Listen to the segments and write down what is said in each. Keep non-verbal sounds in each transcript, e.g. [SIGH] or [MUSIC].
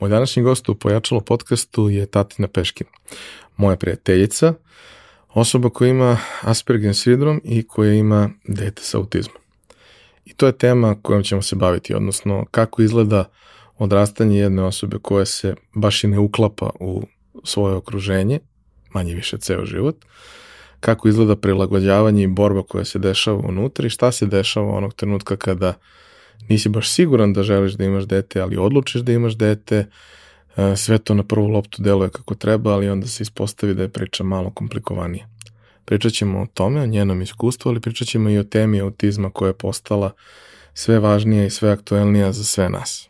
Moj današnji gost u Pojačalo podcastu je Tatina Peškin, moja prijateljica, osoba koja ima Asperger sindrom i koja ima dete sa autizmom. I to je tema kojom ćemo se baviti, odnosno kako izgleda odrastanje jedne osobe koja se baš i ne uklapa u svoje okruženje, manje više ceo život, kako izgleda prilagođavanje i borba koja se dešava unutra i šta se dešava onog trenutka kada nisi baš siguran da želiš da imaš dete, ali odlučiš da imaš dete, e, sve to na prvu loptu deluje kako treba, ali onda se ispostavi da je priča malo komplikovanija. Pričat ćemo o tome, o njenom iskustvu, ali pričat ćemo i o temi autizma koja je postala sve važnija i sve aktuelnija za sve nas.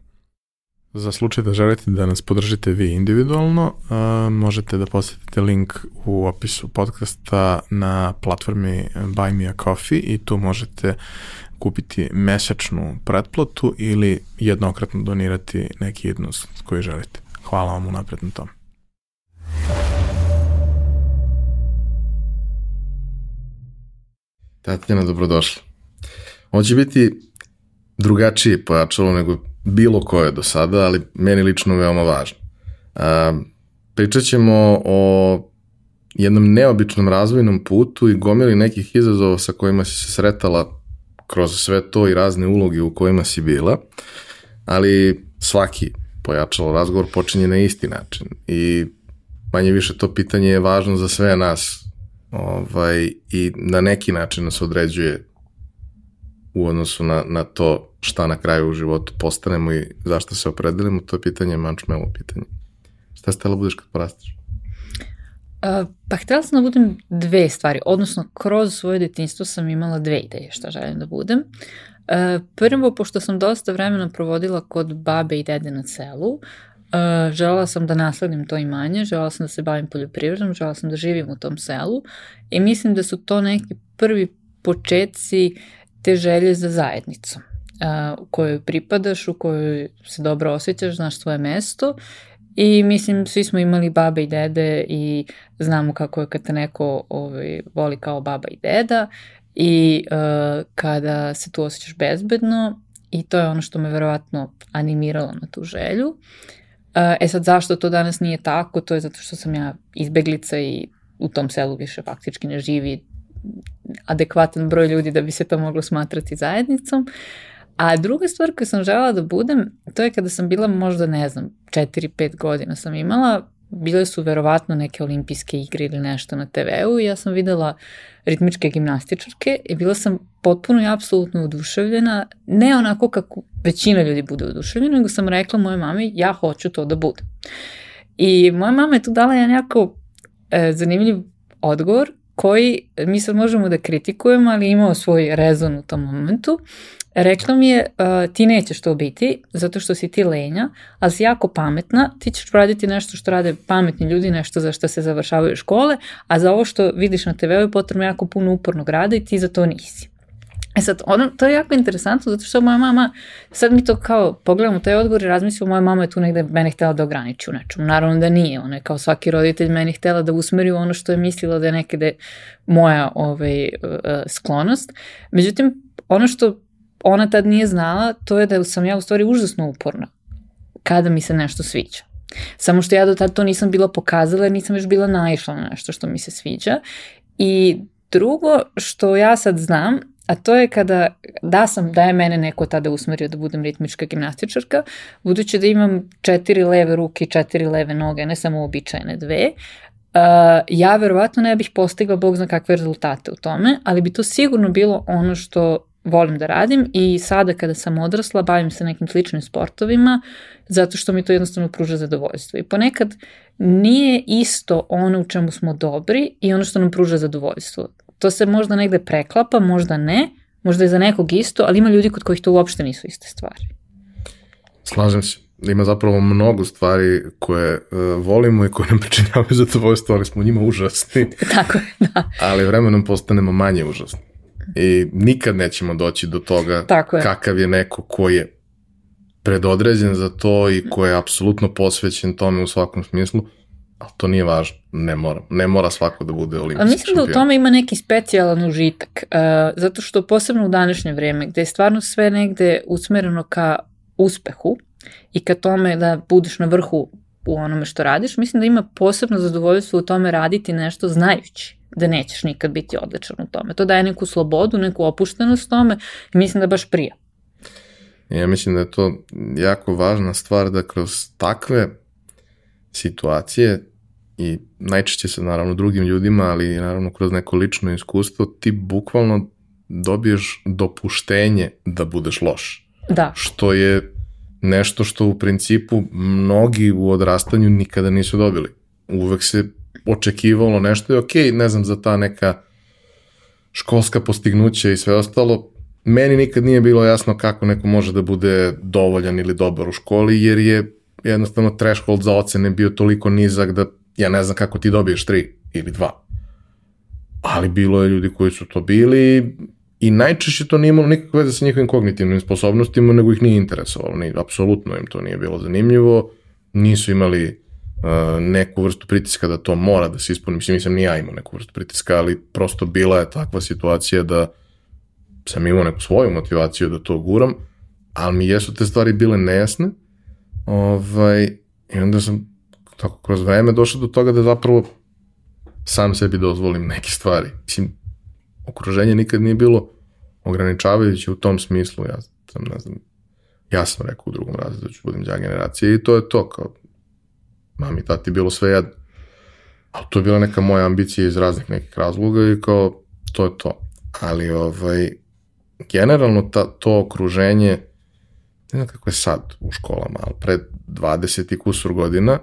Za slučaj da želite da nas podržite vi individualno, uh, možete da posetite link u opisu podcasta na platformi Buy Me a Coffee i tu možete kupiti mesečnu pretplatu ili jednokratno donirati neki jednost koji želite. Hvala vam unapred na tom. Tatjana, dobrodošla. Ovo će biti drugačije pojačalo nego bilo koje do sada, ali meni lično veoma važno. Pričat ćemo o jednom neobičnom razvojnom putu i gomili nekih izazova sa kojima si se sretala kroz sve to i razne uloge u kojima si bila, ali svaki pojačalo razgovor počinje na isti način i manje više to pitanje je važno za sve nas ovaj, i na neki način nas određuje u odnosu na, na to šta na kraju u životu postanemo i zašto se opredelimo, to je pitanje mančmelo pitanje. Šta ste da budeš kad porastiš? Uh, pa htela sam da budem dve stvari, odnosno kroz svoje detinstvo sam imala dve ideje šta želim da budem. Uh, prvo, pošto sam dosta vremena provodila kod babe i dede na selu, Uh, želela sam da nasledim to imanje, želela sam da se bavim poljoprivredom, želela sam da živim u tom selu i mislim da su to neki prvi početci te želje za zajednicom u kojoj pripadaš, u kojoj se dobro osjećaš, znaš svoje mesto. I mislim svi smo imali babe i dede i znamo kako je kad te neko ovaj, voli kao baba i deda. I uh, kada se tu osjećaš bezbedno i to je ono što me verovatno animiralo na tu želju. Uh, e sad zašto to danas nije tako, to je zato što sam ja izbeglica i u tom selu više faktički ne živi adekvatan broj ljudi da bi se to moglo smatrati zajednicom. A druga stvar koju sam žela da budem, to je kada sam bila možda, ne znam, 4-5 godina sam imala, bile su verovatno neke olimpijske igre ili nešto na TV-u i ja sam videla ritmičke gimnastičarke i bila sam potpuno i apsolutno oduševljena, ne onako kako većina ljudi bude oduševljena, nego sam rekla moje mami ja hoću to da budem. I moja mama je tu dala jedan jako e, zanimljiv odgovor koji mi sad možemo da kritikujemo, ali imao svoj rezon u tom momentu. Rekla mi je, uh, ti nećeš to biti, zato što si ti lenja, ali si jako pametna, ti ćeš raditi nešto što rade pametni ljudi, nešto za što se završavaju škole, a za ovo što vidiš na TV-u je potrebno jako puno upornog rada i ti za to nisi. E sad, ono, to je jako interesantno zato što moja mama, sad mi to kao pogledamo taj odgovor i razmislimo, moja mama je tu negde mene htela da ograniči u nečemu. Naravno da nije, ona je kao svaki roditelj meni htela da usmeri u ono što je mislila da je nekede moja ovaj, uh, sklonost. Međutim, ono što ona tad nije znala, to je da sam ja u stvari užasno uporna kada mi se nešto sviđa. Samo što ja do tada to nisam bila pokazala jer nisam još bila naišla na nešto što mi se sviđa. I drugo što ja sad znam a to je kada, da sam, da je mene neko tada usmerio da budem ritmička gimnastičarka, budući da imam četiri leve ruke i četiri leve noge, ne samo običajne dve, Uh, ja verovatno ne bih postigla bog zna kakve rezultate u tome, ali bi to sigurno bilo ono što volim da radim i sada kada sam odrasla bavim se nekim sličnim sportovima zato što mi to jednostavno pruža zadovoljstvo. I ponekad nije isto ono u čemu smo dobri i ono što nam pruža zadovoljstvo. To se možda negde preklapa, možda ne, možda je za nekog isto, ali ima ljudi kod kojih to uopšte nisu iste stvari. Slažem se. Ima zapravo mnogo stvari koje uh, volimo i koje nam pričinjavaju [LAUGHS] zadovoljstvo, ali smo njima užasni. [LAUGHS] Tako je, da. Ali vremenom postanemo manje užasni. I nikad nećemo doći do toga Tako je. kakav je neko ko je predodređen za to i ko je apsolutno posvećen tome u svakom smislu, ali to nije važno, ne mora, ne mora svako da bude olimpijski Ali mislim da u tome ima neki specijalan užitak, uh, zato što posebno u današnje vreme, gde je stvarno sve negde usmereno ka uspehu i ka tome da budeš na vrhu u onome što radiš, mislim da ima posebno zadovoljstvo u tome raditi nešto znajući da nećeš nikad biti odličan u tome. To daje neku slobodu, neku opuštenost tome i mislim da baš prija. Ja mislim da je to jako važna stvar da kroz takve situacije i najčešće se naravno drugim ljudima, ali naravno kroz neko lično iskustvo, ti bukvalno dobiješ dopuštenje da budeš loš. Da. Što je nešto što u principu mnogi u odrastanju nikada nisu dobili. Uvek se očekivalo nešto i ok, ne znam, za ta neka školska postignuća i sve ostalo, meni nikad nije bilo jasno kako neko može da bude dovoljan ili dobar u školi, jer je jednostavno threshold za ocene bio toliko nizak da ja ne znam kako ti dobiješ tri ili dva. Ali bilo je ljudi koji su to bili i najčešće to nije imalo nikakve veze sa njihovim kognitivnim sposobnostima, nego ih nije interesovalo. Ni, apsolutno im to nije bilo zanimljivo. Nisu imali uh, neku vrstu pritiska da to mora da se ispuni. Mislim, nisam ni ja imao neku vrstu pritiska, ali prosto bila je takva situacija da sam imao neku svoju motivaciju da to guram, ali mi jesu te stvari bile nejasne. Ovaj, I onda sam tako kroz vreme došao do toga da zapravo sam sebi dozvolim neke stvari. Mislim, okruženje nikad nije bilo ograničavajuće u tom smislu. Ja sam, ne znam, ja sam rekao u drugom razredu da ću budem džak generacije i to je to, kao mami, tati, bilo sve jedno. Ali to je bila neka moja ambicija iz raznih nekih razloga i kao, to je to. Ali, ovaj, generalno ta, to okruženje, ne znam kako je sad u školama, ali pred 20 i kusur godina,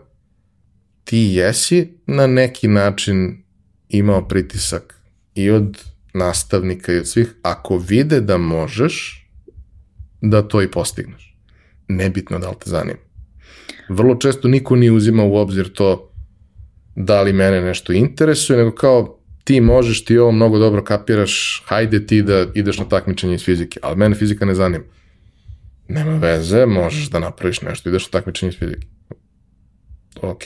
ti jesi na neki način imao pritisak i od nastavnika i od svih, ako vide da možeš, da to i postigneš. Nebitno da li te zanima. Vrlo često niko nije uzima u obzir to da li mene nešto interesuje, nego kao ti možeš, ti ovo mnogo dobro kapiraš, hajde ti da ideš na takmičenje iz fizike, ali mene fizika ne zanima. Nema veze, možeš da napraviš nešto, ideš na takmičenje iz fizike. Ok,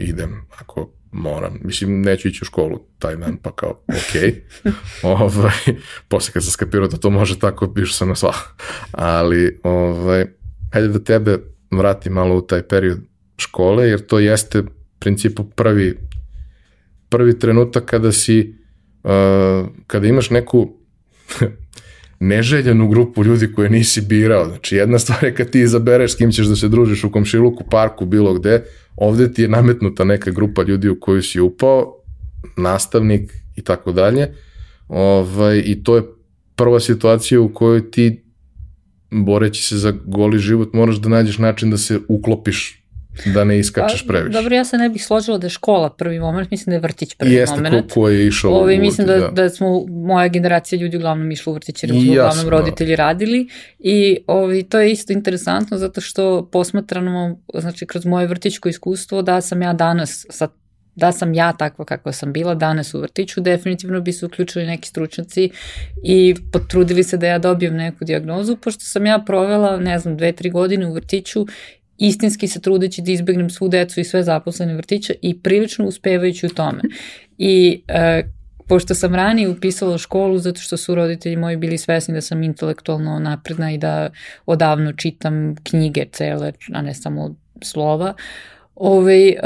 idem, ako moram. Mislim, neću ići u školu taj dan, pa kao, ok. [LAUGHS] ovaj, posle kad sam skapirao da to može tako, išao sam na sva. Ali, ovaj, hajde da tebe vrati malo u taj period škole, jer to jeste principu prvi prvi trenutak kada si uh, kada imaš neku [LAUGHS] neželjenu grupu ljudi koje nisi birao. Znači, jedna stvar je kad ti izabereš s kim ćeš da se družiš u komšiluku, parku, bilo gde, ovde ti je nametnuta neka grupa ljudi u koju si upao, nastavnik i tako dalje. Ovaj, I to je prva situacija u kojoj ti boreći se za goli život moraš da nađeš način da se uklopiš da ne iskačeš pa, previše. Dobro, ja se ne bih složila da je škola prvi moment, mislim da je vrtić prvi Jeste, moment. Jeste, ko, ko je išao Ovi, Mislim da, da, da smo, moja generacija ljudi uglavnom išla u vrtić, jer smo uglavnom roditelji radili i ovi, to je isto interesantno zato što posmatrano, znači kroz moje vrtićko iskustvo, da sam ja danas sa da sam ja takva kakva sam bila danas u vrtiću, definitivno bi se uključili neki stručnjaci i potrudili se da ja dobijem neku diagnozu, pošto sam ja provela, ne znam, dve, tri godine u vrtiću istinski se trudeći da izbegnem svu decu i sve zaposlene vrtića i prilično uspevajući u tome. I e, pošto sam ranije upisala školu zato što su roditelji moji bili svesni da sam intelektualno napredna i da odavno čitam knjige cele, a ne samo slova, Ove, e,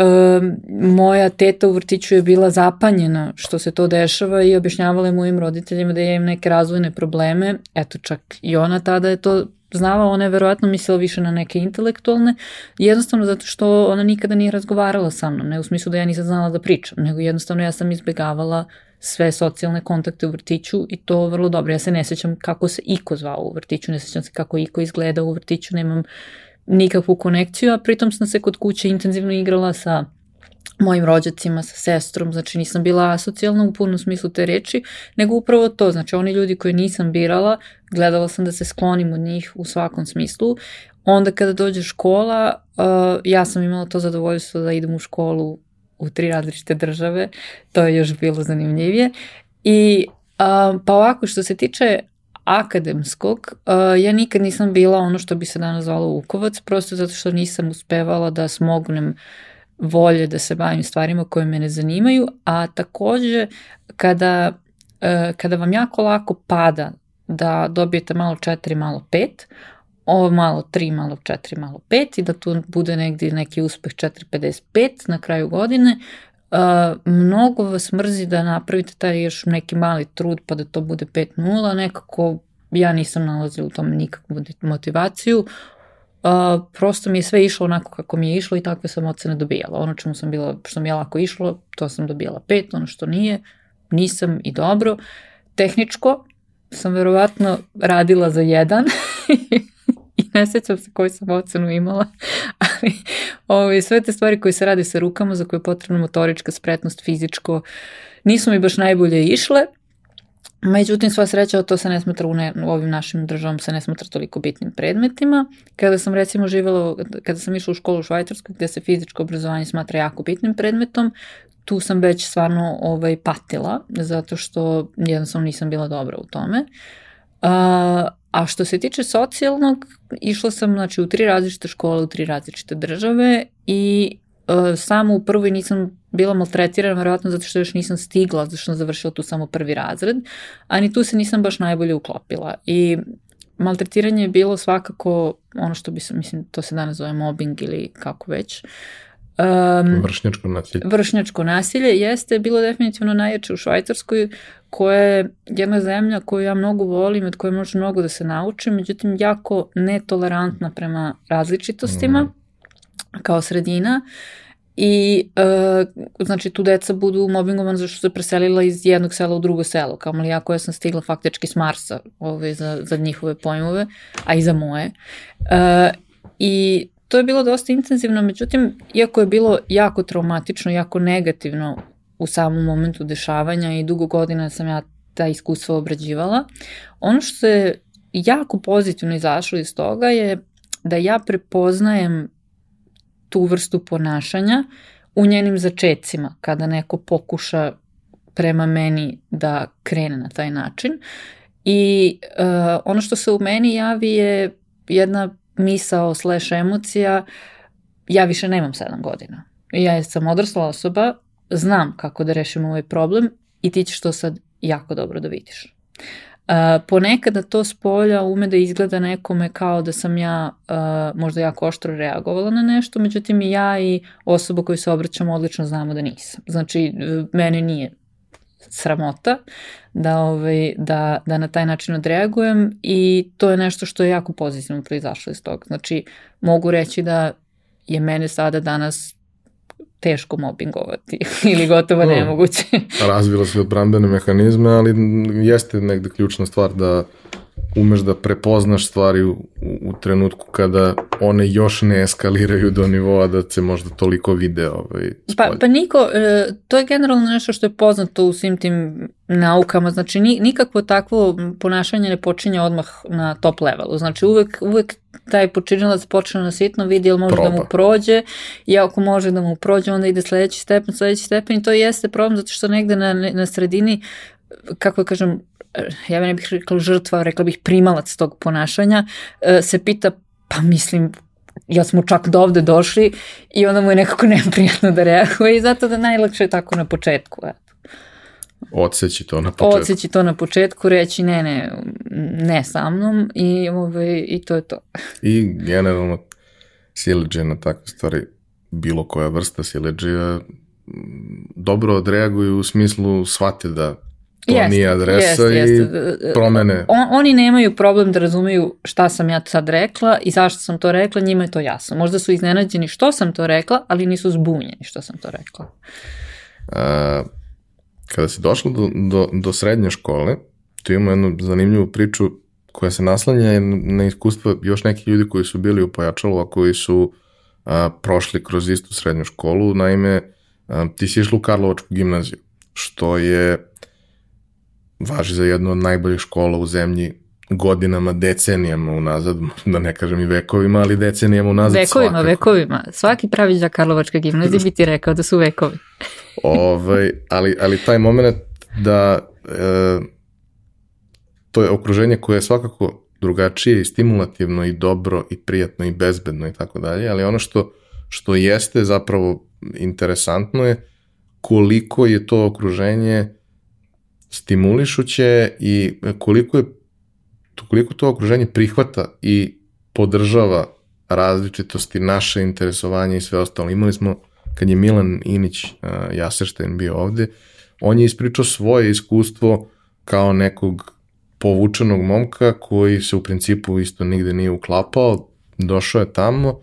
moja teta u vrtiću je bila zapanjena što se to dešava i objašnjavala je mojim roditeljima da ja imam neke razvojne probleme. Eto, čak i ona tada je to znala, ona je verovatno mislila više na neke intelektualne, jednostavno zato što ona nikada nije razgovarala sa mnom, ne u smislu da ja nisam znala da pričam, nego jednostavno ja sam izbegavala sve socijalne kontakte u vrtiću i to vrlo dobro. Ja se ne sećam kako se Iko zvao u vrtiću, ne sećam se kako Iko izgleda u vrtiću, nemam nikakvu konekciju, a pritom sam se kod kuće intenzivno igrala sa mojim rođacima, sa sestrom, znači nisam bila asocijalna u punom smislu te reči, nego upravo to, znači oni ljudi koje nisam birala, gledala sam da se sklonim od njih u svakom smislu. Onda kada dođe škola, uh, ja sam imala to zadovoljstvo da idem u školu u tri različite države, to je još bilo zanimljivije. I uh, pa ovako, što se tiče akademskog, uh, ja nikad nisam bila ono što bi se danas zvalo Vukovac, prosto zato što nisam uspevala da smognem volje da se bavim stvarima koje me ne zanimaju, a takođe kada, uh, kada vam jako lako pada da dobijete malo četiri, malo pet, ovo malo 3, malo 4, malo 5 i da tu bude negdje neki uspeh 4,55 na kraju godine, mnogo vas mrzi da napravite taj još neki mali trud pa da to bude 5-0, nekako ja nisam nalazila u tom nikakvu motivaciju, uh, prosto mi je sve išlo onako kako mi je išlo i takve sam ocene dobijala. Ono čemu sam bila, što mi je lako išlo, to sam dobijala 5, ono što nije, nisam i dobro. Tehničko sam verovatno radila za jedan [LAUGHS] ne sećam se koju sam ocenu imala, [LAUGHS] ali ove, sve te stvari koje se rade sa rukama, za koje je potrebna motorička spretnost, fizičko, nisu mi baš najbolje išle, Međutim, sva sreća, to se ne smatra u, ne, u ovim našim državom, se ne smatra toliko bitnim predmetima. Kada sam recimo živjela, kada sam išla u školu u Švajcarskoj, gde se fizičko obrazovanje smatra jako bitnim predmetom, tu sam već stvarno ovaj, patila, zato što jednostavno nisam bila dobra u tome. Uh, A što se tiče socijalnog, išla sam znači, u tri različite škole, u tri različite države i e, samo u prvoj nisam bila maltretirana, verovatno zato što još nisam stigla, zato što sam završila tu samo prvi razred, a ni tu se nisam baš najbolje uklopila. I maltretiranje je bilo svakako ono što bi se, mislim, to se danas zove mobbing ili kako već. Um, vršnjačko nasilje. Vršnjačko nasilje jeste bilo definitivno najjače u Švajcarskoj koja je jedna zemlja koju ja mnogo volim, od koje može mnogo da se naučim, međutim jako netolerantna prema različitostima mm. kao sredina i e, znači tu deca budu mobingovan zašto se preselila iz jednog sela u drugo selo, kao mali ja koja sam stigla faktički s Marsa ovaj, za, za njihove pojmove, a i za moje. E, I to je bilo dosta intenzivno, međutim, iako je bilo jako traumatično, jako negativno u samom momentu dešavanja i dugo godina sam ja ta iskustva obrađivala. Ono što je jako pozitivno izašlo iz toga je da ja prepoznajem tu vrstu ponašanja u njenim začecima, kada neko pokuša prema meni da krene na taj način. I uh, ono što se u meni javi je jedna misao slash emocija, ja više nemam 7 godina. Ja sam odrasla osoba, znam kako da rešim ovaj problem i ti ćeš to sad jako dobro da vidiš. Uh, ponekada to s polja ume da izgleda nekome kao da sam ja uh, možda jako oštro reagovala na nešto, međutim i ja i osoba koju se obraćam odlično znamo da nisam. Znači, mene nije sramota da, ovaj, da, da na taj način odreagujem i to je nešto što je jako pozitivno proizašlo iz toga. Znači, mogu reći da je mene sada danas teško mobbingovati [LAUGHS] ili gotovo nemoguće. Razvila se odbrambene mehanizme, ali jeste negde ključna stvar da umeš da prepoznaš stvari u, u trenutku kada one još ne eskaliraju do nivoa da se možda toliko vide ovaj, Pa, pa Niko, e, to je generalno nešto što je poznato u svim tim naukama, znači nikakvo takvo ponašanje ne počinje odmah na top levelu, znači uvek, uvek taj počinilac počne na sitno, vidi jel može Proba. da mu prođe i ako može da mu prođe onda ide sledeći stepen, sledeći stepen i to jeste problem zato što negde na, na sredini kako da kažem, ja ne bih rekla žrtva, rekla bih primalac tog ponašanja, e, se pita, pa mislim, ja smo čak do ovde došli i onda mu je nekako [LAUGHS] neprijatno da reaguje i zato da najlakše je tako na početku. Eto. Odseći to na početku. Odseći to na početku, reći ne, ne, ne sa mnom i, ovaj, i to je to. I generalno sileđe na takve stvari, bilo koja vrsta sileđija, dobro odreaguju u smislu shvate da to jest, nije adresa jest, i jest. promene. On, oni nemaju problem da razumeju šta sam ja sad rekla i zašto sam to rekla, njima je to jasno. Možda su iznenađeni što sam to rekla, ali nisu zbunjeni što sam to rekla. A, kada si došla do, do, do srednje škole, tu imamo jednu zanimljivu priču koja se naslanja na iskustva još nekih ljudi koji su bili u Pojačalu, a koji su a, prošli kroz istu srednju školu. Naime, a, ti si išla u Karlovačku gimnaziju, što je važi za jednu od najboljih škola u zemlji godinama, decenijama unazad, da ne kažem i vekovima, ali decenijama unazad vekovima, svakako. Vekovima, Svaki pravi za Karlovačka gimnazija bi ti rekao da su vekovi. [LAUGHS] ovaj, ali, ali taj moment da e, to je okruženje koje je svakako drugačije i stimulativno i dobro i prijatno i bezbedno i tako dalje, ali ono što, što jeste zapravo interesantno je koliko je to okruženje stimulišuće i koliko je koliko to okruženje prihvata i podržava različitosti, naše interesovanje i sve ostalo. Imali smo, kad je Milan Inić uh, bio ovde, on je ispričao svoje iskustvo kao nekog povučenog momka koji se u principu isto nigde nije uklapao, došao je tamo,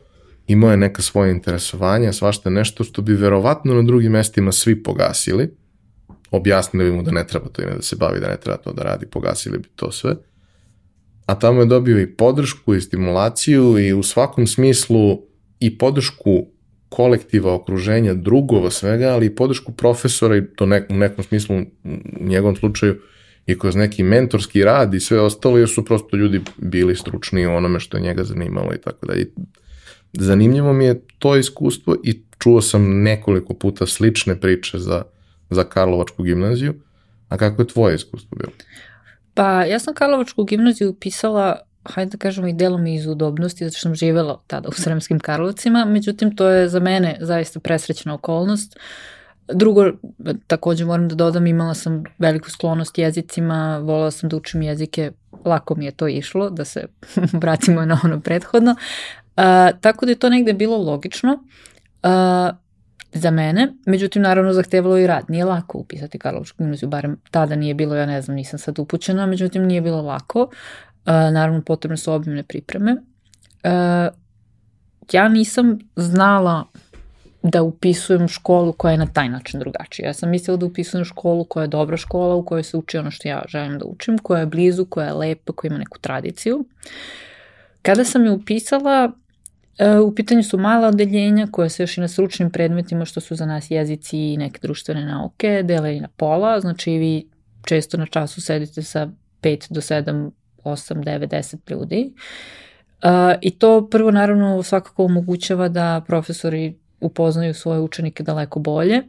imao je neka svoje interesovanja, svašta nešto što bi verovatno na drugim mestima svi pogasili, objasnili bi mu da ne treba to ime da se bavi, da ne treba to da radi, pogasili bi to sve. A tamo je dobio i podršku i stimulaciju i u svakom smislu i podršku kolektiva, okruženja, drugova, svega, ali i podršku profesora i to nek, u nekom smislu, u njegovom slučaju, i kroz neki mentorski rad i sve ostalo, jer su prosto ljudi bili stručni u onome što je njega zanimalo i tako dalje. Zanimljivo mi je to iskustvo i čuo sam nekoliko puta slične priče za, za Karlovačku gimnaziju, a kako je tvoje iskustvo bilo? Pa ja sam Karlovačku gimnaziju upisala hajde da kažemo i delom iz udobnosti, zato što sam živela tada u Sremskim Karlovcima, međutim to je za mene zaista presrećna okolnost. Drugo, takođe moram da dodam, imala sam veliku sklonost jezicima, volala sam da učim jezike, lako mi je to išlo, da se [LAUGHS] vratimo na ono prethodno. Uh, tako da je to negde bilo logično. Uh, za mene, međutim naravno zahtevalo i rad. Nije lako upisati Karlovačku gimnaziju, barem tada nije bilo, ja ne znam, nisam sad upućena, međutim nije bilo lako. Uh, naravno potrebne su obimne pripreme. Uh, ja nisam znala da upisujem školu koja je na taj način drugačija. Ja sam mislila da upisujem školu koja je dobra škola, u kojoj se uči ono što ja želim da učim, koja je blizu, koja je lepa, koja ima neku tradiciju. Kada sam je upisala, E, u pitanju su mala odeljenja koje se još i na stručnim predmetima što su za nas jezici i neke društvene nauke dele i na pola, znači vi često na času sedite sa 5 do 7, 8, 9, 10 ljudi. Uh, I to prvo naravno svakako omogućava da profesori upoznaju svoje učenike daleko bolje.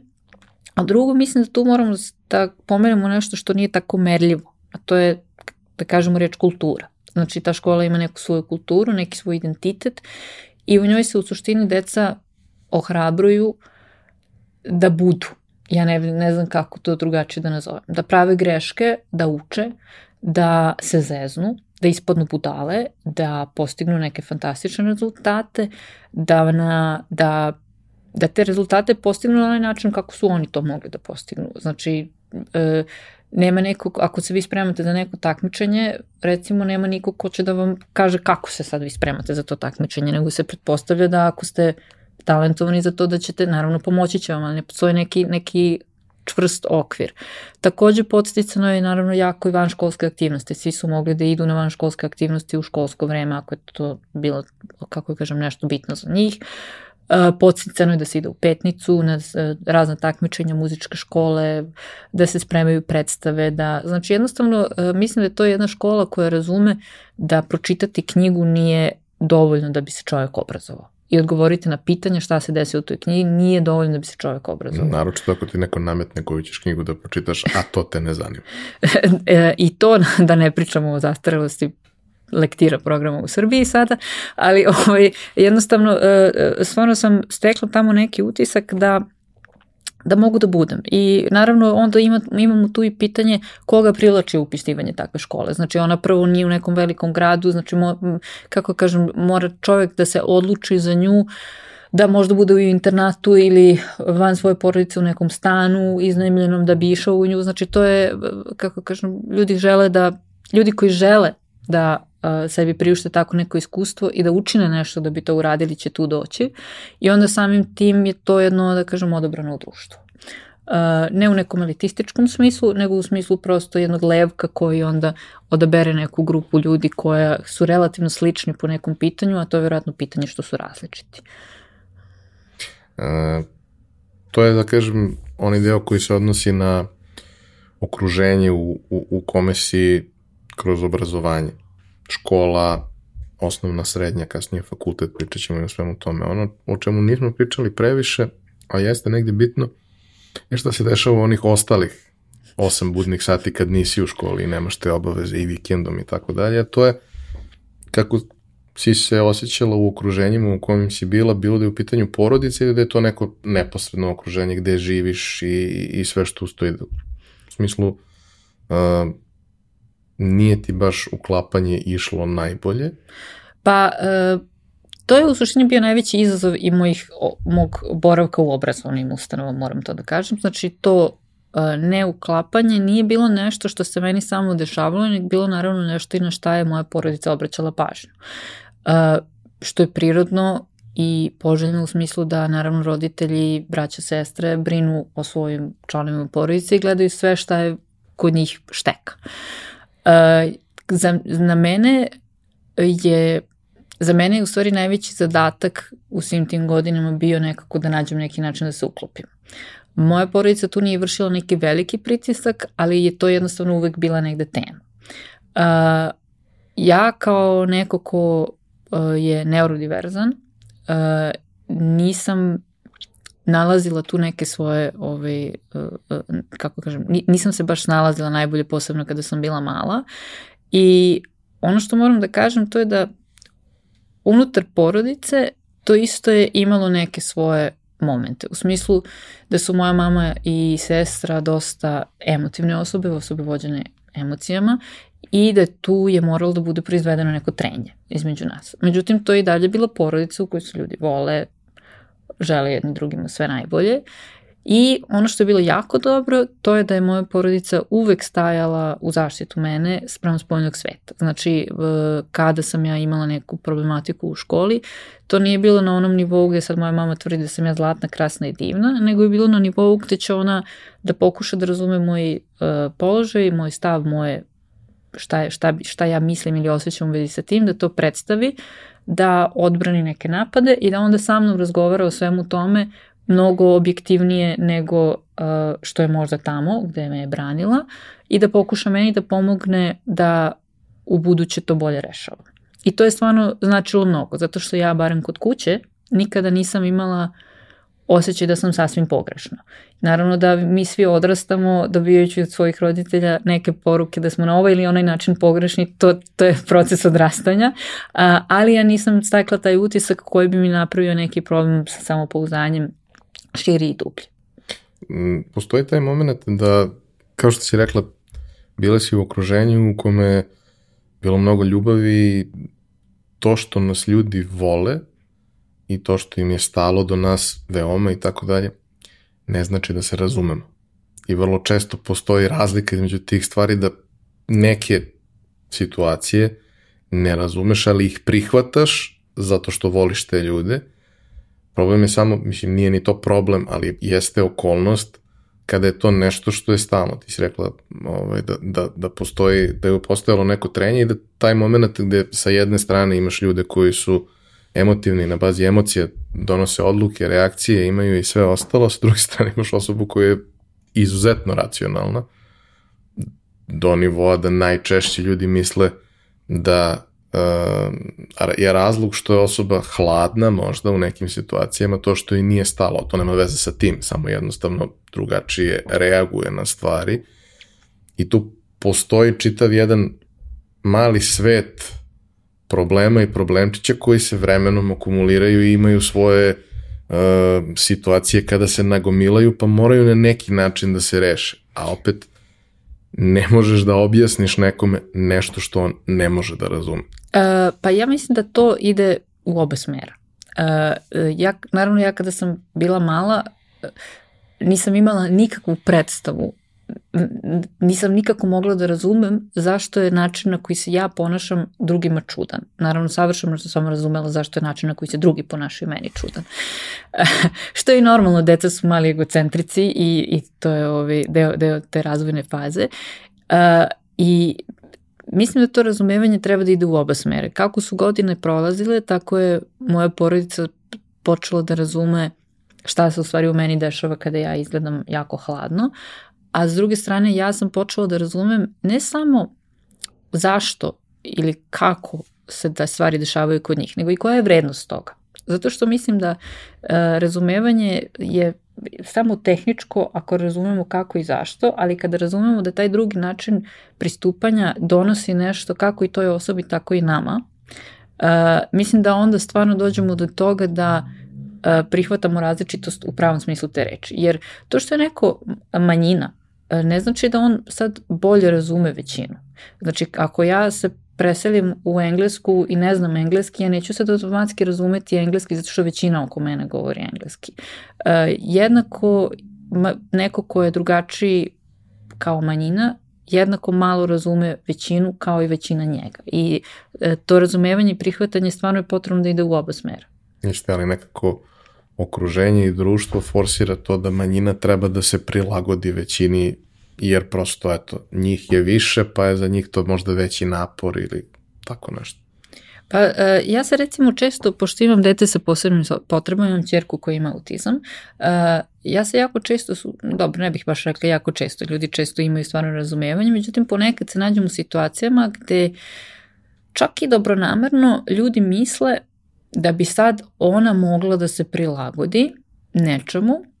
A drugo, mislim da tu moramo da pomenemo nešto što nije tako merljivo, a to je, da kažemo, reč kultura. Znači, ta škola ima neku svoju kulturu, neki svoj identitet i u njoj se u suštini deca ohrabruju da budu. Ja ne, ne znam kako to drugačije da nazovem. Da prave greške, da uče, da se zeznu, da ispadnu budale, da postignu neke fantastične rezultate, da, na, da, da te rezultate postignu na onaj način kako su oni to mogli da postignu. Znači, e, nema nekog, ako se vi spremate za neko takmičenje, recimo nema nikog ko će da vam kaže kako se sad vi spremate za to takmičenje, nego se pretpostavlja da ako ste talentovani za to da ćete, naravno pomoći će vam, ali ne postoji neki, neki čvrst okvir. Takođe podsticano je naravno jako i vanškolske aktivnosti. Svi su mogli da idu na vanškolske aktivnosti u školsko vreme ako je to bilo, kako kažem, nešto bitno za njih. Podsticano je da se ide u petnicu, na razna takmičenja, muzičke škole, da se spremaju predstave, da, znači jednostavno mislim da je to jedna škola koja razume da pročitati knjigu nije dovoljno da bi se čovjek obrazovao i odgovoriti na pitanje šta se desi u toj knjigi, nije dovoljno da bi se čovjek obrazovao. Naročito ako ti neko nametne koju ćeš knjigu da pročitaš, a to te ne zanima. [LAUGHS] E, I to da ne pričamo o zastarelosti lektira programa u Srbiji sada, ali [LAUGHS] ovaj, jednostavno e, e, stvarno sam stekla tamo neki utisak da da mogu da budem. I naravno onda ima, imamo tu i pitanje koga privlači upisivanje takve škole. Znači ona prvo nije u nekom velikom gradu, znači mo, kako kažem, mora čovjek da se odluči za nju da možda bude u internatu ili van svoje porodice u nekom stanu iznajmljenom da bi išao u nju. Znači to je, kako kažem, ljudi žele da, ljudi koji žele da sebi priušte tako neko iskustvo i da učine nešto da bi to uradili će tu doći i onda samim tim je to jedno, da kažem, odobrano u društvu. ne u nekom elitističkom smislu, nego u smislu prosto jednog levka koji onda odabere neku grupu ljudi koja su relativno slični po nekom pitanju, a to je vjerojatno pitanje što su različiti. E, to je, da kažem, onaj deo koji se odnosi na okruženje u, u, u kome si kroz obrazovanje. Škola, osnovna, srednja, kasnije fakultet, pričat ćemo i o svemu tome. Ono o čemu nismo pričali previše, a jeste negde bitno, je šta se dešava u onih ostalih osam budnih sati kad nisi u školi i nemaš te obaveze i vikendom i tako dalje, to je kako si se osjećala u okruženjima u kojem si bila, bilo da je u pitanju porodice ili da je to neko neposredno okruženje gde živiš i, i sve što ustoji. U smislu, uh, nije ti baš uklapanje išlo najbolje? Pa, uh, to je u suštini bio najveći izazov i mojih, mog boravka u obrazovnim ustanovama, moram to da kažem. Znači, to neuklapanje nije bilo nešto što se meni samo dešavalo, nego bilo naravno nešto i na šta je moja porodica obraćala pažnju. Što je prirodno i poželjno u smislu da naravno roditelji, braća, sestre brinu o svojim članovima porodice i gledaju sve šta je kod njih šteka. Za, na mene je za mene je u stvari najveći zadatak u svim tim godinama bio nekako da nađem neki način da se uklopim. Moja porodica tu nije vršila neki veliki pritisak, ali je to jednostavno uvek bila negde tema. Uh, ja kao neko ko uh, je neurodiverzan, uh, nisam nalazila tu neke svoje, ovaj, uh, uh, kako kažem, nisam se baš nalazila najbolje, posebno kada sam bila mala. I ono što moram da kažem to je da unutar porodice to isto je imalo neke svoje momente. U smislu da su moja mama i sestra dosta emotivne osobe, osobe vođene emocijama i da tu je moralo da bude proizvedeno neko trenje između nas. Međutim, to je i dalje bila porodica u kojoj su ljudi vole, žele jedni drugima sve najbolje I ono što je bilo jako dobro, to je da je moja porodica uvek stajala u zaštitu mene sprem spoljnog sveta. Znači, kada sam ja imala neku problematiku u školi, to nije bilo na onom nivou gde sad moja mama tvrdi da sam ja zlatna, krasna i divna, nego je bilo na nivou gde će ona da pokuša da razume moj uh, položaj, moj stav, moje šta, je, šta, šta ja mislim ili osjećam u vezi sa tim, da to predstavi, da odbrani neke napade i da onda sa mnom razgovara o svemu tome mnogo objektivnije nego uh, što je možda tamo gde me je branila i da pokuša meni da pomogne da u buduće to bolje rešava. I to je stvarno značilo mnogo, zato što ja, barem kod kuće, nikada nisam imala osjećaj da sam sasvim pogrešna. Naravno da mi svi odrastamo dobijajući od svojih roditelja neke poruke da smo na ovaj ili onaj način pogrešni, to, to je proces odrastanja, a, ali ja nisam stakla taj utisak koji bi mi napravio neki problem sa samopouzdanjem širi i dublji. Mm, postoji taj moment da, kao što si rekla, bila si u okruženju u kome bilo mnogo ljubavi, to što nas ljudi vole i to što im je stalo do nas veoma i tako dalje, ne znači da se razumemo. I vrlo često postoji razlika između tih stvari da neke situacije ne razumeš, ali ih prihvataš zato što voliš te ljude Problem je samo, mislim, nije ni to problem, ali jeste okolnost kada je to nešto što je stalno. Ti si rekla ovaj, da, da, da, postoji, da je postojalo neko trenje i da taj moment gde sa jedne strane imaš ljude koji su emotivni na bazi emocija, donose odluke, reakcije, imaju i sve ostalo, sa druge strane imaš osobu koja je izuzetno racionalna, do nivoa da najčešće ljudi misle da je razlog što je osoba hladna možda u nekim situacijama to što i nije stalo, to nema veze sa tim, samo jednostavno drugačije reaguje na stvari. I tu postoji čitav jedan mali svet problema i problemčića koji se vremenom akumuliraju i imaju svoje uh, situacije kada se nagomilaju pa moraju na neki način da se reše, a opet ne možeš da objasniš nekome nešto što on ne može da razume. Uh, pa ja mislim da to ide u oba smera. Uh, ja, naravno, ja kada sam bila mala, nisam imala nikakvu predstavu nisam nikako mogla da razumem zašto je način na koji se ja ponašam drugima čudan. Naravno, savršeno sam razumela zašto je način na koji se drugi ponašaju meni čudan. [LAUGHS] što je i normalno, deca su mali egocentrici i, i to je ovaj deo, deo te razvojne faze. Uh, I mislim da to razumevanje treba da ide u oba smere. Kako su godine prolazile, tako je moja porodica počela da razume šta se u stvari u meni dešava kada ja izgledam jako hladno, a s druge strane ja sam počela da razumem ne samo zašto ili kako se da stvari dešavaju kod njih, nego i koja je vrednost toga. Zato što mislim da e, razumevanje je samo tehničko ako razumemo kako i zašto, ali kada razumemo da taj drugi način pristupanja donosi nešto kako i toj osobi, tako i nama, e, mislim da onda stvarno dođemo do toga da e, prihvatamo različitost u pravom smislu te reči. Jer to što je neko manjina, ne znači da on sad bolje razume većinu. Znači, ako ja se preselim u englesku i ne znam engleski, ja neću sad automatski razumeti engleski zato što većina oko mene govori engleski. E, jednako neko ko je drugačiji kao manjina, jednako malo razume većinu kao i većina njega. I e, to razumevanje i prihvatanje stvarno je potrebno da ide u oba smera. Ništa, ali nekako okruženje i društvo forsira to da manjina treba da se prilagodi većini jer prosto eto, njih je više pa je za njih to možda veći napor ili tako nešto. Pa e, ja se recimo često, pošto imam dete sa posebnim potrebama, imam čerku koja ima autizam, e, ja se jako često, su, dobro ne bih baš rekla jako često, ljudi često imaju stvarno razumevanje, međutim ponekad se nađem u situacijama gde čak i dobronamerno ljudi misle da bi sad ona mogla da se prilagodi nečemu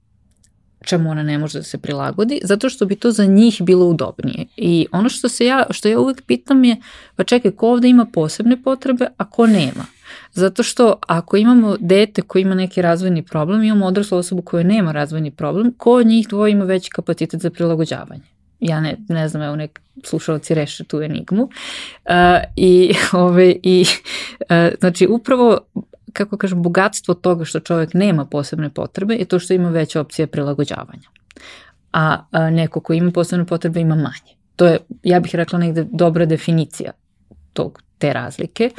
čemu ona ne može da se prilagodi, zato što bi to za njih bilo udobnije. I ono što se ja, što ja uvek pitam je, pa čekaj, ko ovde ima posebne potrebe, a ko nema? Zato što ako imamo dete koje ima neki razvojni problem, imamo odraslu osobu koja nema razvojni problem, ko od njih dvoje ima veći kapacitet za prilagođavanje? Ja ne, ne znam, evo nek slušalci reše tu enigmu. Uh, I, [LAUGHS] ove, i uh, znači, upravo kako kažem, bogatstvo toga što čovjek nema posebne potrebe je to što ima veće opcije prilagođavanja. A, a neko ko ima posebne potrebe ima manje. To je, ja bih rekla, negde dobra definicija tog, te razlike.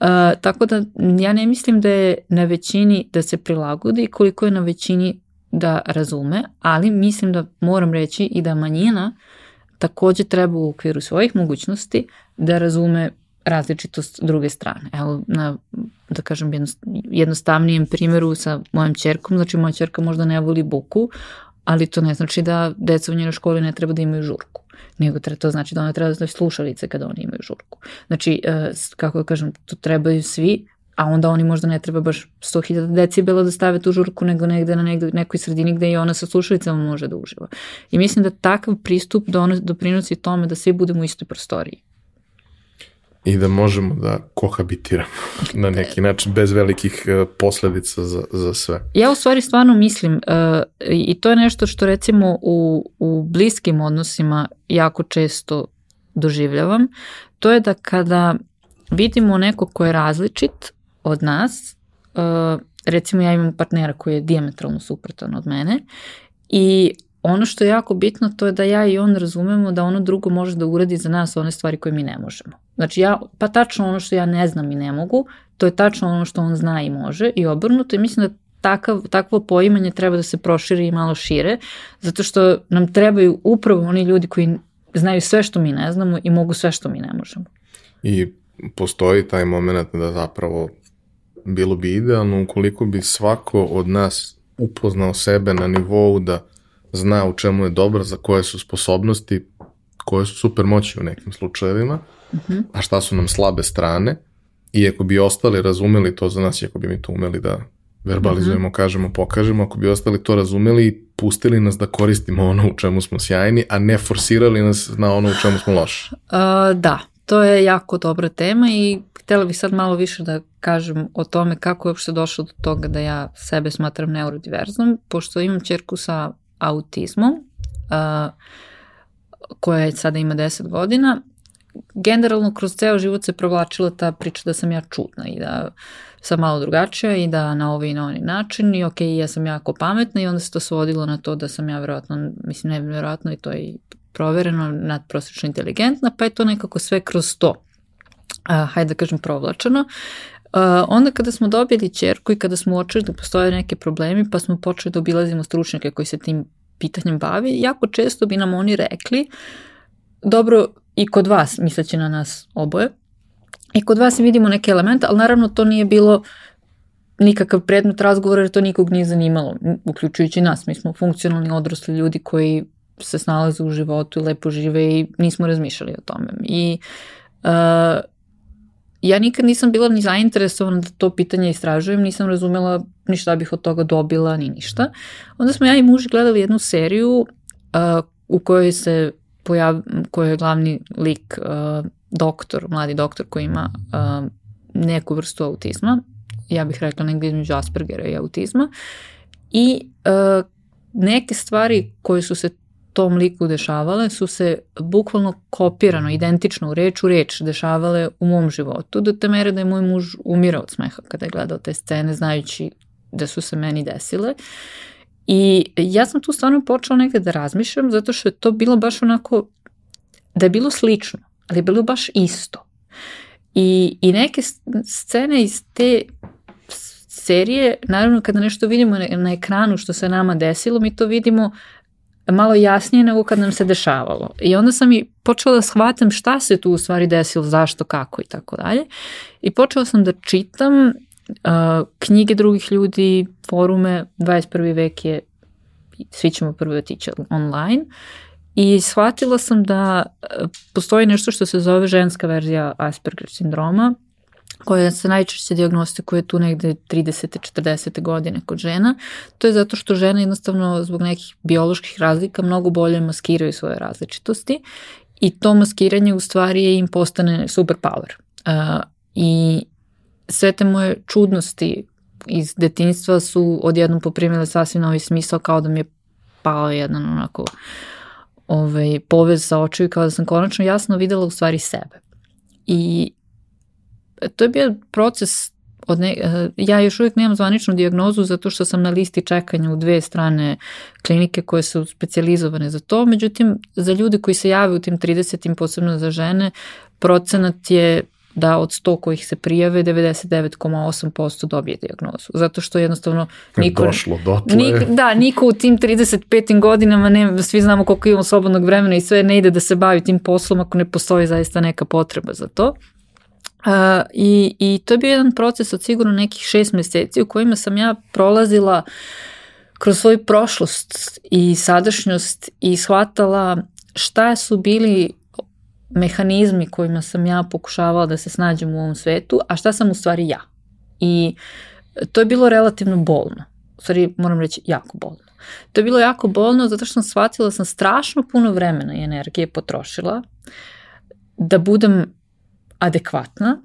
Uh, tako da ja ne mislim da je na većini da se prilagodi koliko je na većini da razume, ali mislim da moram reći i da manjina takođe treba u okviru svojih mogućnosti da razume različitost druge strane. Evo, na, da kažem, jednostavnijem primjeru sa mojom čerkom, znači moja čerka možda ne voli buku, ali to ne znači da deca u njenoj školi ne treba da imaju žurku nego treba, to znači da ona treba da slušalice kada oni imaju žurku. Znači, e, kako da kažem, to trebaju svi, a onda oni možda ne treba baš 100.000 decibela da stave tu žurku, nego negde na negde, nekoj sredini gde i ona sa slušalicama može da uživa. I mislim da takav pristup doprinosi tome da svi budemo u istoj prostoriji i da možemo da kohabitiramo [LAUGHS] na neki način bez velikih e, posledica za, za sve. Ja u stvari stvarno mislim uh, i to je nešto što recimo u, u bliskim odnosima jako često doživljavam, to je da kada vidimo neko ko je različit od nas, uh, recimo ja imam partnera koji je diametralno suprotan od mene i ono što je jako bitno to je da ja i on razumemo da ono drugo može da uradi za nas one stvari koje mi ne možemo. Znači ja, pa tačno ono što ja ne znam i ne mogu, to je tačno ono što on zna i može i obrnuto i mislim da takav, takvo poimanje treba da se proširi i malo šire, zato što nam trebaju upravo oni ljudi koji znaju sve što mi ne znamo i mogu sve što mi ne možemo. I postoji taj moment da zapravo bilo bi idealno ukoliko bi svako od nas upoznao sebe na nivou da zna u čemu je dobar, za koje su sposobnosti, koje su super moći u nekim slučajevima, uh mhm. -huh. a šta su nam slabe strane, i ako bi ostali razumeli to za nas, i ako bi mi to umeli da verbalizujemo, uh mhm. -huh. kažemo, pokažemo, ako bi ostali to razumeli i pustili nas da koristimo ono u čemu smo sjajni, a ne forsirali nas na ono u čemu smo loši. [LAUGHS] Uh, da, to je jako dobra tema i htela bih sad malo više da kažem o tome kako je uopšte došlo do toga da ja sebe smatram neurodiverznom, pošto imam čerku sa autizmom, uh, koja sada ima 10 godina, generalno kroz ceo život se provlačila ta priča da sam ja čudna i da sam malo drugačija i da na ovaj i na onaj način i ok, ja sam jako pametna i onda se to svodilo na to da sam ja verovatno, mislim ne verovatno i to je provereno nadprosečno inteligentna, pa je to nekako sve kroz to, uh, hajde da kažem, provlačeno. Uh, onda kada smo dobili čerku i kada smo uočili da postoje neke problemi, pa smo počeli da obilazimo stručnjake koji se tim pitanjem bavi, jako često bi nam oni rekli, dobro, i kod vas, misleći na nas oboje, i kod vas vidimo neke elemente, ali naravno to nije bilo nikakav predmet razgovora jer to nikog nije zanimalo, uključujući nas. Mi smo funkcionalni odrasli ljudi koji se snalaze u životu i lepo žive i nismo razmišljali o tome. I uh, ja nikad nisam bila ni zainteresovana da to pitanje istražujem, nisam razumela ni šta bih od toga dobila, ni ništa. Onda smo ja i muž gledali jednu seriju uh, u kojoj se pojav, kojoj je glavni lik uh, doktor, mladi doktor koji ima uh, neku vrstu autizma, ja bih rekla negdje između Aspergera i autizma, i uh, neke stvari koje su se tom liku dešavale su se bukvalno kopirano, identično u reč u reč dešavale u mom životu, do te mere da je moj muž umirao od smeha kada je gledao te scene, znajući da su se meni desile. I ja sam tu stvarno počela nekada da razmišljam, zato što je to bilo baš onako, da je bilo slično, ali je bilo baš isto. I, i neke scene iz te serije, naravno kada nešto vidimo na, na ekranu što se nama desilo, mi to vidimo malo jasnije nego kad nam se dešavalo. I onda sam i počela da shvatam šta se tu u stvari desilo, zašto, kako i tako dalje. I počela sam da čitam uh, knjige drugih ljudi, forume, 21. vek je, svi ćemo prvo otići online, I shvatila sam da postoji nešto što se zove ženska verzija Asperger sindroma, koja se najčešće diagnostikuje tu negde 30. 40. godine kod žena. To je zato što žene jednostavno zbog nekih bioloških razlika mnogo bolje maskiraju svoje različitosti i to maskiranje u stvari im postane superpower. Uh, I sve te moje čudnosti iz detinjstva su odjednom poprimile sasvim novi smisao kao da mi je pao jedan onako ovaj, povez sa očiju kao da sam konačno jasno videla u stvari sebe. I to je bio proces od ne, eh, ja još uvijek nemam zvaničnu dijagnozu zato što sam na listi čekanja u dve strane klinike koje su specializovane za to, međutim za ljude koji se jave u tim 30. posebno za žene, procenat je da od 100 kojih se prijave 99,8% dobije dijagnozu. Zato što jednostavno niko... Došlo dotle. Nik, da, niko u tim 35. godinama, ne, svi znamo koliko imamo slobodnog vremena i sve ne ide da se bavi tim poslom ako ne postoji zaista neka potreba za to. Uh, i, I to je bio jedan proces od sigurno nekih šest meseci u kojima sam ja prolazila kroz svoju prošlost i sadašnjost i shvatala šta su bili mehanizmi kojima sam ja pokušavala da se snađem u ovom svetu, a šta sam u stvari ja. I to je bilo relativno bolno. U stvari, moram reći, jako bolno. To je bilo jako bolno zato što sam shvatila da sam strašno puno vremena i energije potrošila da budem adekvatna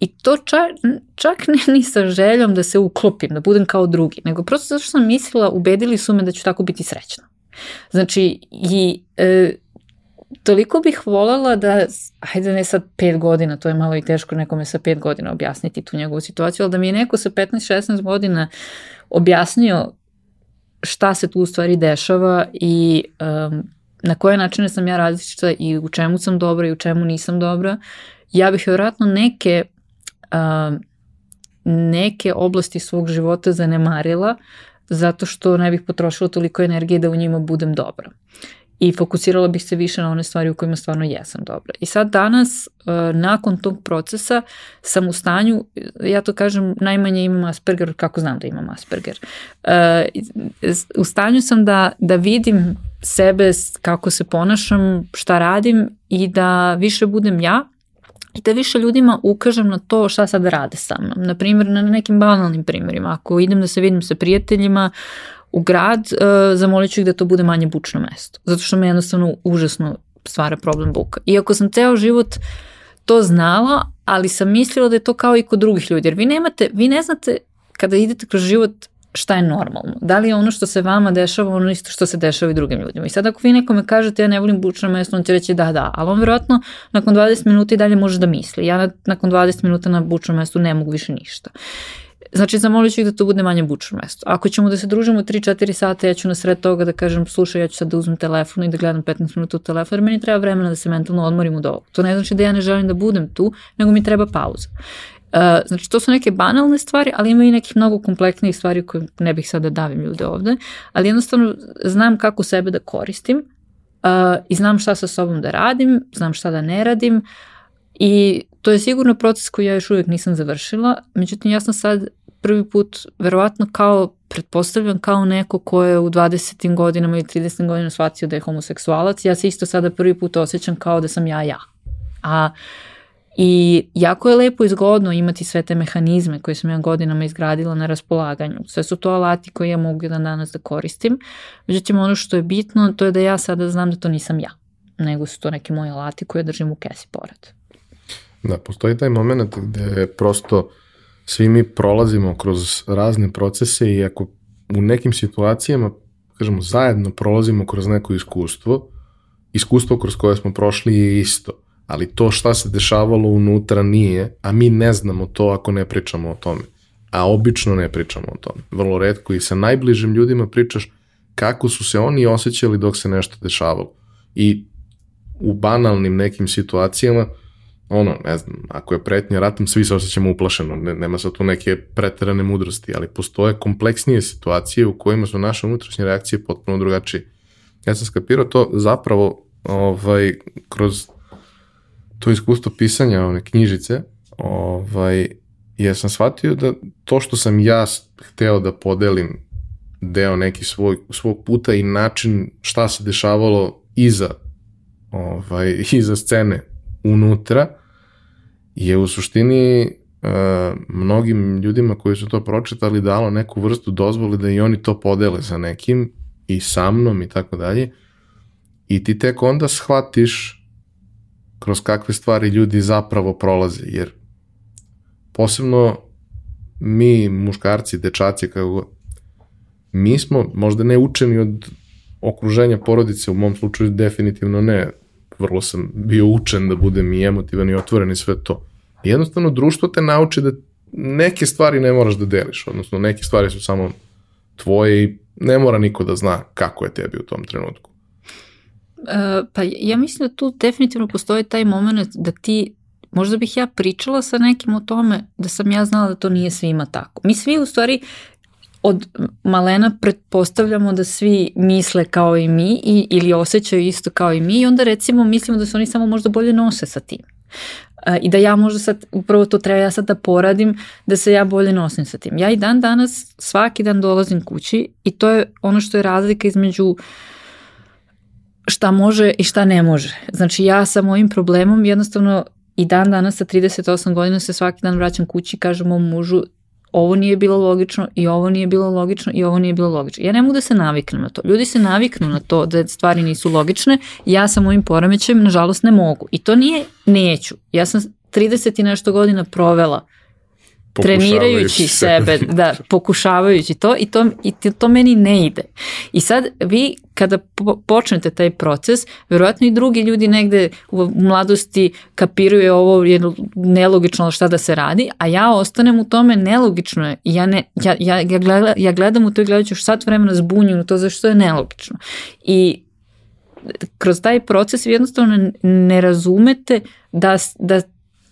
i to čak, čak ne ni sa željom da se uklopim, da budem kao drugi, nego prosto zato što sam mislila, ubedili su me da ću tako biti srećna. Znači, i e, toliko bih voljela da, hajde ne sad pet godina, to je malo i teško nekome sa pet godina objasniti tu njegovu situaciju, ali da mi je neko sa 15-16 godina objasnio šta se tu u stvari dešava i um, na koje načine sam ja različita i u čemu sam dobra i u čemu nisam dobra, ja bih vjerojatno neke um, neke oblasti svog života zanemarila zato što ne bih potrošila toliko energije da u njima budem dobra i fokusirala bih se više na one stvari u kojima stvarno jesam dobra. I sad danas, e, nakon tog procesa, sam u stanju, ja to kažem, najmanje imam Asperger, kako znam da imam Asperger. E, u stanju sam da, da vidim sebe, kako se ponašam, šta radim i da više budem ja, i da više ljudima ukažem na to šta sad rade sa mnom. Naprimjer, na nekim banalnim primjerima. Ako idem da se vidim sa prijateljima, u grad, uh, zamolit ću ih da to bude manje bučno mesto. Zato što me jednostavno užasno stvara problem buka. Iako sam ceo život to znala, ali sam mislila da je to kao i kod drugih ljudi. Jer vi nemate, vi ne znate kada idete kroz život šta je normalno. Da li je ono što se vama dešava ono isto što se dešava i drugim ljudima. I sad ako vi nekome kažete ja ne volim bučno mesto, on će reći da, da, ali on vjerojatno nakon 20 minuta i dalje može da misli. Ja nakon 20 minuta na bučnom mestu ne mogu više ništa. Znači, zamolit ću ih da to bude manje bučno mesto. Ako ćemo da se družimo 3-4 sata, ja ću na sred toga da kažem, slušaj, ja ću sad da uzmem telefon i da gledam 15 minuta u telefon, jer meni treba vremena da se mentalno odmorim od ovog. To ne znači da ja ne želim da budem tu, nego mi treba pauza. Uh, znači, to su neke banalne stvari, ali ima i nekih mnogo kompleksnijih stvari koje ne bih sada da davim ljude ovde, ali jednostavno znam kako sebe da koristim uh, i znam šta sa sobom da radim, znam šta da ne radim i to je sigurno proces koji ja još uvijek nisam završila, međutim ja sam sad prvi put, verovatno kao, pretpostavljam kao neko ko je u 20. godinama ili 30. godinama shvatio da je homoseksualac, ja se isto sada prvi put osjećam kao da sam ja ja. A I jako je lepo i zgodno imati sve te mehanizme koje sam ja godinama izgradila na raspolaganju. Sve su to alati koje ja mogu jedan danas da koristim. Međutim, ono što je bitno, to je da ja sada znam da to nisam ja, nego su to neki moji alati koje držim u kesi pored. Da, postoji taj moment gde prosto svi mi prolazimo kroz razne procese i ako u nekim situacijama, kažemo, zajedno prolazimo kroz neko iskustvo, iskustvo kroz koje smo prošli je isto, ali to šta se dešavalo unutra nije, a mi ne znamo to ako ne pričamo o tome. A obično ne pričamo o tome. Vrlo redko i sa najbližim ljudima pričaš kako su se oni osjećali dok se nešto dešavalo. I u banalnim nekim situacijama ono, ne znam, ako je pretnja ratom, svi se osjećamo uplašeno, ne, nema sad tu neke preterane mudrosti, ali postoje kompleksnije situacije u kojima su naše unutrašnje reakcije potpuno drugačije. Ja sam skapirao to zapravo ovaj, kroz to iskustvo pisanja one knjižice, ovaj, ja sam shvatio da to što sam ja hteo da podelim deo neki svoj, svog puta i način šta se dešavalo iza ovaj, iza scene unutra, je u suštini uh, mnogim ljudima koji su to pročitali dalo neku vrstu dozvole da i oni to podele sa nekim i sa mnom i tako dalje. I ti tek onda shvatiš kroz kakve stvari ljudi zapravo prolaze, jer posebno mi, muškarci, dečaci, kako mi smo možda ne učeni od okruženja porodice, u mom slučaju definitivno ne, vrlo sam bio učen da budem i emotivan i otvoren i sve to. Jednostavno društvo te nauči da neke stvari ne moraš da deliš, odnosno neke stvari su samo tvoje i ne mora niko da zna kako je tebi u tom trenutku. Uh, pa ja mislim da tu definitivno postoji taj moment da ti možda bih ja pričala sa nekim o tome da sam ja znala da to nije svima tako. Mi svi u stvari od malena pretpostavljamo da svi misle kao i mi i, ili osjećaju isto kao i mi i onda recimo mislimo da se oni samo možda bolje nose sa tim. Uh, I da ja možda sad, upravo to treba ja sad da poradim, da se ja bolje nosim sa tim. Ja i dan danas svaki dan dolazim kući i to je ono što je razlika između šta može i šta ne može. Znači ja sa mojim problemom jednostavno i dan danas sa 38 godina se svaki dan vraćam kući i kažem mom mužu ovo nije bilo logično i ovo nije bilo logično i ovo nije bilo logično. Ja ne mogu da se naviknem na to. Ljudi se naviknu na to da stvari nisu logične. Ja sa mojim poremećajem, nažalost, ne mogu. I to nije neću. Ja sam 30 i nešto godina provela trenirajući sebe, da, pokušavajući to i to, i to meni ne ide. I sad vi kada po, počnete taj proces, verovatno i drugi ljudi negde u mladosti kapiraju ovo je nelogično šta da se radi, a ja ostanem u tome nelogično je. Ja, ne, ja, ja, ja, gledam, ja gledam u to i gledat ću sat vremena zbunju to zašto je nelogično. I kroz taj proces vi jednostavno ne razumete da, da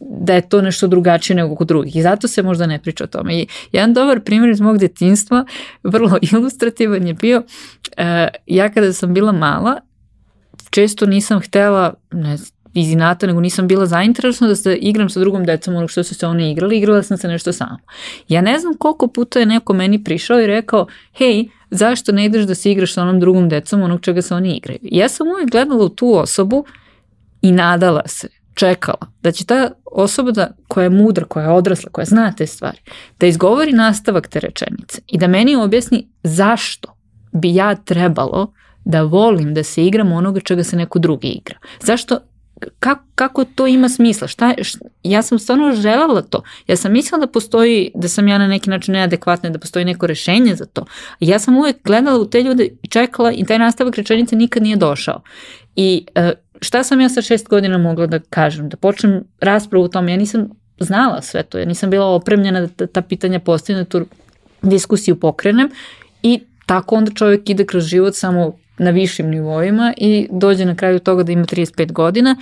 da je to nešto drugačije nego kod drugih i zato se možda ne priča o tome. I jedan dobar primjer iz mog detinstva, vrlo [LAUGHS] ilustrativan je bio, uh, ja kada sam bila mala, često nisam htela, ne iz inata, nego nisam bila zainteresovana da se igram sa drugom decom onog što su se oni igrali, igrala sam se nešto sama. Ja ne znam koliko puta je neko meni prišao i rekao, hej, zašto ne ideš da se igraš sa onom drugom decom onog čega se oni igraju? Ja sam uvijek gledala u tu osobu i nadala se čekala da će ta osoba da, koja je mudra, koja je odrasla, koja zna te stvari, da izgovori nastavak te rečenice i da meni objasni zašto bi ja trebalo da volim da se igram onoga čega se neko drugi igra. Zašto kako, kako to ima smisla? Šta, šta, ja sam stvarno želela to. Ja sam mislila da postoji, da sam ja na neki način neadekvatna, da postoji neko rešenje za to. Ja sam uvek gledala u te ljude i čekala i taj nastavak rečenice nikad nije došao. I uh, šta sam ja sa šest godina mogla da kažem? Da počnem raspravu o tome. Ja nisam znala sve to. Ja nisam bila opremljena da ta pitanja postavljena, da tu diskusiju pokrenem i tako onda čovjek ide kroz život samo na višim nivoima i dođe na kraju toga da ima 35 godina,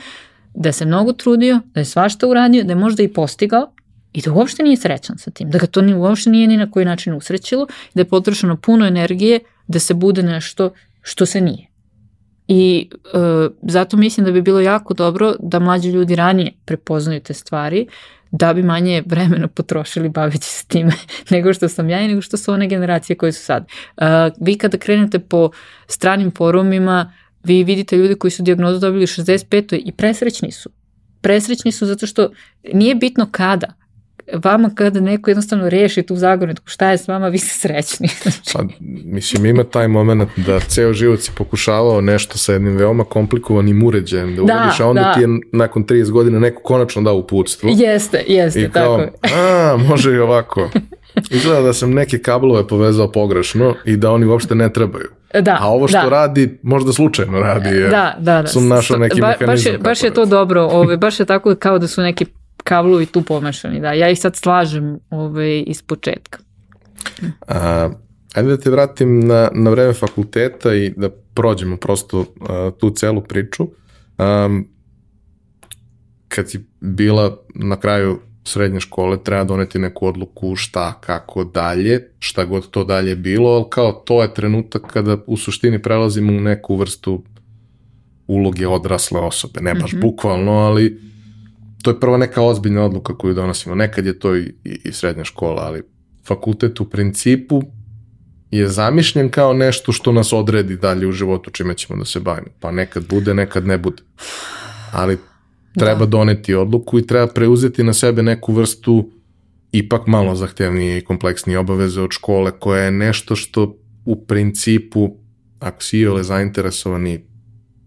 da se mnogo trudio, da je svašta uradio, da je možda i postigao i da uopšte nije srećan sa tim, da ga to ni, uopšte nije ni na koji način usrećilo, da je potrošeno puno energije da se bude nešto što se nije. I e, zato mislim da bi bilo jako dobro da mlađi ljudi ranije prepoznaju te stvari, da bi manje vremena potrošili baveći se time [LAUGHS] nego što sam ja i nego što su one generacije koje su sad. Uh, vi kada krenete po stranim forumima, vi vidite ljude koji su dijagnozu dobili u 65. i presrećni su. Presrećni su zato što nije bitno kada, vama kada neko jednostavno reši tu zagonetku, šta je s vama, vi ste srećni. [LAUGHS] pa, mislim, ima taj moment da ceo život si pokušavao nešto sa jednim veoma komplikovanim uređajem da, da uradiš, a onda da. ti je nakon 30 godina neko konačno dao uputstvo. Jeste, jeste, I kao, tako. a, može i ovako. [LAUGHS] Izgleda da sam neke kablove povezao pogrešno i da oni uopšte ne trebaju. Da, A ovo što da. radi, možda slučajno radi. Jer da, da, da. Sam našao neki ba, mehanizam. Baš je, baš je to dobro, ove, baš je tako kao da su neki kablovi tu pomešani, da. Ja ih sad slažem ovaj, iz početka. A, ajde da te vratim na, na vreme fakulteta i da prođemo prosto a, tu celu priču. A, kad si bila na kraju srednje škole, treba doneti neku odluku šta, kako dalje, šta god to dalje bilo, ali kao to je trenutak kada u suštini prelazimo u neku vrstu uloge odrasle osobe, ne baš mm -hmm. bukvalno, ali to je prva neka ozbiljna odluka koju donosimo. Nekad je to i, i, i srednja škola, ali fakultet u principu je zamišljen kao nešto što nas odredi dalje u životu čime ćemo da se bavimo. Pa nekad bude, nekad ne bude. Ali treba da. doneti odluku i treba preuzeti na sebe neku vrstu ipak malo zahtevnije i kompleksnije obaveze od škole koja je nešto što u principu ako si iole zainteresovan i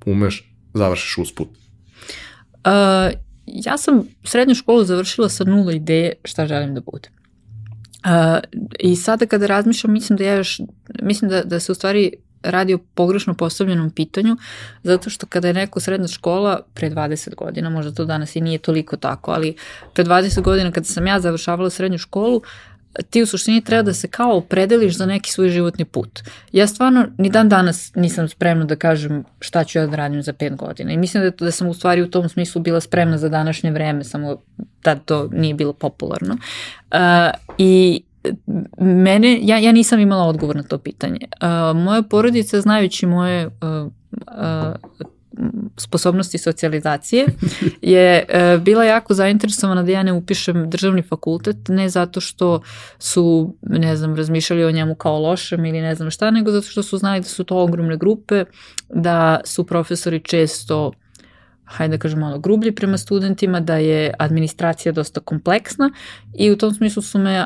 umeš, završiš usput. Uh, ja sam srednju školu završila sa nula ideje šta želim da budem. Uh, I sada kada razmišljam, mislim da ja još, mislim da, da se u stvari radi o pogrešno postavljenom pitanju, zato što kada je neko srednja škola pre 20 godina, možda to danas i nije toliko tako, ali pre 20 godina kada sam ja završavala srednju školu, ti u suštini treba da se kao opredeliš za neki svoj životni put. Ja stvarno ni dan danas nisam spremna da kažem šta ću ja da radim za pet godina i mislim da, da sam u stvari u tom smislu bila spremna za današnje vreme, samo tad to nije bilo popularno. Uh, I mene, ja, ja nisam imala odgovor na to pitanje. Uh, moja porodica, znajući moje uh, uh, sposobnosti socijalizacije [LAUGHS] je e, bila jako zainteresovana da ja ne upišem državni fakultet, ne zato što su, ne znam, razmišljali o njemu kao lošem ili ne znam šta, nego zato što su znali da su to ogromne grupe, da su profesori često hajde da kažem malo grublji prema studentima, da je administracija dosta kompleksna i u tom smislu su me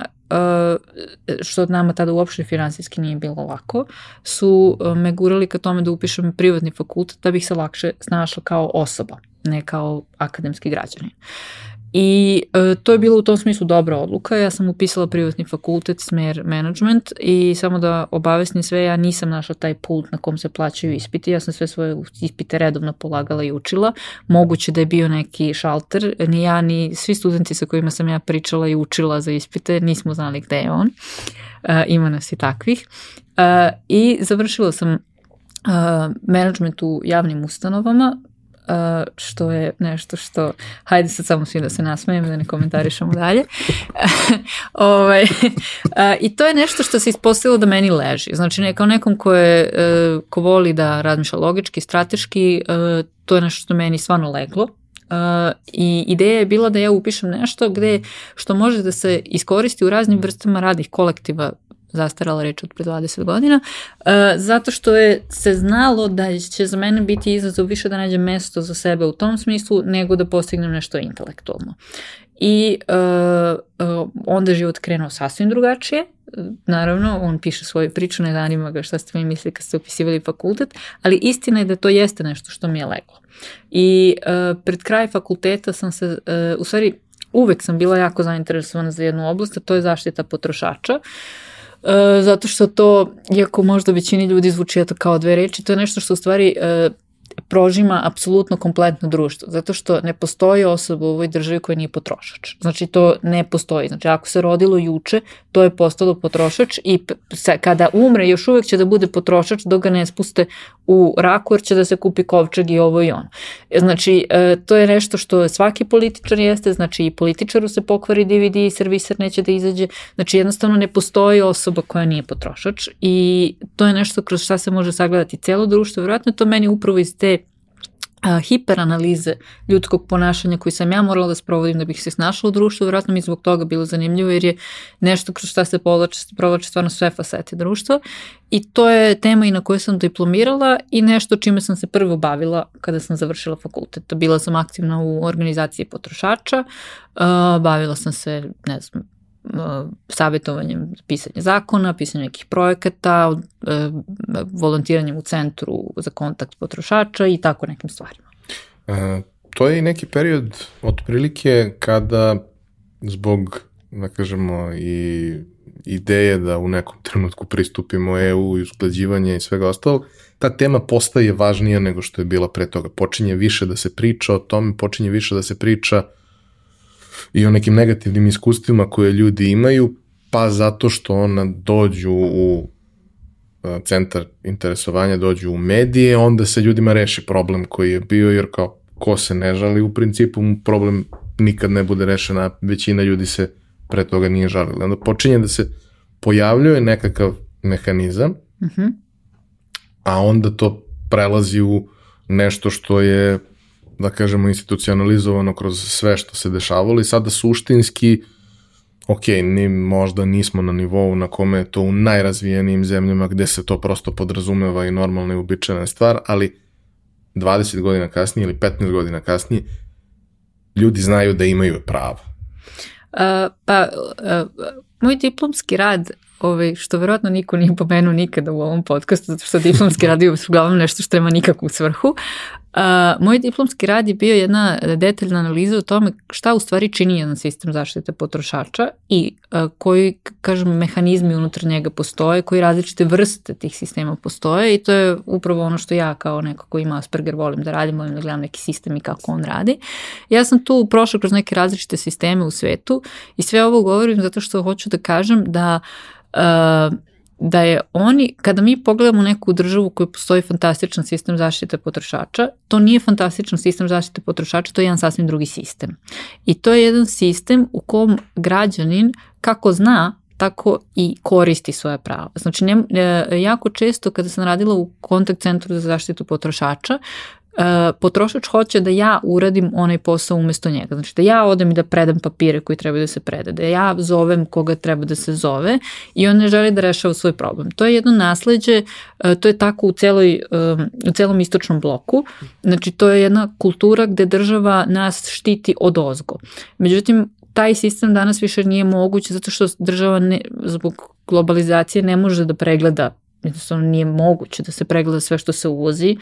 što od nama tada uopšte finansijski nije bilo lako, su uh, me gurali ka tome da upišem privatni fakultet da bih se lakše snašla kao osoba, ne kao akademski građanin. I e, to je bilo u tom smislu dobra odluka. Ja sam upisala privatni fakultet, smer management i samo da obavesnim sve, ja nisam našla taj pult na kom se plaćaju ispiti. Ja sam sve svoje ispite redovno polagala i učila. Moguće da je bio neki šalter. Ni ja, ni svi studenti sa kojima sam ja pričala i učila za ispite, nismo znali gde je on. E, ima nas i takvih. E, I završila sam management u javnim ustanovama, Uh, što je nešto što, hajde sad samo svi da se nasmejem, da ne komentarišemo dalje. [LAUGHS] ovaj, uh, I to je nešto što se ispostavilo da meni leži. Znači, ne, kao nekom ko, je, uh, ko voli da razmišlja logički, strateški, uh, to je nešto što meni stvarno leglo. Uh, I ideja je bila da ja upišem nešto gde što može da se iskoristi u raznim vrstama radnih kolektiva zastarala reč od pre 20 godina, uh, zato što je se znalo da će za mene biti izazov više da nađem mesto za sebe u tom smislu nego da postignem nešto intelektualno. I uh, uh, onda je život krenuo sasvim drugačije, naravno, on piše svoju priču, ne zanima ga šta ste mi mislili kad ste upisivali fakultet, ali istina je da to jeste nešto što mi je leglo. I uh, pred kraj fakulteta sam se, uh, u stvari, uvek sam bila jako zainteresovana za jednu oblast, a to je zaštita potrošača. Uh, zato što to, iako možda većini ljudi zvuči to kao dve reči, to je nešto što u stvari uh, prožima apsolutno kompletno društvo, zato što ne postoji osoba u ovoj državi koja nije potrošač. Znači to ne postoji. Znači ako se rodilo juče, to je postalo potrošač i kada umre još uvek će da bude potrošač dok ga ne spuste u raku jer će da se kupi kovčeg i ovo i ono. Znači e, to je nešto što svaki političar jeste, znači i političaru se pokvari DVD i serviser neće da izađe. Znači jednostavno ne postoji osoba koja nije potrošač i to je nešto kroz šta se može sagledati celo društvo. Vjerojatno to meni upravo iz te a, hiperanalize ljudskog ponašanja koji sam ja morala da sprovodim da bih se snašla u društvu, vjerojatno mi zbog toga bilo zanimljivo jer je nešto kroz šta se povlače, provlače stvarno sve fasete društva i to je tema i na kojoj sam diplomirala i nešto čime sam se prvo bavila kada sam završila fakultet. Bila sam aktivna u organizaciji potrošača, bavila sam se, ne znam, savjetovanjem pisanja zakona, pisanja nekih projekata, e, volontiranjem u centru za kontakt potrošača i tako nekim stvarima. E, to je i neki period otprilike kada zbog, da kažemo, i ideje da u nekom trenutku pristupimo EU i usklađivanje i svega ostalog, ta tema postaje važnija nego što je bila pre toga. Počinje više da se priča o tome, počinje više da se priča i o nekim negativnim iskustvima koje ljudi imaju, pa zato što ona dođu u centar interesovanja, dođu u medije, onda se ljudima reši problem koji je bio, jer kao ko se ne žali, u principu problem nikad ne bude rešen, a većina ljudi se pre toga nije žalila. Onda počinje da se pojavljuje nekakav mehanizam, uh mhm. -huh. a onda to prelazi u nešto što je da kažemo, institucionalizovano kroz sve što se dešavalo i sada suštinski, ok, ni, možda nismo na nivou na kome je to u najrazvijenijim zemljama gde se to prosto podrazumeva i normalna i uobičajena stvar, ali 20 godina kasnije ili 15 godina kasnije ljudi znaju da imaju prava. Uh, pa, uh, moj diplomski rad ovaj, što verovatno niko nije pomenuo nikada u ovom podcastu, zato što diplomski rad je uglavnom nešto što nema nikakvu svrhu, A, moj diplomski rad je bio jedna detaljna analiza o tome šta u stvari čini jedan sistem zaštite potrošača i a, koji, kažem, mehanizmi unutar njega postoje, koji različite vrste tih sistema postoje i to je upravo ono što ja kao neko ko ima Asperger volim da radim, volim da gledam neki sistem i kako on radi. Ja sam tu prošla kroz neke različite sisteme u svetu i sve ovo govorim zato što hoću da kažem da uh, da je oni, kada mi pogledamo neku državu koju postoji fantastičan sistem zaštite potrošača, to nije fantastičan sistem zaštite potrošača, to je jedan sasvim drugi sistem. I to je jedan sistem u kom građanin kako zna tako i koristi svoje prava. Znači, ne, e, jako često kada sam radila u kontakt centru za zaštitu potrošača, potrošač hoće da ja uradim onaj posao umesto njega. Znači da ja odem i da predam papire koji treba da se preda, da ja zovem koga treba da se zove i on ne želi da rešava svoj problem. To je jedno nasledđe, uh, to je tako u, celoj, uh, u celom istočnom bloku. Znači to je jedna kultura gde država nas štiti od ozgo. Međutim, taj sistem danas više nije moguć zato što država ne, zbog globalizacije ne može da pregleda jednostavno nije moguće da se pregleda sve što se uvozi,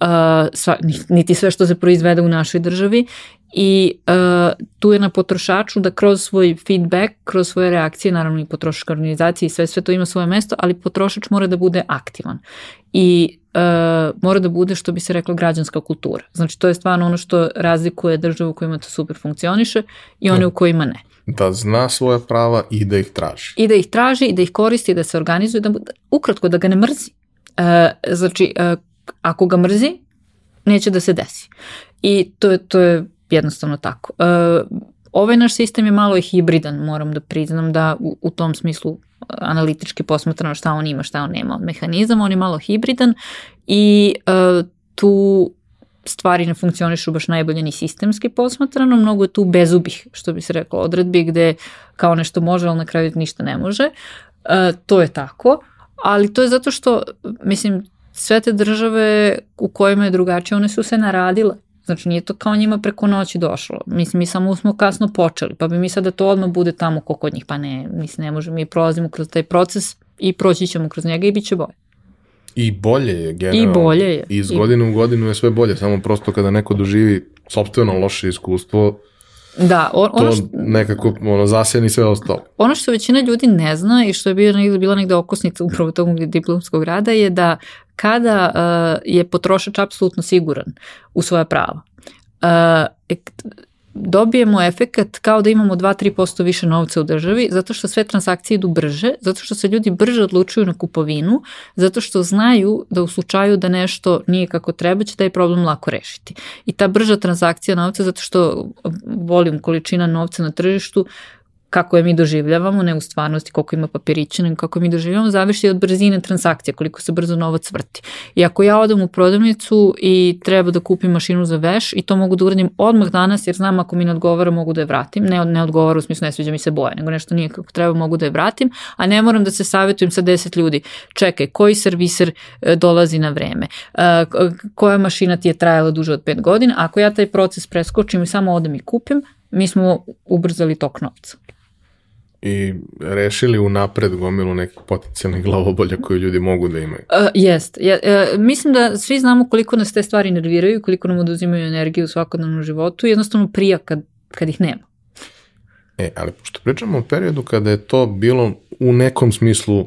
uh, sva, niti sve što se proizvede u našoj državi i uh, tu je na potrošaču da kroz svoj feedback, kroz svoje reakcije, naravno i potrošačka organizacija i sve, sve to ima svoje mesto, ali potrošač mora da bude aktivan i uh, mora da bude, što bi se reklo, građanska kultura. Znači, to je stvarno ono što razlikuje državu u kojima to super funkcioniše i one u kojima ne. Da zna svoje prava i da ih traži. I da ih traži, i da ih koristi, da se organizuje, da, ukratko, da ga ne mrzi. Uh, znači, uh, ako ga mrzi, neće da se desi. I to je, to je jednostavno tako. Uh, ovaj naš sistem je malo i hibridan, moram da priznam da u, u tom smislu analitički posmatrano šta on ima, šta on nema od mehanizama, on je malo hibridan i uh, tu stvari ne funkcionišu baš najbolje ni sistemski posmatrano, mnogo je tu bezubih, što bi se reklo, odredbi gde kao nešto može, ali na kraju ništa ne može. Uh, to je tako, ali to je zato što, mislim, sve te države u kojima je drugačije, one su se naradile. Znači nije to kao njima preko noći došlo. Mislim, mi samo smo kasno počeli, pa bi mi sad da to odmah bude tamo ko kod njih. Pa ne, mislim, ne može, mi prolazimo kroz taj proces i proći ćemo kroz njega i bit će bolje. I bolje je generalno. I bolje je. I iz godine u godinu je sve bolje, samo prosto kada neko doživi sobstveno loše iskustvo, Da, on, ono to što, nekako ono, zasjeni sve ostalo. ono što većina ljudi ne zna i što je bio negde, bila negde okosnica upravo tog diplomskog rada je da kada uh, je potrošač apsolutno siguran u svoja prava, uh, dobijemo efekat kao da imamo 2-3% više novca u državi, zato što sve transakcije idu brže, zato što se ljudi brže odlučuju na kupovinu, zato što znaju da u slučaju da nešto nije kako treba, će taj problem lako rešiti. I ta brža transakcija novca, zato što volim količina novca na tržištu, kako je mi doživljavamo, ne u stvarnosti koliko ima papirića, nego kako mi doživljavamo, zavisi od brzine transakcije, koliko se brzo novac vrti. I ako ja odem u prodavnicu i treba da kupim mašinu za veš i to mogu da uradim odmah danas jer znam ako mi ne odgovara mogu da je vratim, ne, ne odgovara u smislu ne sviđa mi se boja, nego nešto nije kako treba mogu da je vratim, a ne moram da se savjetujem sa 10 ljudi. Čekaj, koji serviser e, dolazi na vreme? E, koja mašina ti je trajala duže od 5 godina? Ako ja taj proces preskočim i samo odem i kupim, mi smo ubrzali tok novca. I rešili unapred gomilu nekih potencijalnih glavobolja koje ljudi mogu da imaju. Uh, jest. Ja, uh, mislim da svi znamo koliko nas te stvari nerviraju, koliko nam oduzimaju energiju u svakodnevnom životu i jednostavno prija kad, kad ih nema. E, ali pošto pričamo o periodu kada je to bilo u nekom smislu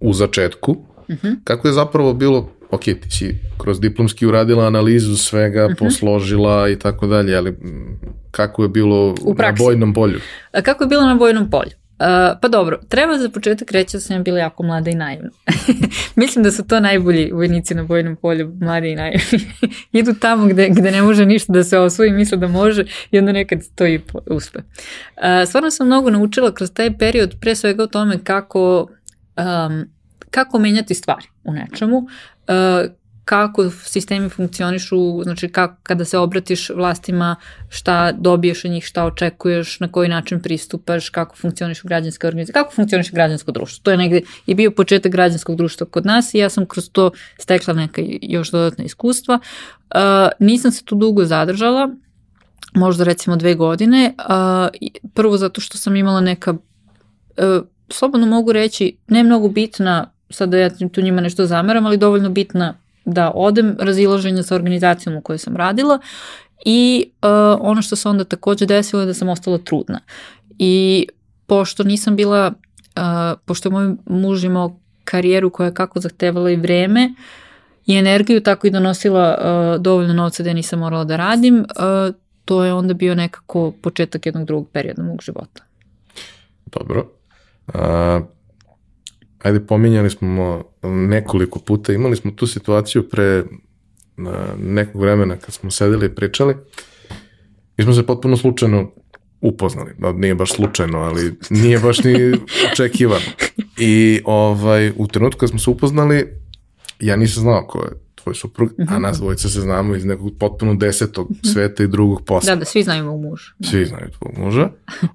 u začetku, Uh -huh. kako je zapravo bilo, ok, ti si kroz diplomski uradila analizu svega, Mhm. posložila i tako dalje, ali mm, kako je bilo U na bojnom polju? A kako je bilo na vojnom polju? Uh, pa dobro, treba za početak reći da sam ja bila jako mlada i naivna. [LAUGHS] Mislim da su to najbolji vojnici na vojnom polju, mladi i naivni. [LAUGHS] Idu tamo gde, gde ne može ništa da se osvoji, misle da može i onda nekad to i uspe. Uh, stvarno sam mnogo naučila kroz taj period, pre svega o tome kako, um, kako menjati stvari u nečemu, uh, kako sistemi funkcionišu, znači kako, kada se obratiš vlastima, šta dobiješ od njih, šta očekuješ, na koji način pristupaš, kako funkcionišu građanske organizacije, kako funkcioniše građansko društvo. To je negde i bio početak građanskog društva kod nas i ja sam kroz to stekla neka još dodatna iskustva. Uh, nisam se tu dugo zadržala, možda recimo dve godine, uh, prvo zato što sam imala neka, uh, slobodno mogu reći, ne mnogo bitna, sad da ja tu njima nešto zameram, ali dovoljno bitna da odem razilaženja sa organizacijom u kojoj sam radila i uh, ono što se onda takođe desilo je da sam ostala trudna. I pošto nisam bila, uh, pošto je moj muž imao karijeru koja je kako zahtevala i vreme i energiju, tako i donosila uh, dovoljno novca da ja nisam morala da radim, uh, to je onda bio nekako početak jednog drugog perioda mog života. Dobro. A, ajde, pominjali smo nekoliko puta, imali smo tu situaciju pre nekog vremena kad smo sedeli i pričali. Mi smo se potpuno slučajno upoznali. No, nije baš slučajno, ali nije baš ni očekivano. I ovaj, u trenutku kad smo se upoznali, ja nisam znao ko je tvoj suprug, a nas dvojica se znamo iz nekog potpuno desetog sveta i drugog posla. Da, da, svi znaju mog muža. Da. Svi znaju tvog muža.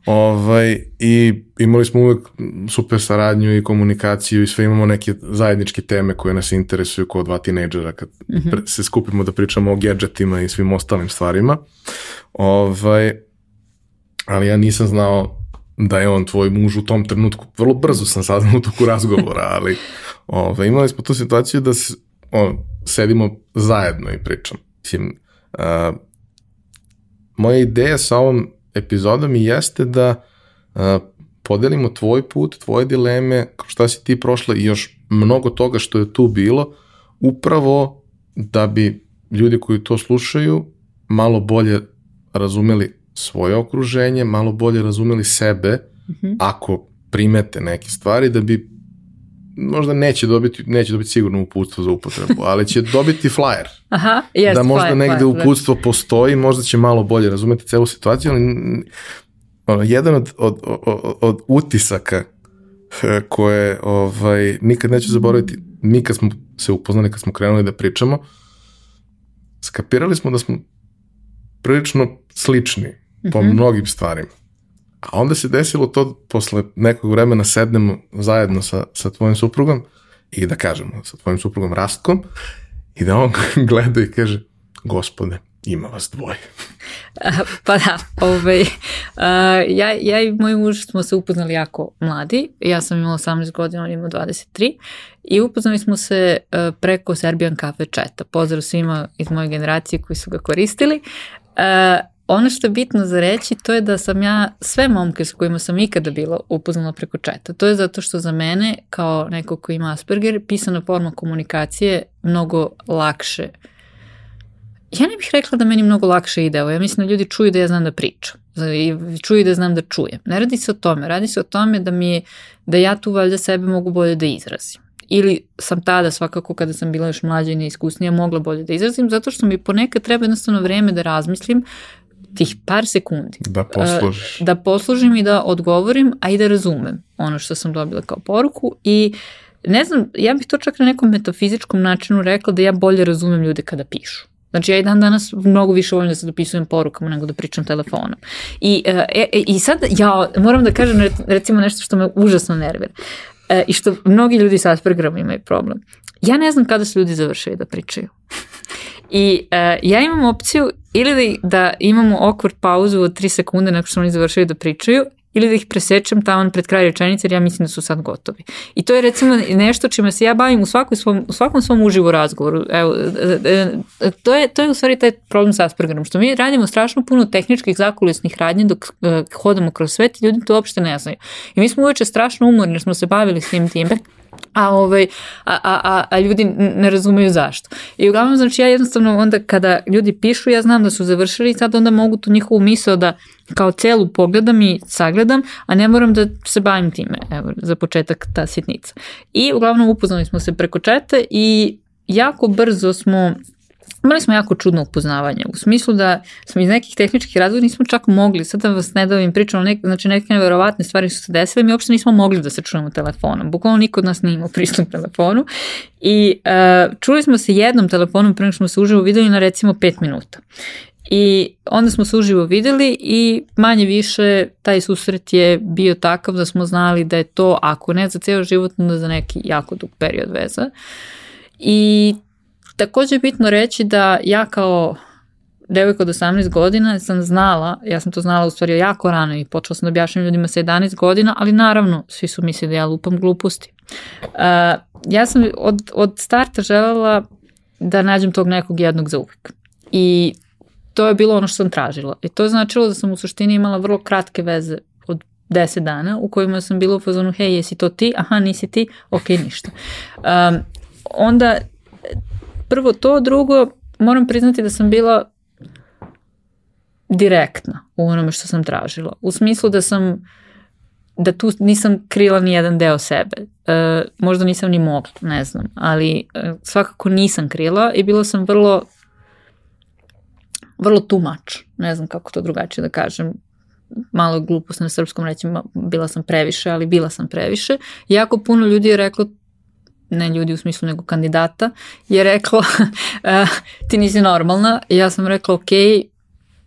ovaj, I imali smo uvek super saradnju i komunikaciju i sve imamo neke zajedničke teme koje nas interesuju kao dva tinejdžera kad mm -hmm. se skupimo da pričamo o gadgetima i svim ostalim stvarima. Ovaj, ali ja nisam znao da je on tvoj muž u tom trenutku. Vrlo brzo sam saznao u toku razgovora, ali ovaj, imali smo tu situaciju da on, sedimo zajedno i pričamo. Mislim, uh, moja ideja sa ovom epizodom i jeste da uh, podelimo tvoj put, tvoje dileme, šta si ti prošla i još mnogo toga što je tu bilo, upravo da bi ljudi koji to slušaju malo bolje razumeli svoje okruženje, malo bolje razumeli sebe, mm -hmm. ako primete neke stvari, da bi možda neće dobiti, neće dobiti sigurno uputstvo za upotrebu, ali će dobiti flyer. [LAUGHS] Aha, jest, da možda flyer, negde flyer, uputstvo postoji, možda će malo bolje razumeti celu situaciju, ali ono, jedan od, od, od, od utisaka koje ovaj, nikad neću zaboraviti, mi kad smo se upoznali, kad smo krenuli da pričamo, skapirali smo da smo prilično slični po mm -hmm. mnogim stvarima. A onda se desilo to, posle nekog vremena sednemo zajedno sa, sa tvojim suprugom i da kažemo, sa tvojim suprugom Rastkom, i da on [LAUGHS] gleda i kaže, gospode, ima vas dvoje. [LAUGHS] pa da, ovaj, uh, ja, ja i moj muž smo se upoznali jako mladi, ja sam imala 18 godina, on ima 23 i upoznali smo se uh, preko Serbian Cafe Chata. Pozdrav svima iz moje generacije koji su ga koristili. Uh, ono što je bitno za reći to je da sam ja sve momke s kojima sam ikada bila upoznala preko četa. To je zato što za mene kao neko ko ima Asperger pisana forma komunikacije mnogo lakše. Ja ne bih rekla da meni mnogo lakše ide ovo. Ja mislim da ljudi čuju da ja znam da pričam. I čuju da znam da čujem. Ne radi se o tome. Radi se o tome da mi je, da ja tu valjda sebe mogu bolje da izrazim ili sam tada svakako kada sam bila još mlađa i neiskusnija mogla bolje da izrazim zato što mi ponekad treba jednostavno vreme da razmislim tih par sekundi. Da poslužiš. Da poslužim i da odgovorim, a i da razumem ono što sam dobila kao poruku i ne znam, ja bih to čak na nekom metafizičkom načinu rekla da ja bolje razumem ljude kada pišu. Znači ja i dan danas mnogo više volim da se dopisujem porukama nego da pričam telefonom. I, e, e, e i sad ja moram da kažem recimo nešto što me užasno nervira. E, I što mnogi ljudi sa Aspergerom imaju problem. Ja ne znam kada su ljudi završili da pričaju. I uh, ja imam opciju ili da, imamo awkward pauzu od 3 sekunde nakon što oni završaju da pričaju, ili da ih presečem tamo pred kraj rečenice jer ja mislim da su sad gotovi. I to je recimo nešto čime se ja bavim u, svakoj svom, u svakom svom uživo razgovoru. Evo, e, e, to, je, to je u stvari taj problem sa Aspergerom, što mi radimo strašno puno tehničkih zakulisnih radnji dok uh, hodamo kroz svet i ljudi to uopšte ne znaju. I mi smo uveče strašno umorni jer smo se bavili s tim time a, ovaj, a, a, a ljudi ne razumeju zašto. I uglavnom, znači ja jednostavno onda kada ljudi pišu, ja znam da su završili i sad onda mogu tu njihovu misao da kao celu pogledam i sagledam, a ne moram da se bavim time, evo, za početak ta sitnica. I uglavnom upoznali smo se preko čete i jako brzo smo Imali smo jako čudno upoznavanje, u smislu da smo iz nekih tehničkih razloga nismo čak mogli, sad da vas ne da im pričamo, nek, znači neke neverovatne stvari su se desile, mi uopšte nismo mogli da se čujemo telefonom, bukvalno niko od nas nije imao pristup telefonu i uh, čuli smo se jednom telefonom pre nego smo se uživo videli na recimo 5 minuta. I onda smo se uživo videli i manje više taj susret je bio takav da smo znali da je to, ako ne za ceo život, onda za neki jako dug period veza. I Takođe je bitno reći da ja kao devojka od 18 godina sam znala, ja sam to znala u stvari jako rano i počela sam da objašnjam ljudima sa 11 godina, ali naravno svi su mislili da ja lupam gluposti. Uh, ja sam od, od starta želela da nađem tog nekog jednog za uvek. I to je bilo ono što sam tražila. I to je značilo da sam u suštini imala vrlo kratke veze od 10 dana u kojima sam bila u fazonu, hej, jesi to ti? Aha, nisi ti? Ok, ništa. Um, onda prvo to, drugo, moram priznati da sam bila direktna u onome što sam tražila. U smislu da sam da tu nisam krila ni jedan deo sebe. E, možda nisam ni mogla, ne znam, ali e, svakako nisam krila i bila sam vrlo vrlo tumač, ne znam kako to drugačije da kažem, malo glupost na srpskom reći, bila sam previše, ali bila sam previše. Jako puno ljudi je reklo ne ljudi u smislu nego kandidata, je rekla uh, [LAUGHS] ti nisi normalna i ja sam rekla ok,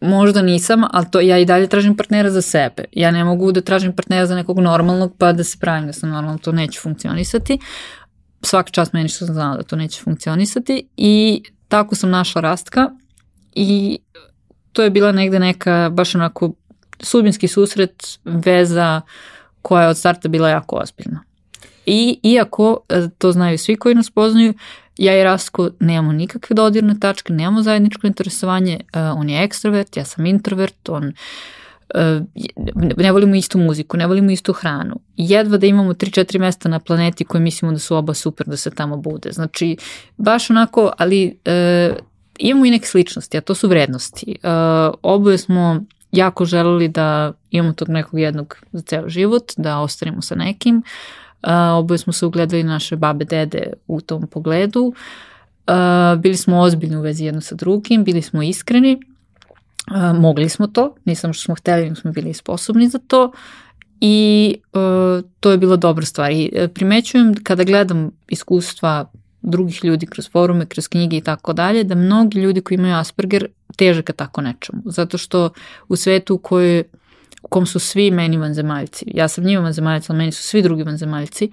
možda nisam, ali to ja i dalje tražim partnera za sebe. Ja ne mogu da tražim partnera za nekog normalnog pa da se pravim da sam normalno, to neće funkcionisati. Svaka čast meni što sam znala da to neće funkcionisati i tako sam našla Rastka i to je bila negde neka baš onako sudbinski susret, veza koja je od starta bila jako ozbiljna. I iako, e, to znaju svi koji nas poznaju, ja i Rasko nemamo nikakve dodirne tačke, nemamo zajedničko interesovanje, uh, on je ekstrovert, ja sam introvert, on uh, ne volimo istu muziku, ne volimo istu hranu. Jedva da imamo 3-4 mesta na planeti koje mislimo da su oba super da se tamo bude. Znači, baš onako, ali uh, imamo i neke sličnosti, a to su vrednosti. Uh, oboje smo jako želeli da imamo tog nekog jednog za ceo život, da ostanemo sa nekim. Uh, oboje smo se ugledali naše babe, dede u tom pogledu. Bili smo ozbiljni u vezi jedno sa drugim, bili smo iskreni, mogli smo to, nisam što smo hteli, nego smo bili sposobni za to i to je bila dobra stvar. I e, primećujem kada gledam iskustva drugih ljudi kroz forume, kroz knjige i tako dalje, da mnogi ljudi koji imaju Asperger teže ka tako nečemu. Zato što u svetu u kojoj u kom su svi meni vanzemaljci. Ja sam njima vanzemaljci, ali meni su svi drugi vanzemaljci.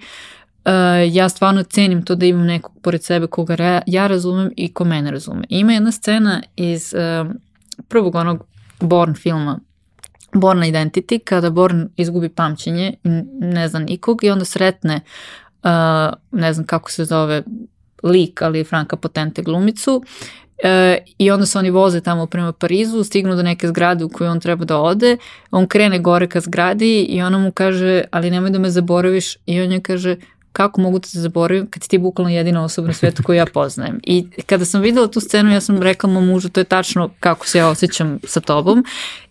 Uh, ja stvarno cenim to da imam nekog pored sebe koga re, ja razumem i ko mene razume. Ima jedna scena iz uh, prvog onog Born filma Born Identity, kada Born izgubi pamćenje, ne zna nikog i onda sretne, uh, ne znam kako se zove, lik, ali Franka Potente glumicu E, I onda se oni voze tamo prema Parizu, stignu do neke zgrade u koju on treba da ode, on krene gore ka zgradi i ona mu kaže, ali nemoj da me zaboraviš. I on je kaže, kako mogu da te zaboravim kad si ti bukvalno jedina osoba na svetu koju ja poznajem. I kada sam videla tu scenu, ja sam rekla mom mužu, to je tačno kako se ja osjećam sa tobom.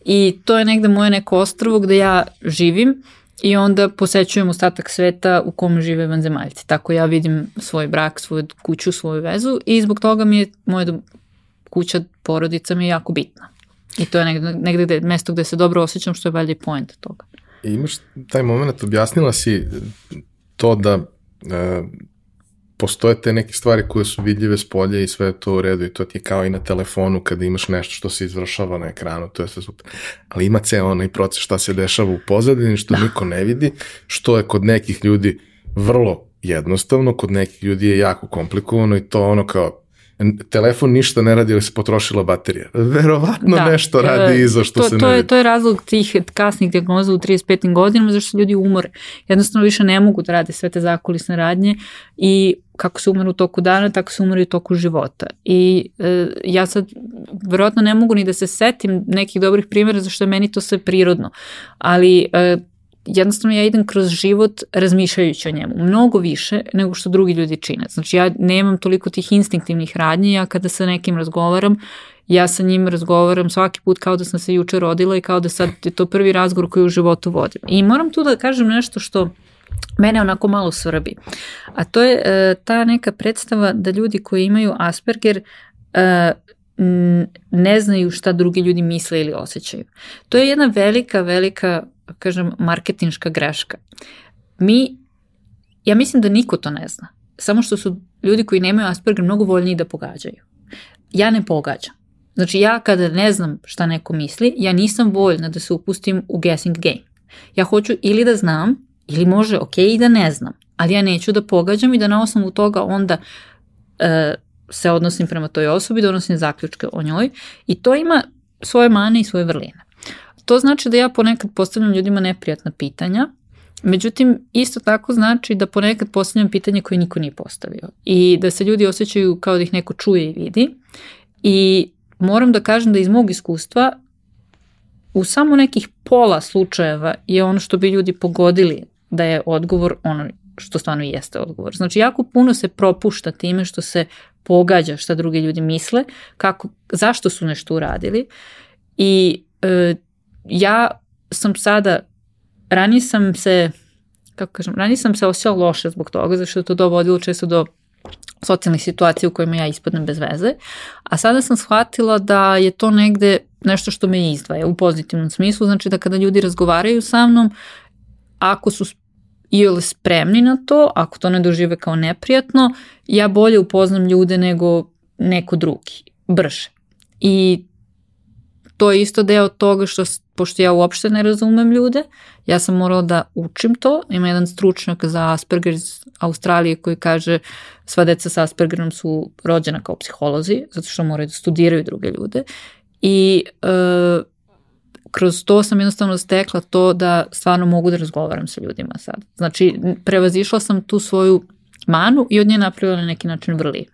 I to je negde moje neko ostrovo gde ja živim i onda posećujem ostatak sveta u kom žive vanzemaljci. Tako ja vidim svoj brak, svoju kuću, svoju vezu i zbog toga mi je moja kuća, porodica mi je jako bitna. I to je negde, negde gde, mesto gde se dobro osjećam, što je valjda i point toga. I imaš taj moment, objasnila si to da e, postoje te neke stvari koje su vidljive s polja i sve je to u redu i to ti je kao i na telefonu kada imaš nešto što se izvršava na ekranu, to je sve super. Ali ima ceo onaj proces šta se dešava u pozadini, što da. niko ne vidi, što je kod nekih ljudi vrlo jednostavno, kod nekih ljudi je jako komplikovano i to ono kao telefon ništa ne radi ili se potrošila baterija. [LAUGHS] Verovatno da, nešto radi iza što to, se to ne je, To je razlog tih kasnih diagnoza u 35. godinama, zašto ljudi umore. Jednostavno više ne mogu da rade sve te zakulisne radnje i kako se umre u toku dana, tako se umre u toku života. I e, ja sad verovatno ne mogu ni da se setim nekih dobrih primjera zašto je meni to sve prirodno, ali e, jednostavno ja idem kroz život razmišljajući o njemu, mnogo više nego što drugi ljudi čine. Znači ja nemam toliko tih instinktivnih radnji, ja kada sa nekim razgovaram, ja sa njim razgovaram svaki put kao da sam se juče rodila i kao da sad je to prvi razgovor koji u životu vodim. I moram tu da kažem nešto što mene onako malo svrbi. A to je e, ta neka predstava da ljudi koji imaju Asperger e, ne znaju šta drugi ljudi misle ili osjećaju. To je jedna velika, velika kažem, marketinška greška. Mi, ja mislim da niko to ne zna. Samo što su ljudi koji nemaju Asperger mnogo voljniji da pogađaju. Ja ne pogađam. Znači ja kada ne znam šta neko misli, ja nisam voljna da se upustim u guessing game. Ja hoću ili da znam, ili može ok i da ne znam, ali ja neću da pogađam i da na osnovu toga onda e, se odnosim prema toj osobi, donosim zaključke o njoj i to ima svoje mane i svoje vrline. To znači da ja ponekad postavljam ljudima neprijatna pitanja, međutim isto tako znači da ponekad postavljam pitanje koje niko nije postavio i da se ljudi osjećaju kao da ih neko čuje i vidi i moram da kažem da iz mog iskustva u samo nekih pola slučajeva je ono što bi ljudi pogodili da je odgovor ono što stvarno jeste odgovor. Znači, jako puno se propušta time što se pogađa šta drugi ljudi misle, kako, zašto su nešto uradili i e, ja sam sada, ranije sam se, kako kažem, ranije sam se osjećala loše zbog toga, zašto je to dovodilo često do socijalnih situacija u kojima ja ispadnem bez veze, a sada sam shvatila da je to negde nešto što me izdvaja u pozitivnom smislu, znači da kada ljudi razgovaraju sa mnom, ako su ili spremni na to, ako to ne dožive kao neprijatno, ja bolje upoznam ljude nego neko drugi, brže. I to je isto deo toga što, pošto ja uopšte ne razumem ljude, ja sam morala da učim to. Ima jedan stručnjak za Asperger iz Australije koji kaže sva deca sa Aspergerom su rođena kao psiholozi, zato što moraju da studiraju druge ljude. I e, kroz to sam jednostavno stekla to da stvarno mogu da razgovaram sa ljudima sad. Znači, prevazišla sam tu svoju manu i od nje napravila na neki način vrli.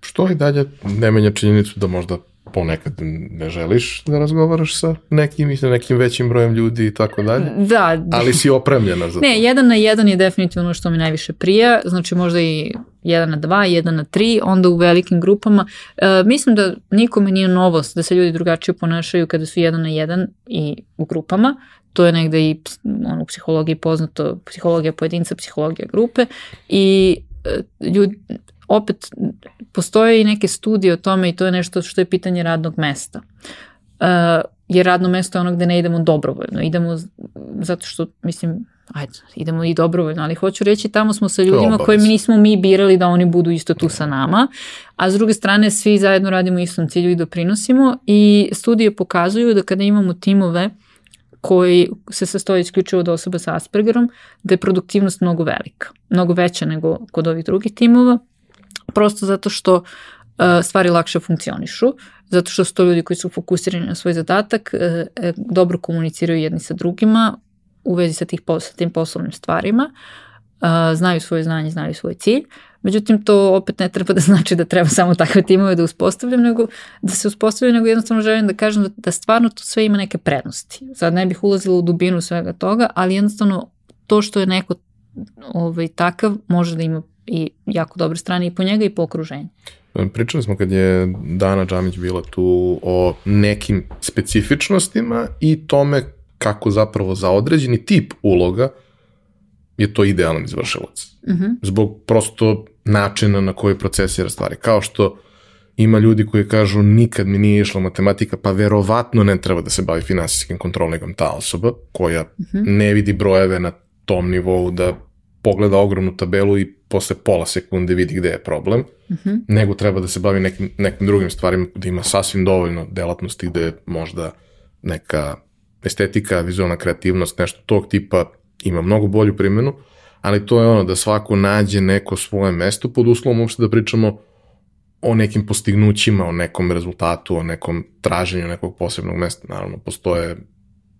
Što i dalje ne menja činjenicu da možda ponekad ne želiš da razgovaraš sa nekim i sa nekim većim brojem ljudi i tako dalje. Da. Ali si opremljena za to. Ne, jedan na jedan je definitivno što mi najviše prija, znači možda i jedan na dva, jedan na tri, onda u velikim grupama. E, mislim da nikome nije novost da se ljudi drugačije ponašaju kada su jedan na jedan i u grupama. To je negde i ono, u psihologiji poznato, psihologija pojedinca, psihologija grupe i e, ljudi, opet postoje i neke studije o tome i to je nešto što je pitanje radnog mesta. Uh, jer radno mesto je ono gde ne idemo dobrovoljno, idemo zato što, mislim, ajde, idemo i dobrovoljno, ali hoću reći tamo smo sa ljudima koje mi nismo mi birali da oni budu isto tu sa nama, a s druge strane svi zajedno radimo istom cilju i doprinosimo i studije pokazuju da kada imamo timove koji se sastoji isključivo od osoba sa Aspergerom, da je produktivnost mnogo velika, mnogo veća nego kod ovih drugih timova, prosto zato što uh, stvari lakše funkcionišu, zato što su to ljudi koji su fokusirani na svoj zadatak, uh, dobro komuniciraju jedni sa drugima u vezi sa, tih, sa tim poslovnim stvarima, znaju svoje znanje, znaju svoj cilj, Međutim, to opet ne treba da znači da treba samo takve timove da uspostavljam, nego da se uspostavljam, nego jednostavno želim da kažem da, da stvarno to sve ima neke prednosti. Sad ne bih ulazila u dubinu svega toga, ali jednostavno to što je neko ovaj, takav može da ima i jako dobre strane i po njega i po okruženju. Pričali smo kad je Dana Džamić bila tu o nekim specifičnostima i tome kako zapravo za određeni tip uloga je to idealan izvršilac. Mm -hmm. Zbog prosto načina na koji procesira stvari. Kao što ima ljudi koji kažu nikad mi nije išla matematika, pa verovatno ne treba da se bavi finansijskim kontrolningom ta osoba, koja mm -hmm. ne vidi brojeve na tom nivou da pogleda ogromnu tabelu i posle pola sekunde vidi gde je problem, mm -hmm. nego treba da se bavi nekim, nekim drugim stvarima, da ima sasvim dovoljno delatnosti gde možda neka estetika, vizualna kreativnost, nešto tog tipa ima mnogo bolju primjenu, ali to je ono da svako nađe neko svoje mesto pod uslovom uopšte da pričamo o nekim postignućima, o nekom rezultatu, o nekom traženju nekog posebnog mesta. Naravno, postoje,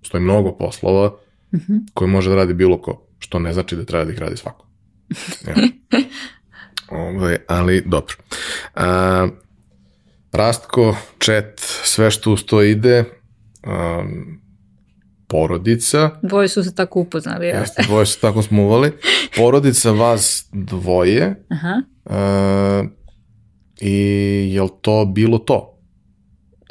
postoje mnogo poslova mm -hmm. koje može da radi bilo ko, što ne znači da treba da ih radi svako. Ja. [LAUGHS] Ove, ali dobro. A, Rastko, chat, sve što uz to ide, um, porodica. Dvoje su se tako upoznali. Ja. Jeste, dvoje su tako smuvali. Porodica vas dvoje. Aha. Uh, I je li to bilo to?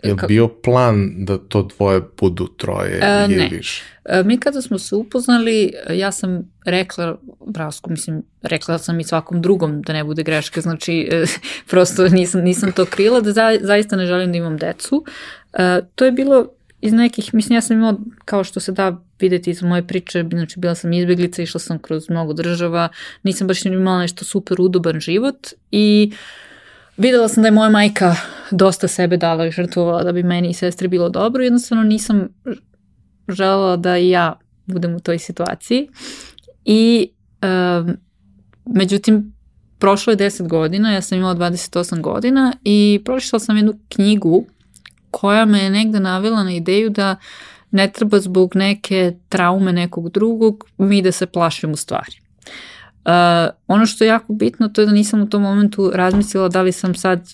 Je li bio plan da to dvoje budu troje e, ili ne. više? E, mi kada smo se upoznali, ja sam rekla, Brasku, mislim, rekla sam i svakom drugom da ne bude greške, znači e, [LAUGHS] prosto nisam, nisam to krila, da za, zaista ne želim da imam decu. E, to je bilo iz nekih, mislim ja sam imala, kao što se da videti iz moje priče, znači bila sam izbjeglica, išla sam kroz mnogo država, nisam baš imala nešto super udoban život i videla sam da je moja majka dosta sebe dala i žrtvovala da bi meni i sestri bilo dobro, jednostavno nisam želela da i ja budem u toj situaciji i um, međutim prošlo je 10 godina, ja sam imala 28 godina i pročitala sam jednu knjigu koja me je negde navela na ideju da ne treba zbog neke traume nekog drugog mi da se plašimo stvari. Uh, ono što je jako bitno to je da nisam u tom momentu razmislila da li sam sad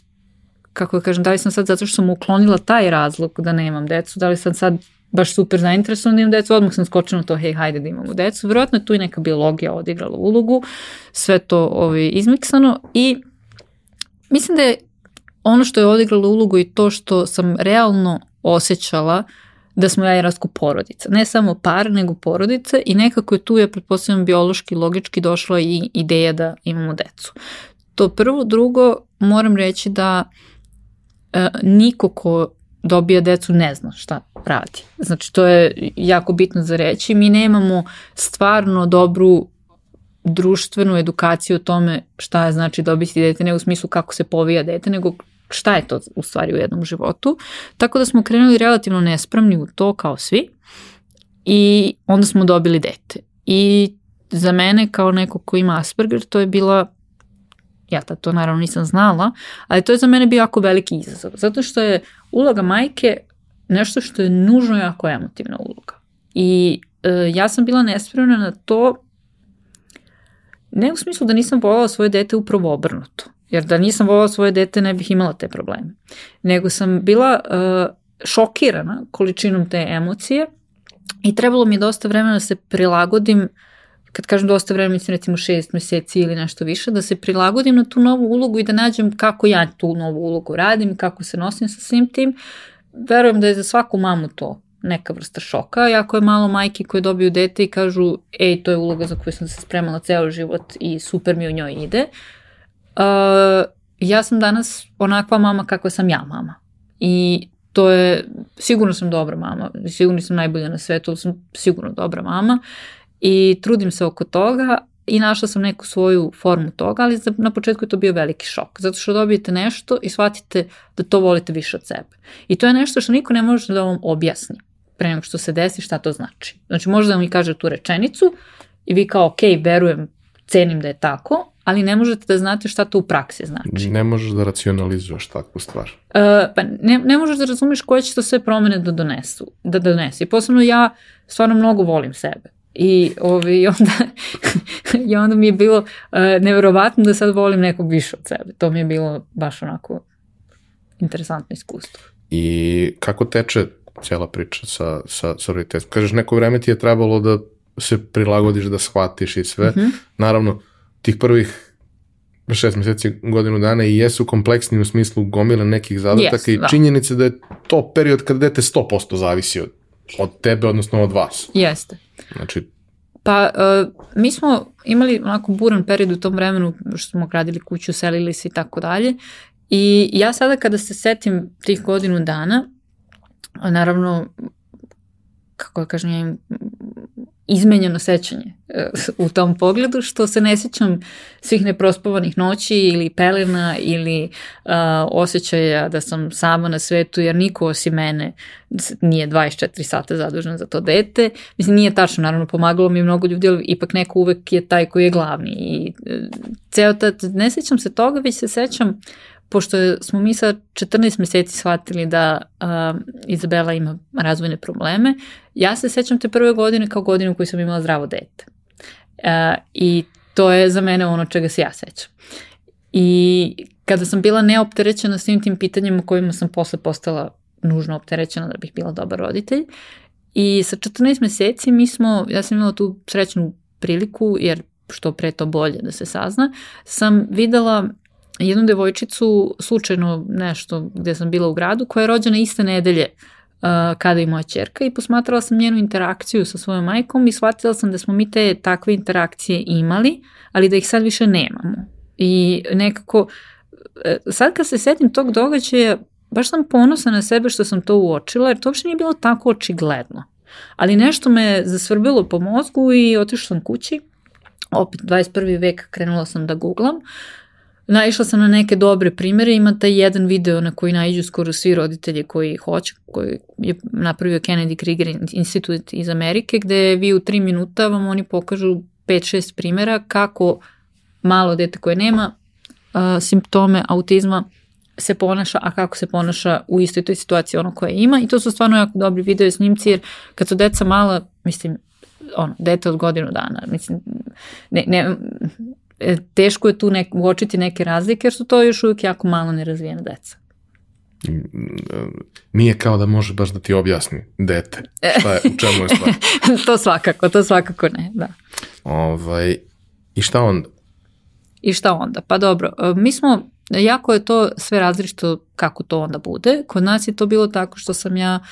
kako da kažem, da li sam sad zato što sam uklonila taj razlog da nemam decu, da li sam sad baš super zainteresovan da imam decu, odmah sam skočila na to, hej, hajde da imamo decu. Vjerojatno je tu i neka biologija odigrala ulogu, sve to ovaj, izmiksano i mislim da je ono što je odigralo ulogu i to što sam realno osjećala da smo ja i Rasko porodica. Ne samo par, nego porodica i nekako je tu, ja pretpostavljam, biološki, logički došla i ideja da imamo decu. To prvo. Drugo, moram reći da e, niko ko dobija decu ne zna šta radi. Znači, to je jako bitno za reći. Mi nemamo stvarno dobru društvenu edukaciju o tome šta je znači dobiti dete, ne u smislu kako se povija dete, nego šta je to u stvari u jednom životu. Tako da smo krenuli relativno nespremni u to kao svi i onda smo dobili dete. I za mene kao neko ko ima Asperger to je bila ja tad to naravno nisam znala, ali to je za mene bio jako veliki izazov, zato što je uloga majke nešto što je nužno jako emotivna uloga. I e, ja sam bila nespremna na to, ne u smislu da nisam volala svoje dete upravo obrnuto, Jer da nisam volala svoje dete ne bih imala te probleme. Nego sam bila uh, šokirana količinom te emocije i trebalo mi dosta vremena da se prilagodim kad kažem dosta vremena, mislim recimo šest meseci ili nešto više, da se prilagodim na tu novu ulogu i da nađem kako ja tu novu ulogu radim, kako se nosim sa svim tim. Verujem da je za svaku mamu to neka vrsta šoka. Jako je malo majki koje dobiju dete i kažu, ej, to je uloga za koju sam se spremala ceo život i super mi u njoj ide. Uh, uh, ja sam danas onakva mama kakva sam ja mama. I to je, sigurno sam dobra mama, sigurno sam najbolja na svetu, sam sigurno dobra mama i trudim se oko toga i našla sam neku svoju formu toga, ali na početku je to bio veliki šok, zato što dobijete nešto i shvatite da to volite više od sebe. I to je nešto što niko ne može da vam objasni. pre nego što se desi šta to znači. Znači možda da mi kaže tu rečenicu i vi kao ok, verujem, cenim da je tako, ali ne možete da znate šta to u praksi znači. Ne možeš da racionalizuješ takvu stvar. Uh, pa ne, ne možeš da razumeš koje će to sve promene da donesu, da donesi. Posebno ja stvarno mnogo volim sebe. I, ovi, onda, [LAUGHS] I onda mi je bilo uh, neverovatno da sad volim nekog više od sebe. To mi je bilo baš onako interesantno iskustvo. I kako teče cijela priča sa, sa, sa roditeljstvom? Kažeš, neko vreme ti je trebalo da se prilagodiš, da shvatiš i sve. Mm -hmm. Naravno, tih prvih šest meseci, godinu dana i jesu kompleksni u smislu gomile nekih zadataka yes, i da. činjenice da je to period kada dete 100% zavisi od, od tebe, odnosno od vas. Jeste. Znači, Pa, uh, mi smo imali onako buran period u tom vremenu što smo gradili kuću, selili se i tako dalje. I ja sada kada se setim tih godinu dana, naravno, kako da kažem, ja im izmenjeno sećanje e, u tom pogledu, što se ne sećam svih neprospavanih noći ili pelena ili uh, osjećaja da sam sama na svetu, jer niko osim mene nije 24 sata zadužen za to dete. Mislim, nije tačno, naravno, pomagalo mi mnogo ljudi, ali ipak neko uvek je taj koji je glavni. I uh, ceo tad, ne sećam se toga, već se sećam pošto smo mi sa 14 meseci shvatili da uh, Izabela ima razvojne probleme, ja se sećam te prve godine kao godinu koju sam imala zdravo dete. Uh, I to je za mene ono čega se ja sećam. I kada sam bila neopterećena svim tim pitanjima kojima sam posle postala nužno opterećena da bih bila dobar roditelj. I sa 14 meseci mi smo, ja sam imala tu srećnu priliku, jer što pre to bolje da se sazna, sam videla jednu devojčicu, slučajno nešto gde sam bila u gradu, koja je rođena iste nedelje uh, kada i moja čerka i posmatrala sam njenu interakciju sa svojom majkom i shvatila sam da smo mi te takve interakcije imali, ali da ih sad više nemamo. I nekako, e, sad kad se setim tog događaja, baš sam ponosa na sebe što sam to uočila, jer to uopšte nije bilo tako očigledno. Ali nešto me zasvrbilo po mozgu i otišla sam kući, opet 21. vek krenula sam da googlam, Naišla sam na neke dobre primere, ima taj jedan video na koji naiđu skoro svi roditelji koji hoće, koji je napravio Kennedy Krieger Institute iz Amerike, gde vi u tri minuta vam oni pokažu 5-6 primera kako malo dete koje nema uh, simptome autizma se ponaša, a kako se ponaša u istoj toj situaciji ono koje ima. I to su stvarno jako dobri video snimci jer kad su deca mala, mislim, ono, dete od godinu dana, mislim, ne, ne, teško je tu nek, uočiti neke razlike jer su to još uvijek jako malo nerazvijena deca. Nije kao da može baš da ti objasni dete šta je, u čemu je stvar. [LAUGHS] to svakako, to svakako ne, da. Ovaj, I šta onda? I šta onda? Pa dobro, e, mi smo, jako je to sve različito kako to onda bude. Kod nas je to bilo tako što sam ja uh,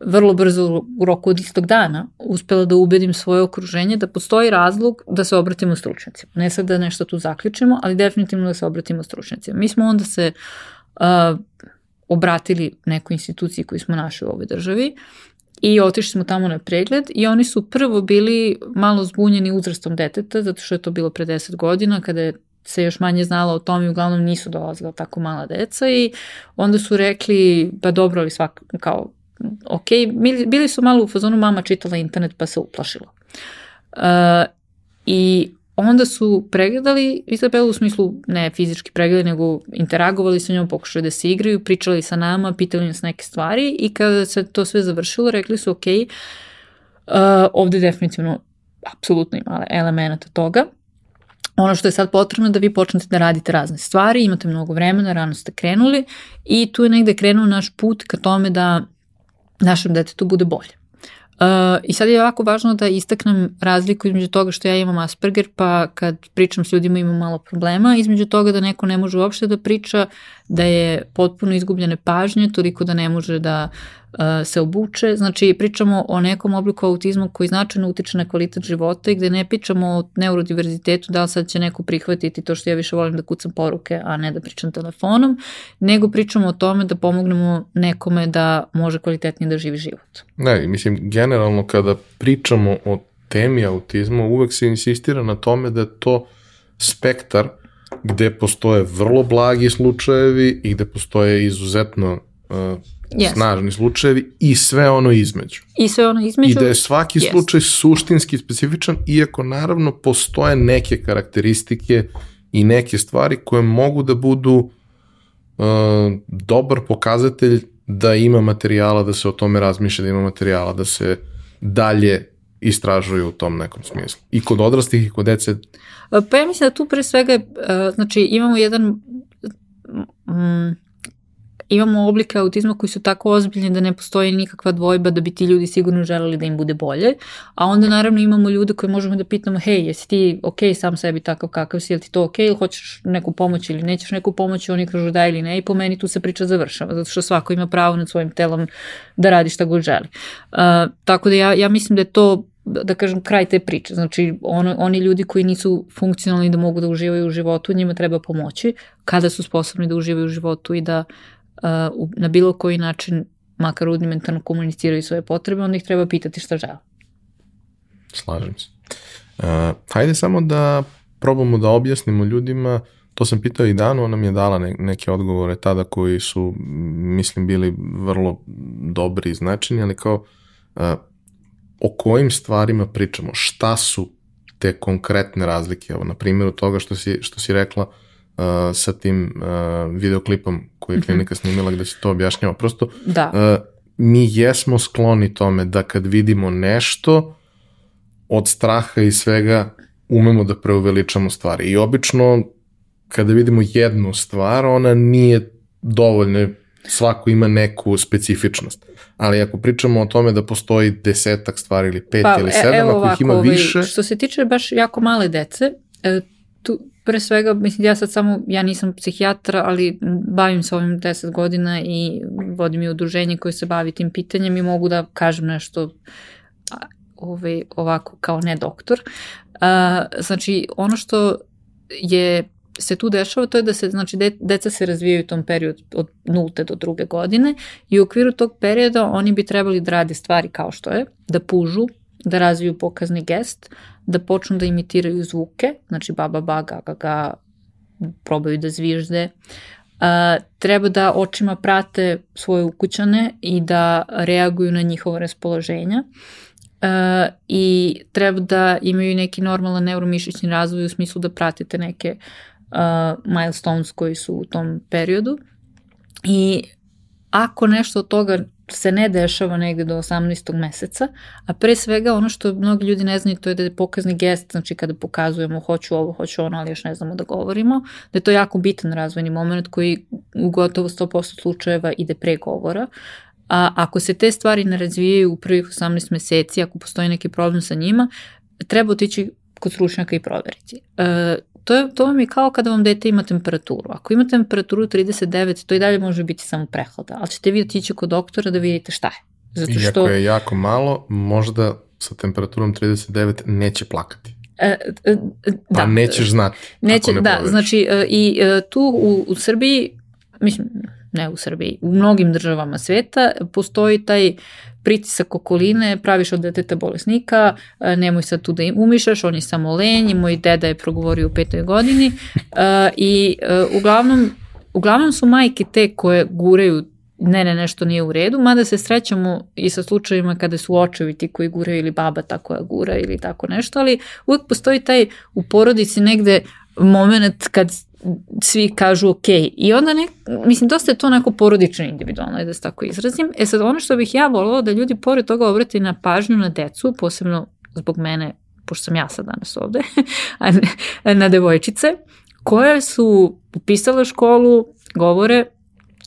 vrlo brzo u roku od istog dana uspela da ubedim svoje okruženje da postoji razlog da se obratimo stručnjacima. Ne sad da nešto tu zaključimo, ali definitivno da se obratimo stručnjacima. Mi smo onda se uh, obratili nekoj instituciji koju smo našli u ovoj državi i otišli smo tamo na pregled i oni su prvo bili malo zbunjeni uzrastom deteta, zato što je to bilo pre 10 godina kada je se još manje znala o tom i uglavnom nisu dolazila tako mala deca i onda su rekli pa dobro ali svak, kao ok, bili su malo u fazonu mama čitala internet pa se uplašila. Uh, I onda su pregledali Izabelu u smislu ne fizički pregledali, nego interagovali sa njom, pokušali da se igraju, pričali sa nama, pitali nas neke stvari i kada se to sve završilo, rekli su ok, uh, ovde definitivno apsolutno ima elemenata toga. Ono što je sad potrebno da vi počnete da radite razne stvari, imate mnogo vremena, rano ste krenuli i tu je negde krenuo naš put ka tome da našem detetu bude bolje. Uh, I sad je jako važno da istaknem razliku između toga što ja imam Asperger, pa kad pričam s ljudima imam malo problema, između toga da neko ne može uopšte da priča, da je potpuno izgubljene pažnje, toliko da ne može da se obuče. Znači, pričamo o nekom obliku autizma koji značajno utiče na kvalitet života i gde ne pričamo o neurodiverzitetu, da li sad će neko prihvatiti to što ja više volim da kucam poruke, a ne da pričam telefonom, nego pričamo o tome da pomognemo nekome da može kvalitetnije da živi život. Ne, mislim, generalno kada pričamo o temi autizma, uvek se insistira na tome da to spektar gde postoje vrlo blagi slučajevi i gde postoje izuzetno uh, Yes. snažni slučajevi i sve ono između. I sve ono između. I da je svaki Jest. slučaj suštinski specifičan, iako naravno postoje neke karakteristike i neke stvari koje mogu da budu uh, dobar pokazatelj da ima materijala, da se o tome razmišlja, da ima materijala, da se dalje istražuju u tom nekom smislu. I kod odraslih i kod dece Pa ja mislim da tu pre svega, e, znači imamo jedan, mm, imamo oblike autizma koji su tako ozbiljni da ne postoji nikakva dvojba da bi ti ljudi sigurno želeli da im bude bolje, a onda naravno imamo ljude koje možemo da pitamo, hej, jesi ti ok sam sebi takav kakav si, je li ti to ok, ili hoćeš neku pomoć ili nećeš neku pomoć, oni kažu da ili ne i po meni tu se priča završava, zato što svako ima pravo nad svojim telom da radi šta god želi. Uh, tako da ja, ja mislim da je to da kažem, kraj te priče. Znači, ono, oni ljudi koji nisu funkcionalni da mogu da uživaju u životu, njima treba pomoći kada su sposobni da uživaju u životu i da uh, na bilo koji način, makar rudimentarno komuniciraju svoje potrebe, onda ih treba pitati šta žele. Slažem se. Uh, hajde samo da probamo da objasnimo ljudima, to sam pitao i Danu, ona mi je dala ne, neke odgovore tada koji su, mislim, bili vrlo dobri i značajni, ali kao uh, o kojim stvarima pričamo, šta su te konkretne razlike, evo, na primjeru toga što si, što si rekla uh, sa tim uh, videoklipom koji je klinika snimila gde se to objašnjava, prosto Da. uh, mi jesmo skloni tome da kad vidimo nešto od straha i svega umemo da preuveličamo stvari i obično kada vidimo jednu stvar ona nije dovoljna svako ima neku specifičnost. Ali ako pričamo o tome da postoji desetak stvari ili pet ili sedam, e, ako ih ovako, ima ovaj, više, Što se tiče baš jako male dece, e, tu pre svega, mislim, ja sad samo, ja nisam psihijatra, ali bavim se ovim 10 godina i vodim i udruženje koje se bavi tim pitanjem i mogu da kažem nešto ovaj, ovako kao ne doktor. A, znači, ono što je se tu dešava to je da se znači de, deca se razvijaju u tom periodu od nulte do druge godine i u okviru tog perioda oni bi trebali da rade stvari kao što je da pužu, da razviju pokazni gest, da počnu da imitiraju zvuke, znači baba ba ga ga ga probaju da zvižde. A, treba da očima prate svoje ukućane i da reaguju na njihova raspoloženja. Uh, i treba da imaju neki normalan neuromišićni razvoj u smislu da pratite neke uh, milestones koji su u tom periodu i ako nešto od toga se ne dešava negde do 18. meseca, a pre svega ono što mnogi ljudi ne znaju to je da je pokazni gest, znači kada pokazujemo hoću ovo, hoću ono, ali još ne znamo da govorimo, da je to jako bitan razvojni moment koji u gotovo 100% slučajeva ide pre govora, a ako se te stvari ne razvijaju u prvih 18 meseci, ako postoji neki problem sa njima, treba otići kod stručnjaka i proveriti. E, to, je, to vam je kao kada vam dete ima temperaturu. Ako ima temperaturu 39, to i dalje može biti samo prehlada, ali ćete vi otići kod doktora da vidite šta je. Zato iako što, je jako malo, možda sa temperaturom 39 neće plakati. e, e, Pa da, nećeš znati. Neće, ne da, proveriš. znači e, i e, tu u, u Srbiji, mislim, ne u Srbiji, u mnogim državama sveta postoji taj pritisak okoline, praviš od deteta bolesnika, e, nemoj sad tu da im umišaš, on je samo lenj, moj deda je progovorio u petoj godini e, i e, uglavnom, uglavnom su majke te koje guraju ne, ne, nešto nije u redu, mada se srećamo i sa slučajevima kada su očevi ti koji guraju ili baba ta koja gura ili tako nešto, ali uvek postoji taj u porodici negde moment kad svi kažu ok. I onda ne, mislim, dosta je to onako porodično individualno, da se tako izrazim. E sad, ono što bih ja volila da ljudi pored toga obrati na pažnju na decu, posebno zbog mene, pošto sam ja sad danas ovde, [LAUGHS] na devojčice, koje su upisale školu, govore,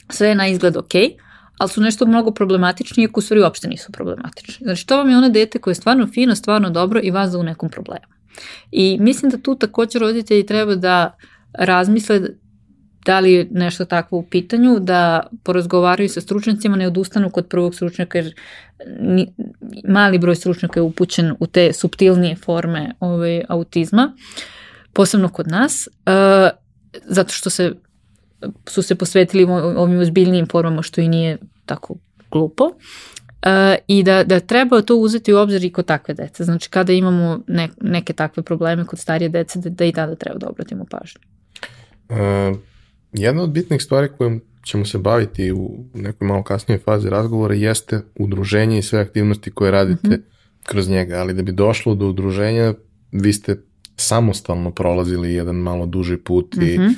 sve je na izgled ok, ali su nešto mnogo problematični, iako u stvari uopšte nisu problematični. Znači, to vam je ono dete koje je stvarno fino, stvarno dobro i vas da u nekom problemu. I mislim da tu takođe roditelji treba da razmisle da li je nešto takvo u pitanju, da porazgovaraju sa stručnjacima, ne odustanu kod prvog stručnjaka, jer mali broj stručnjaka je upućen u te subtilnije forme ovaj, autizma, posebno kod nas, uh, zato što se su se posvetili ovim ozbiljnijim formama, što i nije tako glupo. Uh, I da, da treba to uzeti u obzir i kod takve dece. Znači kada imamo ne, neke takve probleme kod starije dece, da, da i tada treba da obratimo pažnju. Uh, jedna od bitnih stvari kojom ćemo se baviti u nekoj malo kasnijoj fazi razgovora jeste udruženje i sve aktivnosti koje radite mm -hmm. kroz njega, ali da bi došlo do udruženja vi ste samostalno prolazili jedan malo duži put mm -hmm. i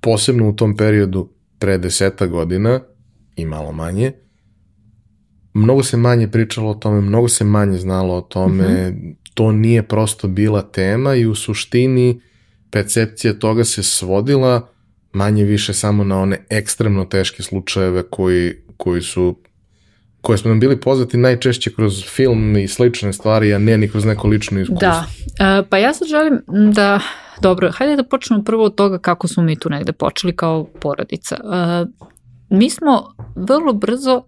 posebno u tom periodu pre deseta godina i malo manje, mnogo se manje pričalo o tome, mnogo se manje znalo o tome, mm -hmm. to nije prosto bila tema i u suštini percepcija toga se svodila manje više samo na one ekstremno teške slučajeve koji, koji su koje smo nam bili poznati najčešće kroz film i slične stvari, a ne ni kroz neko lično iskustvo. Da, e, pa ja sad želim da, dobro, hajde da počnemo prvo od toga kako smo mi tu negde počeli kao porodica. E, mi smo vrlo brzo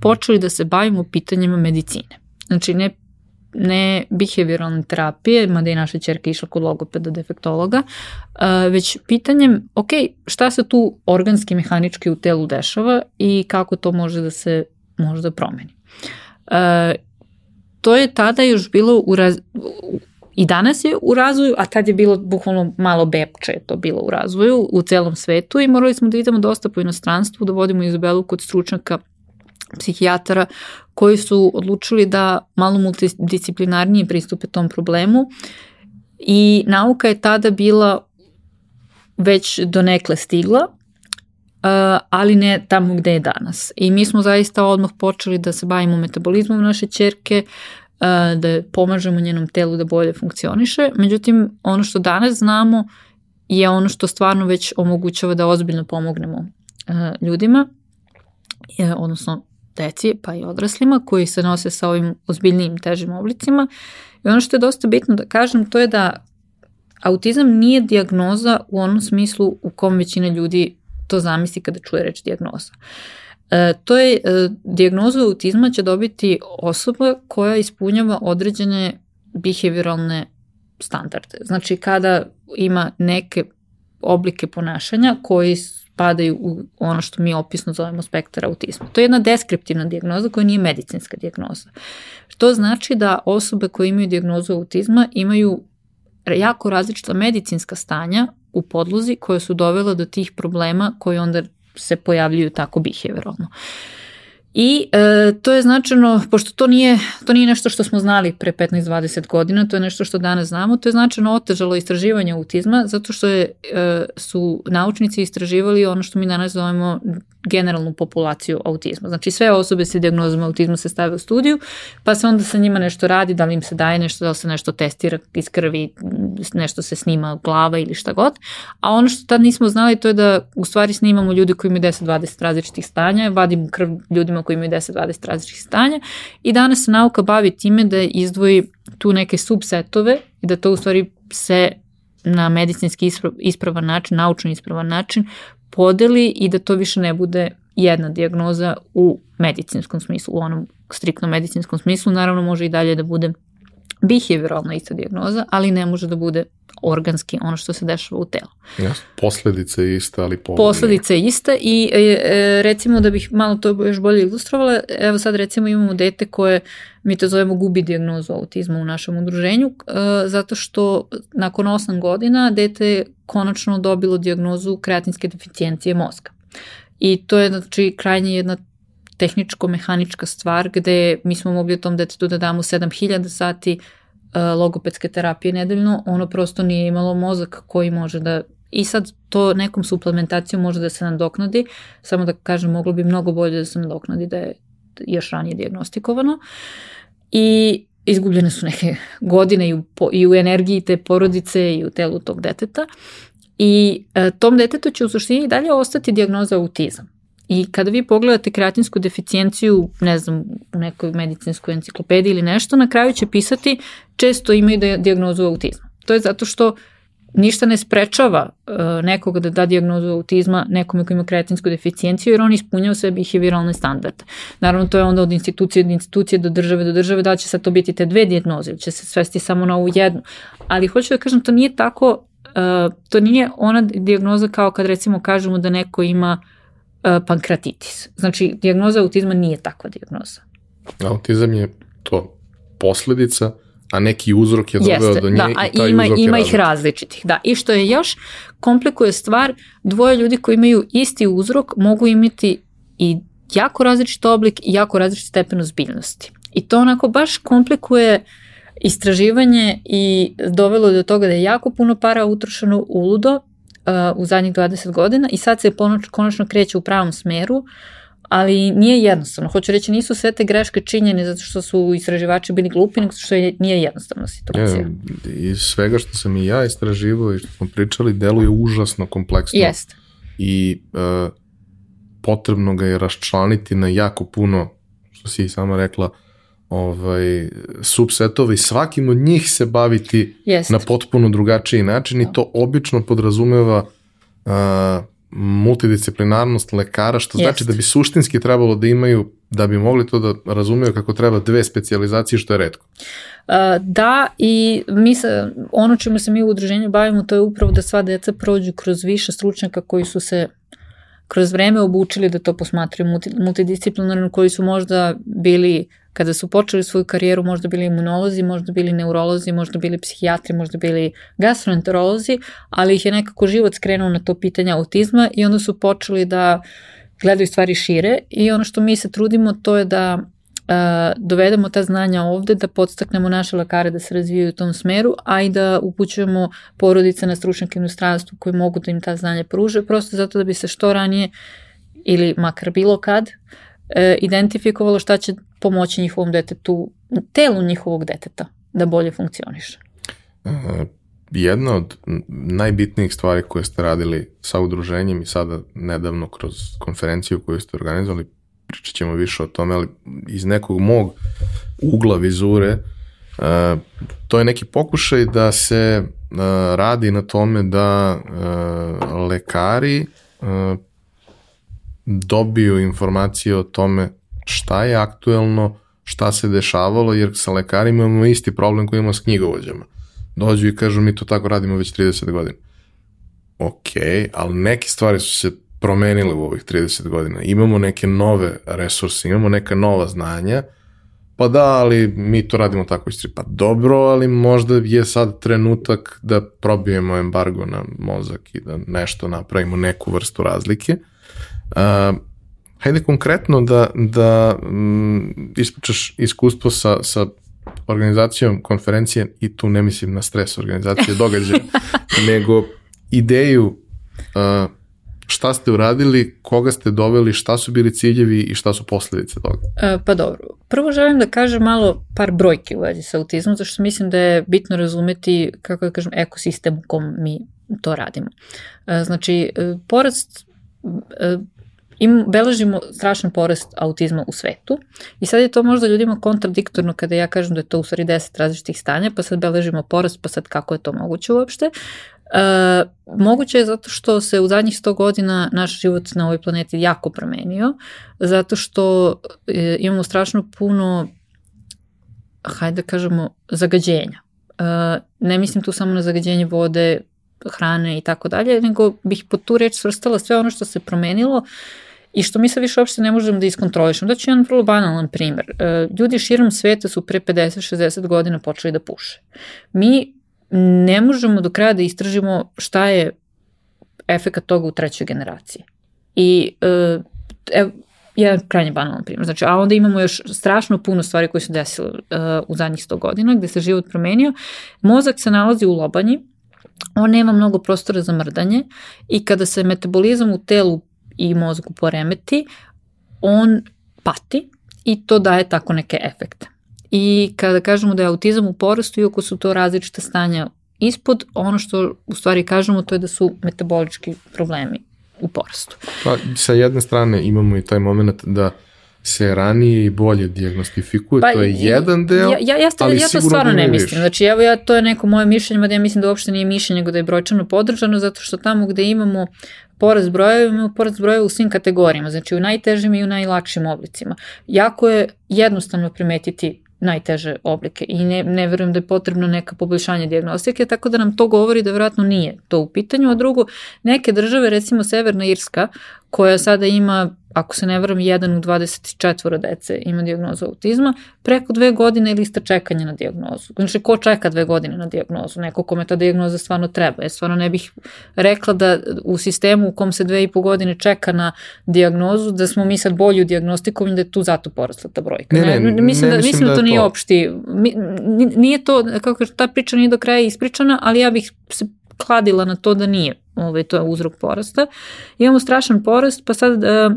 počeli da se bavimo pitanjima medicine. Znači ne ne behavioralne terapije, mada je naša čerka išla kod logopeda defektologa, već pitanjem, ok, šta se tu organski, mehanički u telu dešava i kako to može da se možda promeni. To je tada još bilo u raz... i danas je u razvoju, a tad je bilo bukvalno malo bepče to bilo u razvoju u celom svetu i morali smo da idemo dosta po inostranstvu, da vodimo Izabelu kod stručnjaka psihijatara koji su odlučili da malo multidisciplinarnije pristupe tom problemu i nauka je tada bila već donekle stigla, ali ne tamo gde je danas. I mi smo zaista odmah počeli da se bavimo metabolizmom naše čerke, da pomažemo njenom telu da bolje funkcioniše. Međutim, ono što danas znamo je ono što stvarno već omogućava da ozbiljno pomognemo ljudima, odnosno deci pa i odraslima koji se nose sa ovim ozbiljnijim težim oblicima. I ono što je dosta bitno da kažem to je da autizam nije diagnoza u onom smislu u kom većina ljudi to zamisli kada čuje reč diagnoza. E, to je, e, diagnozu autizma će dobiti osoba koja ispunjava određene behavioralne standarde. Znači kada ima neke oblike ponašanja koji spadaju u ono što mi opisno zovemo spektar autizma. To je jedna deskriptivna dijagnoza koja nije medicinska dijagnoza. To znači da osobe koje imaju dijagnozu autizma imaju jako različita medicinska stanja u podlozi koje su dovela do tih problema koji onda se pojavljuju tako behavioralno. I e, to je značajno, pošto to nije, to nije nešto što smo znali pre 15-20 godina, to je nešto što danas znamo, to je značajno otežalo istraživanje autizma, zato što je, e, su naučnici istraživali ono što mi danas zovemo generalnu populaciju autizma. Znači sve osobe sa diagnozom autizma se stave u studiju, pa se onda sa njima nešto radi, da li im se daje nešto, da li se nešto testira iz krvi, nešto se snima glava ili šta god. A ono što tad nismo znali to je da u stvari snimamo ljudi koji imaju 10-20 različitih stanja, vadimo krv ljudima koji imaju 10-20 različitih stanja i danas se nauka bavi time da izdvoji tu neke subsetove i da to u stvari se na medicinski ispravan način, naučno ispravan način podeli i da to više ne bude jedna dijagnoza u medicinskom smislu, u onom striktno medicinskom smislu. Naravno može i dalje da bude behavioralna ista dijagnoza, ali ne može da bude organski ono što se dešava u telu. Ja, posledice je ista, ali povodne. Posledice je ista i e, e, recimo da bih malo to još bolje ilustrovala, evo sad recimo imamo dete koje mi to zovemo gubi dijagnozu autizma u našem udruženju, e, zato što nakon 8 godina dete je konačno dobilo dijagnozu kreatinske deficijencije mozga. I to je znači krajnje jedna tehničko-mehanička stvar gde mi smo mogli tom detetu da damo 7000 sati logopedske terapije nedeljno, ono prosto nije imalo mozak koji može da I sad to nekom suplementacijom može da se nadoknadi, samo da kažem, moglo bi mnogo bolje da se nadoknadi da je još ranije diagnostikovano. I izgubljene su neke godine i u, i u energiji te porodice i u telu tog deteta. I e, tom detetu će u suštini dalje ostati diagnoza autizam. I kada vi pogledate kreatinsku deficijenciju, ne znam, u nekoj medicinskoj enciklopediji ili nešto, na kraju će pisati često imaju diagnozu autizma. To je zato što ništa ne sprečava uh, nekoga da da diagnozu autizma nekome ko ima kreatinsku deficijenciju jer on ispunjava sve behavioralne standarde. Naravno to je onda od institucije do institucije do države do države da će sad to biti te dve dijagnoze ili će se svesti samo na ovu jednu. Ali hoću da kažem to nije tako, uh, to nije ona diagnoza kao kad recimo kažemo da neko ima pankratitis. Znači, dijagnoza autizma nije takva dijagnoza. Autizam je to posledica a neki uzrok je doveo Jeste, do nje da, a i taj ima, uzrok ima je ih različitih. Da, i što je još komplikuje stvar, dvoje ljudi koji imaju isti uzrok mogu imati i jako različit oblik i jako različit stepen ozbiljnosti. I to onako baš komplikuje istraživanje i dovelo do toga da je jako puno para utrošeno uludo u zadnjih 20 godina i sad se konačno kreće u pravom smeru, ali nije jednostavno. Hoću reći, nisu sve te greške činjene zato što su istraživači bili glupi, nego što je, nije jednostavna situacija. Je, iz svega što sam i ja istraživao i što smo pričali, deluje užasno kompleksno. Jeste. I uh, potrebno ga je raščlaniti na jako puno, što si i sama rekla, ovaj, subsetova i svakim od njih se baviti Jeste. na potpuno drugačiji način i to obično podrazumeva uh, multidisciplinarnost lekara, što znači Jeste. da bi suštinski trebalo da imaju, da bi mogli to da razumeju kako treba dve specijalizacije, što je redko. Da, i mi se, ono čemu se mi u udruženju bavimo, to je upravo da sva deca prođu kroz više stručnjaka koji su se kroz vreme obučili da to posmatraju multi, multidisciplinarno, koji su možda bili, kada su počeli svoju karijeru, možda bili imunolozi, možda bili neurolozi, možda bili psihijatri, možda bili gastroenterolozi, ali ih je nekako život skrenuo na to pitanje autizma i onda su počeli da gledaju stvari šire. I ono što mi se trudimo to je da uh, dovedemo ta znanja ovde, da podstaknemo naše lekare da se razvijaju u tom smeru, a i da upućujemo porodice na stručnjake u inostranstvu koji mogu da im ta znanja pruže, prosto zato da bi se što ranije ili makar bilo kad uh, identifikovalo šta će pomoći njihovom detetu, telu njihovog deteta da bolje funkcioniše. Uh, jedna od najbitnijih stvari koje ste radili sa udruženjem i sada nedavno kroz konferenciju koju ste organizovali, pričat ćemo više o tome, ali iz nekog mog ugla vizure, uh, to je neki pokušaj da se uh, radi na tome da uh, lekari dobiju informacije o tome šta je aktuelno, šta se dešavalo, jer sa lekarima imamo isti problem koji imamo s knjigovođama. Dođu i kažu mi to tako radimo već 30 godina. Ok, ali neke stvari su se promenile u ovih 30 godina. Imamo neke nove resurse, imamo neka nova znanja, pa da, ali mi to radimo tako istri. Pa dobro, ali možda je sad trenutak da probijemo embargo na mozak i da nešto napravimo, neku vrstu razlike. Uh, hajde konkretno da, da mm, ispričaš iskustvo sa, sa organizacijom konferencije i tu ne mislim na stres organizacije događaja, [LAUGHS] nego ideju uh, šta ste uradili, koga ste doveli, šta su bili ciljevi i šta su posledice toga? E, pa dobro. Prvo želim da kažem malo par brojki u vezi sa autizmom, zašto mislim da je bitno razumeti, kako da kažem, ekosistem u kom mi to radimo. E, znači, e, porast im, beležimo strašan porast autizma u svetu i sad je to možda ljudima kontradiktorno kada ja kažem da je to u stvari 10 različitih stanja, pa sad beležimo porast, pa sad kako je to moguće uopšte. E, moguće je zato što se u zadnjih 100 godina naš život na ovoj planeti jako promenio, zato što e, imamo strašno puno, hajde da kažemo, zagađenja. E, ne mislim tu samo na zagađenje vode, hrane i tako dalje, nego bih pod tu reč svrstala sve ono što se promenilo i što mi sad više uopšte ne možemo da iskontrolišemo. Da ću jedan vrlo banalan primer. E, ljudi širom sveta su pre 50-60 godina počeli da puše. Mi ne možemo do kraja da istražimo šta je efekat toga u trećoj generaciji. I e, evo, jedan krajnje banalan primjer. Znači, a onda imamo još strašno puno stvari koje su desile uh, u zadnjih 100 godina, gde se život promenio. Mozak se nalazi u lobanji, on nema mnogo prostora za mrdanje i kada se metabolizam u telu i mozgu poremeti, on pati i to daje tako neke efekte. I kada kažemo da je autizam u porastu, iako su to različite stanja ispod, ono što u stvari kažemo to je da su metabolički problemi u porastu. Pa, sa jedne strane imamo i taj moment da se ranije i bolje diagnostifikuje, pa, to je jedan deo, ja, ja, ja, ali ja to stvarno ne mislim. Znači, evo ja, to je neko moje mišljenje, mada ja mislim da uopšte nije mišljenje, nego da je brojčano podržano, zato što tamo gde imamo porast brojeva, imamo porast brojeva u svim kategorijama, znači u najtežim i u najlakšim oblicima. Jako je jednostavno primetiti najteže oblike i ne, ne verujem da je potrebno neka poboljšanje diagnostike, tako da nam to govori da vjerojatno nije to u pitanju. A drugo, neke države, recimo Severna Irska, koja sada ima ako se ne varam, 1 u 24 dece ima dijagnozu autizma, preko dve godine je lista čekanja na dijagnozu. Znači, ko čeka dve godine na dijagnozu? Neko kome ta dijagnoza stvarno treba. Ja stvarno ne bih rekla da u sistemu u kom se dve i po godine čeka na dijagnozu, da smo mi sad bolji u diagnostikom i da je tu zato porasla ta brojka. Ne, ne, ne, mislim, ne da, mislim da, da to nije to. opšti. Nije to, kako ta priča nije do kraja ispričana, ali ja bih se kladila na to da nije ovaj, to je uzrok porasta. Imamo strašan porast, pa sad uh,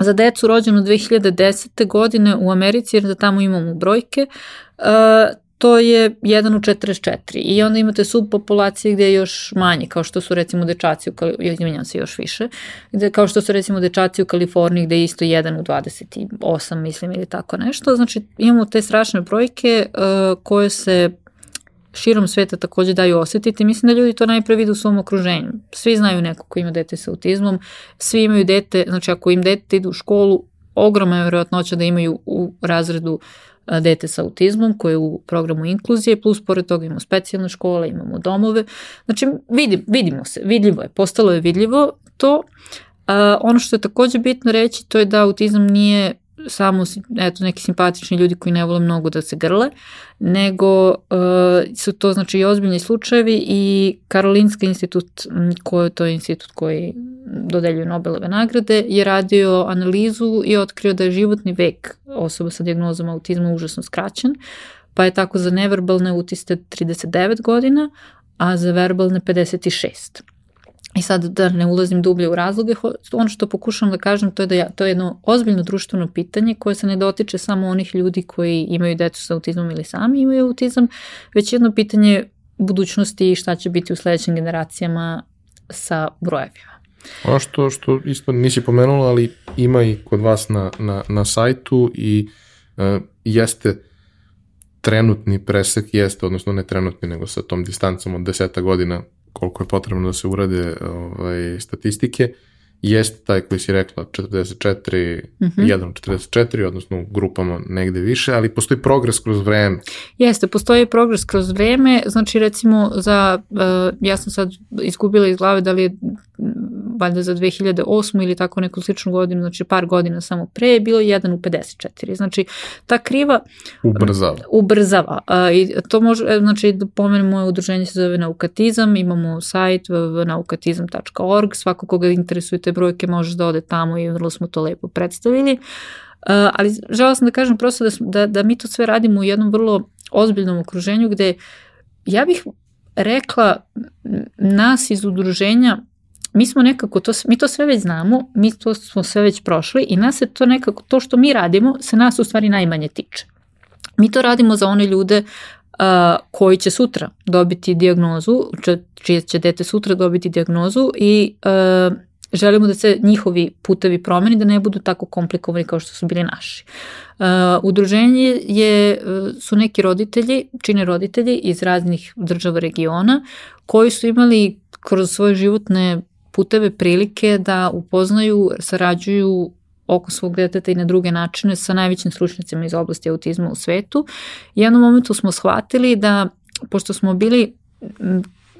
za decu rođenu 2010. godine u Americi, jer da tamo imamo brojke, uh, to je 1 u 44 i onda imate subpopulacije gde je još manje, kao što su recimo dečaci u Kaliforniji, se još više, gde, kao što su recimo dečaci u Kaliforniji gde je isto 1 u 28, mislim, ili tako nešto. Znači imamo te strašne brojke uh, koje se širom sveta takođe daju osetiti. Mislim da ljudi to najpre vide u svom okruženju. Svi znaju neko ko ima dete sa autizmom, svi imaju dete, znači ako im dete ide u školu, ogromna je verovatnoća da imaju u razredu dete sa autizmom koje je u programu inkluzije, plus pored toga imamo specijalne škole, imamo domove. Znači vidim, vidimo se, vidljivo je, postalo je vidljivo to. Uh, ono što je takođe bitno reći to je da autizam nije samo eto, neki simpatični ljudi koji ne vole mnogo da se grle, nego uh, su to znači i ozbiljni slučajevi i Karolinska institut, koji to je institut koji dodeljuje Nobelove nagrade, je radio analizu i otkrio da je životni vek osoba sa diagnozom autizma užasno skraćen, pa je tako za neverbalne utiste 39 godina, a za verbalne 56. I sad da ne ulazim dublje u razloge, ono što pokušavam da kažem to je da ja, to je jedno ozbiljno društveno pitanje koje se ne dotiče samo onih ljudi koji imaju decu sa autizmom ili sami imaju autizam, već jedno pitanje budućnosti i šta će biti u sledećim generacijama sa brojevima. Ono što, što isto nisi pomenula, ali ima i kod vas na, na, na sajtu i uh, jeste trenutni presek, jeste, odnosno ne trenutni, nego sa tom distancom od deseta godina koliko je potrebno da se urade ovaj, statistike, jeste taj koji si rekla 44, mm -hmm. 1 44, odnosno u grupama negde više, ali postoji progres kroz vreme. Jeste, postoji progres kroz vreme, znači recimo za, uh, ja sam sad izgubila iz glave da li je valjda za 2008. ili tako neku sličnu godinu, znači par godina samo pre, je bilo 1 u 54. Znači, ta kriva ubrzava. ubrzava. A, I to može, e, znači, da pomenem, moje udruženje se zove Naukatizam, imamo sajt naukatizam.org, svako koga interesuje te brojke može da ode tamo i vrlo smo to lepo predstavili. Uh, ali žela sam da kažem prosto da, da, da mi to sve radimo u jednom vrlo ozbiljnom okruženju gde ja bih rekla nas iz udruženja mi smo nekako to, mi to sve već znamo, mi to smo sve već prošli i nas se to nekako, to što mi radimo, se nas u stvari najmanje tiče. Mi to radimo za one ljude uh, koji će sutra dobiti diagnozu, čije će dete sutra dobiti diagnozu i uh, želimo da se njihovi putevi promeni, da ne budu tako komplikovani kao što su bili naši. Uh, udruženje je, su neki roditelji, čine roditelji iz raznih država regiona, koji su imali kroz svoje životne puteve prilike da upoznaju, sarađuju oko svog deteta i na druge načine sa najvećim stručnicima iz oblasti autizma u svetu. I jednom momentu smo shvatili da, pošto smo bili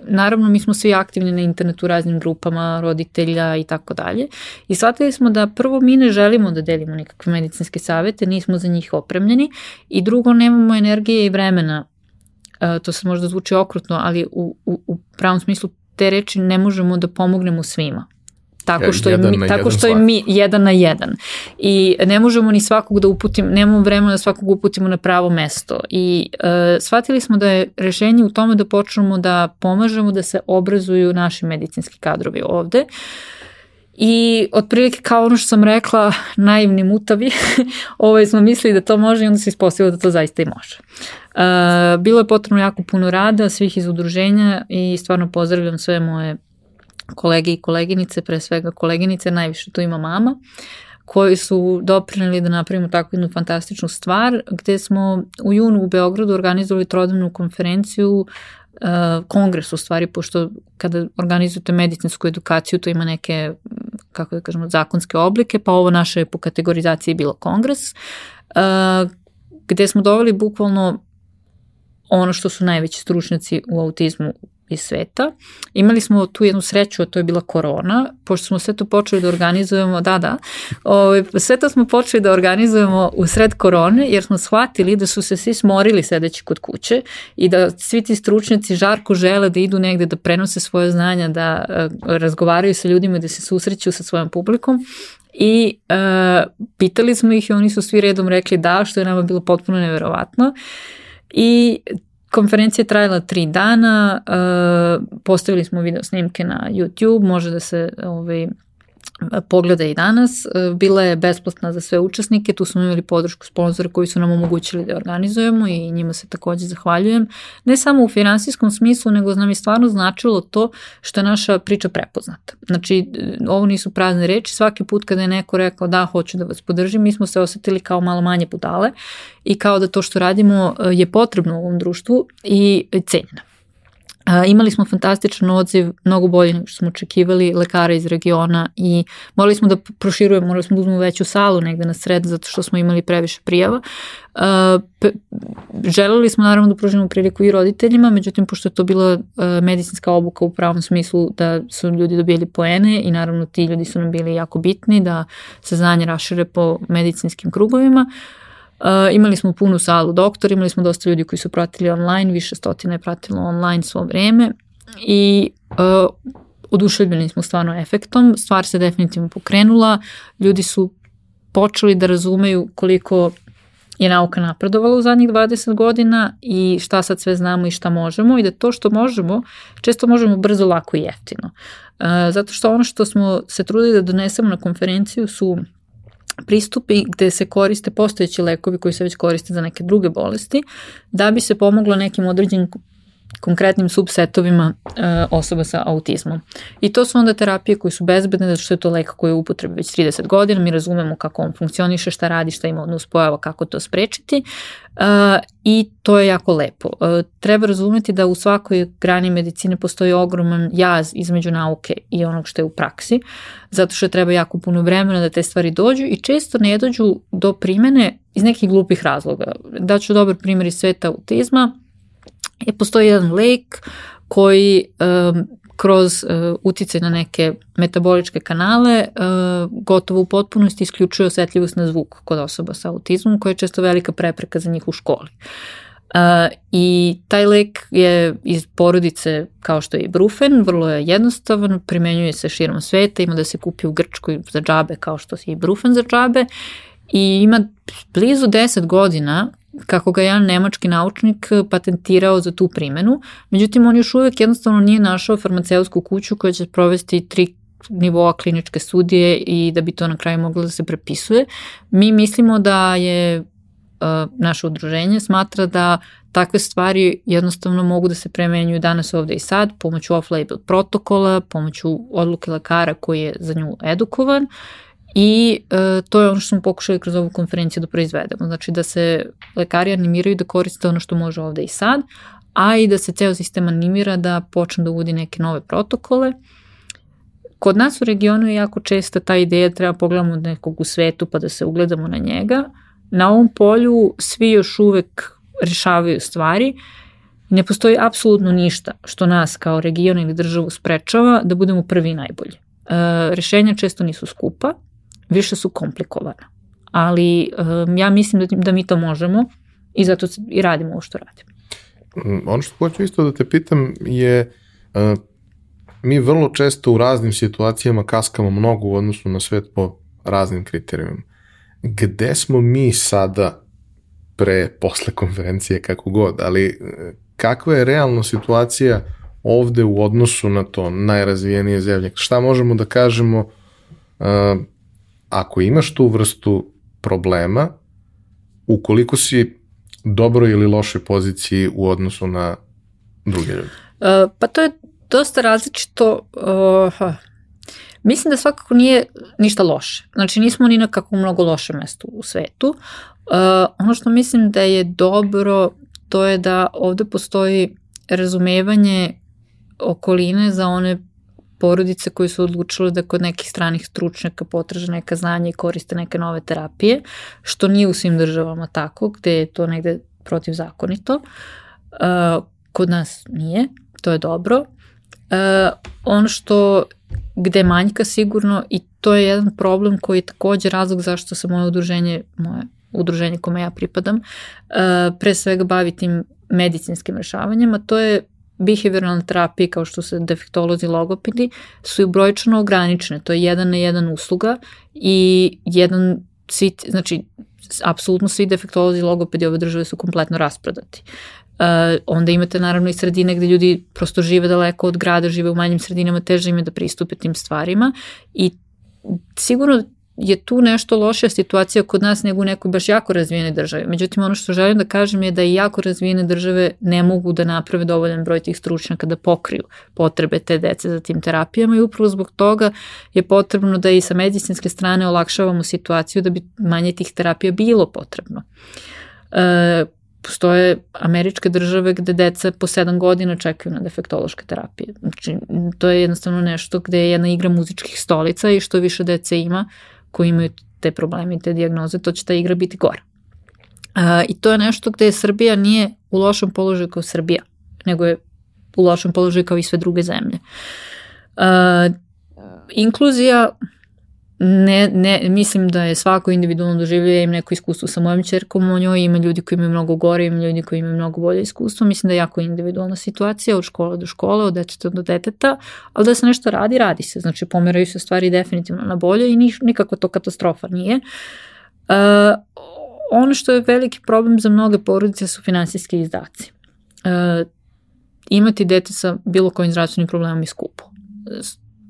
naravno mi smo svi aktivni na internetu raznim grupama roditelja i tako dalje. I shvatili smo da prvo mi ne želimo da delimo nikakve medicinske savete, nismo za njih opremljeni i drugo nemamo energije i vremena Uh, to se možda zvuči okrutno, ali u, u, u pravom smislu te reči ne možemo da pomognemo svima. Tako što je mi, tako što je mi jedan na jedan. I ne možemo ni svakog da uputimo, nemamo vremena da svakog uputimo na pravo mesto. I uh, shvatili smo da je rešenje u tome da počnemo da pomažemo da se obrazuju naši medicinski kadrovi ovde. I otprilike kao ono što sam rekla, naivni mutavi, [LAUGHS] ovaj smo mislili da to može i onda se ispostavilo da to zaista i može. Uh, bilo je potrebno jako puno rada svih iz udruženja i stvarno pozdravljam sve moje kolege i koleginice, pre svega koleginice, najviše tu ima mama, koji su doprinili da napravimo takvu jednu fantastičnu stvar, gde smo u junu u Beogradu organizovali trodavnu konferenciju uh, kongres u stvari, pošto kada organizujete medicinsku edukaciju, to ima neke, kako da kažemo, zakonske oblike, pa ovo naše po kategorizaciji bilo kongres, uh, gde smo doveli bukvalno ono što su najveći stručnjaci u autizmu iz sveta. Imali smo tu jednu sreću, a to je bila korona, pošto smo sve to počeli da organizujemo, da, da, ovaj, sve to smo počeli da organizujemo u sred korone, jer smo shvatili da su se svi smorili sedeći kod kuće i da svi ti stručnjaci žarko žele da idu negde, da prenose svoje znanja, da uh, razgovaraju sa ljudima, da se susreću sa svojom publikom I uh, pitali smo ih i oni su svi redom rekli da, što je nama bilo potpuno neverovatno. I konferencija je trajala tri dana, uh, postavili smo video snimke na YouTube, može da se ovaj, pogleda i danas. E, bila je besplatna za sve učesnike, tu smo imali podršku sponzora koji su nam omogućili da organizujemo i njima se takođe zahvaljujem. Ne samo u finansijskom smislu, nego nam je stvarno značilo to što je naša priča prepoznata. Znači, ovo nisu prazne reči, svaki put kada je neko rekao da, hoću da vas podržim, mi smo se osetili kao malo manje budale i kao da to što radimo e, je potrebno u ovom društvu i cenjeno. Imali smo fantastičan odziv, mnogo bolje nego što smo očekivali, lekara iz regiona i morali smo da proširujemo, morali smo da uzmemo veću salu negde na sred zato što smo imali previše prijava. Želeli smo naravno da pružimo priliku i roditeljima, međutim pošto je to bila medicinska obuka u pravom smislu da su ljudi dobili poene i naravno ti ljudi su nam bili jako bitni da se znanje rašire po medicinskim krugovima. Uh, imali smo punu salu doktor, imali smo dosta ljudi koji su pratili online, više stotina je pratilo online svo vreme i uh, oduševljeni smo stvarno efektom, stvar se definitivno pokrenula, ljudi su počeli da razumeju koliko je nauka napredovala u zadnjih 20 godina i šta sad sve znamo i šta možemo i da to što možemo, često možemo brzo, lako i jeftino. Uh, zato što ono što smo se trudili da donesemo na konferenciju su pristupi gde se koriste postojeći lekovi koji se već koriste za neke druge bolesti, da bi se pomoglo nekim određenim konkretnim subsetovima e, osoba sa autizmom. I to su onda terapije koje su bezbedne, zato što je to lek koji je upotrebi već 30 godina, mi razumemo kako on funkcioniše, šta radi, šta ima odnos pojava, kako to sprečiti e, i to je jako lepo. E, treba razumeti da u svakoj grani medicine postoji ogroman jaz između nauke i onog što je u praksi, zato što treba jako puno vremena da te stvari dođu i često ne dođu do primene iz nekih glupih razloga. Daću dobar primjer iz sveta autizma, postoji jedan lek koji um, kroz uh, uticaj na neke metaboličke kanale uh, gotovo u potpunosti isključuje osetljivost na zvuk kod osoba sa autizmom koja je često velika prepreka za njih u školi. Uh, I taj lek je iz porodice kao što je i brufen, vrlo je jednostavan, primenjuje se širom sveta, ima da se kupi u Grčkoj za džabe kao što je i brufen za džabe i ima blizu 10 godina kako ga jedan nemački naučnik patentirao za tu primenu, međutim on još uvek jednostavno nije našao farmaceutsku kuću koja će provesti tri nivoa kliničke studije i da bi to na kraju moglo da se prepisuje. Mi mislimo da je uh, naše udruženje smatra da takve stvari jednostavno mogu da se premenjuju danas ovde i sad pomoću off-label protokola, pomoću odluke lekara koji je za nju edukovan I e, to je ono što smo pokušali kroz ovu konferenciju da proizvedemo. Znači da se lekari animiraju da koriste ono što može ovde i sad, a i da se ceo sistem animira da počne da uvodi neke nove protokole. Kod nas u regionu je jako česta ta ideja da treba pogledamo nekog u svetu pa da se ugledamo na njega. Na ovom polju svi još uvek rešavaju stvari ne postoji apsolutno ništa što nas kao region ili državu sprečava da budemo prvi i najbolji. E, rešenja često nisu skupa, više su komplikovana. Ali um, ja mislim da, da mi to možemo i zato i radimo ovo što radimo. Mm, ono što hoću isto da te pitam je uh, mi vrlo često u raznim situacijama kaskamo mnogo u odnosu na svet po raznim kriterijumima. Gde smo mi sada pre, posle konferencije, kako god, ali uh, kakva je realna situacija ovde u odnosu na to najrazvijenije zemlje? Šta možemo da kažemo uh, ako imaš tu vrstu problema, ukoliko si dobro ili lošoj poziciji u odnosu na druge ljude? Uh, pa to je dosta različito. Uh, mislim da svakako nije ništa loše. Znači nismo ni na kakvom mnogo lošem mestu u svetu. Uh, ono što mislim da je dobro, to je da ovde postoji razumevanje okoline za one porodice koji su odlučile da kod nekih stranih stručnjaka potraže neka znanja i koriste neke nove terapije, što nije u svim državama tako, gde je to negde protivzakonito. Uh, kod nas nije. to je dobro. E, ono što gde manjka sigurno i to je jedan problem koji je takođe razlog zašto se moje udruženje, moje udruženje kome ja pripadam, e, pre svega bavi tim medicinskim rešavanjem, a to je behavioralna terapija kao što se defektolozi logopedi su i brojčano ograničene, to je jedan na jedan usluga i jedan svi, znači apsolutno svi defektolozi logopedi ove države su kompletno rasprodati. Uh, onda imate naravno i sredine gde ljudi prosto žive daleko od grada, žive u manjim sredinama, teže im je da pristupe tim stvarima i sigurno je tu nešto lošija situacija kod nas nego u nekoj baš jako razvijene države. Međutim, ono što želim da kažem je da i jako razvijene države ne mogu da naprave dovoljan broj tih stručnjaka da pokriju potrebe te dece za tim terapijama i upravo zbog toga je potrebno da i sa medicinske strane olakšavamo situaciju da bi manje tih terapija bilo potrebno. E, postoje američke države gde deca po 7 godina čekaju na defektološke terapije. Znači, to je jednostavno nešto gde je jedna igra muzičkih stolica i što više dece ima, koji imaju te probleme i te diagnoze, to će ta igra biti gora. Uh, I to je nešto gde Srbija nije u lošom položaju kao Srbija, nego je u lošem položaju kao i sve druge zemlje. Uh, inkluzija ne, ne, mislim da je svako individualno doživljaje, im neko iskustvo sa mojom čerkom o njoj, ima ljudi koji imaju mnogo gore, ima ljudi koji imaju mnogo bolje iskustvo, mislim da je jako individualna situacija od škole do škole, od deteta do deteta, ali da se nešto radi, radi se, znači pomeraju se stvari definitivno na bolje i nikako to katastrofa nije. Uh, ono što je veliki problem za mnoge porodice su finansijski izdaci. Uh, imati dete sa bilo kojim zdravstvenim problemom je skupo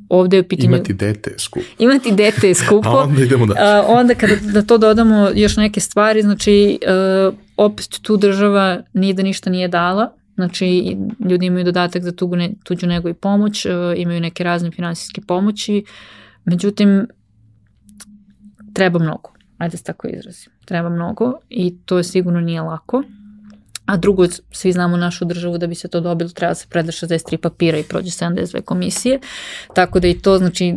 ovde je u pitanju... Imati dete je skupo. Imati dete je [LAUGHS] skupo. A onda idemo da. A, onda kada da to dodamo još neke stvari, znači uh, opet tu država nije da ništa nije dala, znači ljudi imaju dodatak za tugu ne, tuđu nego i pomoć, uh, imaju neke razne finansijske pomoći, međutim treba mnogo, ajde se tako izrazim, treba mnogo i to sigurno nije lako. A drugo, svi znamo našu državu da bi se to dobilo, treba da se preda 63 papira i prođe 72 komisije, tako da i to znači,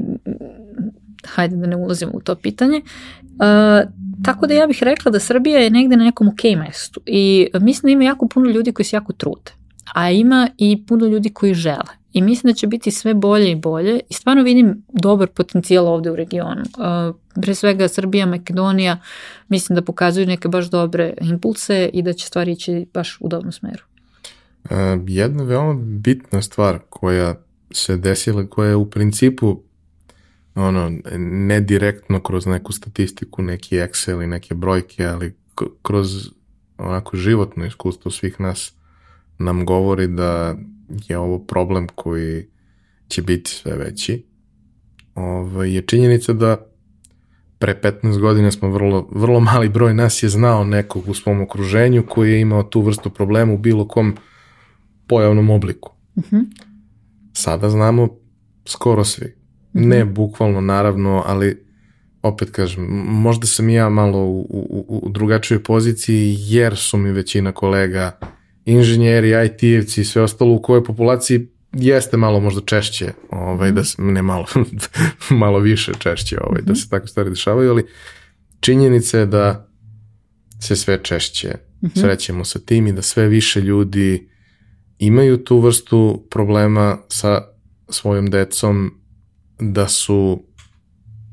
hajde da ne ulazimo u to pitanje. Uh, tako da ja bih rekla da Srbija je negde na nekom ok mestu i mislim da ima jako puno ljudi koji se jako trude, a ima i puno ljudi koji žele i mislim da će biti sve bolje i bolje i stvarno vidim dobar potencijal ovde u regionu. Uh, pre svega Srbija, Makedonija, mislim da pokazuju neke baš dobre impulse i da će stvari ići baš u dobrom smeru. Uh, jedna veoma bitna stvar koja se desila, koja je u principu ono, ne direktno kroz neku statistiku, neki Excel i neke brojke, ali kroz onako životno iskustvo svih nas nam govori da je ovo problem koji će biti sve veći, ovaj, je činjenica da pre 15 godina smo vrlo, vrlo mali broj nas je znao nekog u svom okruženju koji je imao tu vrstu problema u bilo kom pojavnom obliku. Uh mhm. -huh. Sada znamo skoro svi. Uh mhm. -huh. Ne bukvalno, naravno, ali opet kažem, možda sam ja malo u, u, u drugačijoj poziciji jer su mi većina kolega inženjeri, IT-evci i sve ostalo u kojoj populaciji jeste malo možda češće, ovaj, da se, ne malo, [LAUGHS] malo više češće, ovaj, da se tako stvari dešavaju, ali činjenica je da se sve češće mhm. srećemo sa tim i da sve više ljudi imaju tu vrstu problema sa svojom decom, da su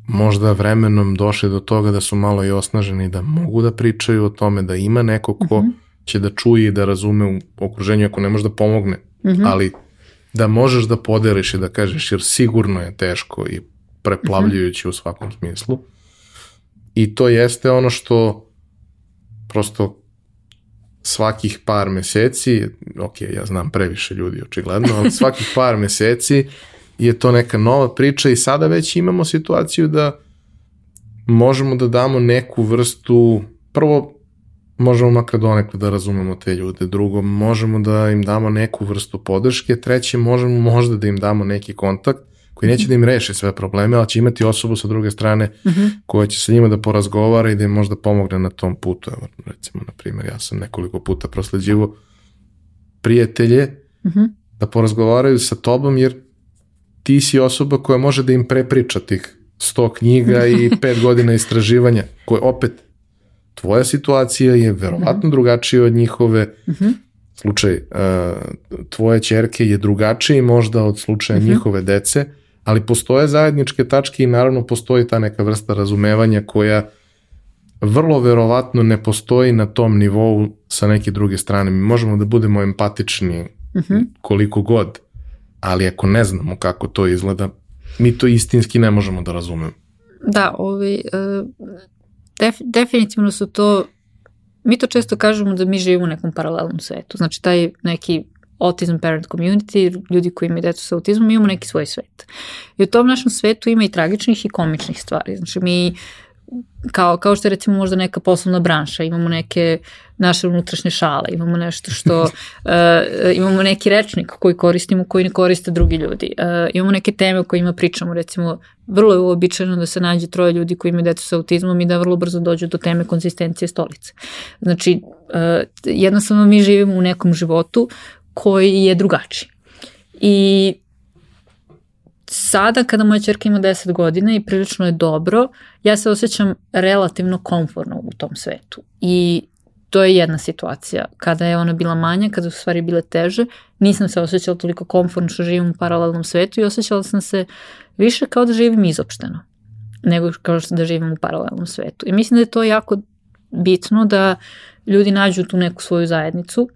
možda vremenom došli do toga da su malo i osnaženi, da mogu da pričaju o tome, da ima neko ko uh -huh će da čuje i da razume u okruženju ako ne može da pomogne, mm -hmm. ali da možeš da podeliš i da kažeš jer sigurno je teško i preplavljujući mm -hmm. u svakom smislu. I to jeste ono što prosto svakih par meseci, ok, ja znam previše ljudi očigledno, ali svakih [LAUGHS] par meseci je to neka nova priča i sada već imamo situaciju da možemo da damo neku vrstu, prvo možemo makar donekle da razumemo te ljude. Drugo, možemo da im damo neku vrstu podrške. Treće, možemo možda da im damo neki kontakt koji neće da im reši sve probleme, ali će imati osobu sa druge strane uh mhm. -huh. koja će sa njima da porazgovara i da im možda pomogne na tom putu. Evo, recimo, na primjer, ja sam nekoliko puta prosleđivo prijatelje uh mhm. -huh. da porazgovaraju sa tobom, jer ti si osoba koja može da im prepriča tih 100 knjiga i [LAUGHS] 5 godina istraživanja, koje opet tvoja situacija je verovatno drugačija od njihove, uh -huh. slučaj uh, tvoje čerke je drugačiji možda od slučaja mm -hmm. njihove dece, ali postoje zajedničke tačke i naravno postoji ta neka vrsta razumevanja koja vrlo verovatno ne postoji na tom nivou sa neke druge strane. Mi možemo da budemo empatični mm -hmm. koliko god, ali ako ne znamo kako to izgleda, mi to istinski ne možemo da razumemo. Da, ovaj, def, definitivno su to, mi to često kažemo da mi živimo u nekom paralelnom svetu. Znači taj neki autism parent community, ljudi koji imaju decu sa autizmom, imamo neki svoj svet. I u tom našem svetu ima i tragičnih i komičnih stvari. Znači mi kao, kao što je recimo možda neka poslovna branša, imamo neke naše unutrašnje šale, imamo nešto što, [LAUGHS] uh, imamo neki rečnik koji koristimo koji ne koriste drugi ljudi, uh, imamo neke teme o kojima pričamo, recimo vrlo je uobičajeno da se nađe troje ljudi koji imaju decu sa autizmom i da vrlo brzo dođu do teme konsistencije stolice. Znači, uh, jednostavno mi živimo u nekom životu koji je drugačiji. I sada kada moja čerka ima 10 godina i prilično je dobro, ja se osjećam relativno komforno u tom svetu. I to je jedna situacija. Kada je ona bila manja, kada su stvari bile teže, nisam se osjećala toliko komfortno što živim u paralelnom svetu i osjećala sam se više kao da živim izopšteno nego kao što da živim u paralelnom svetu. I mislim da je to jako bitno da ljudi nađu tu neku svoju zajednicu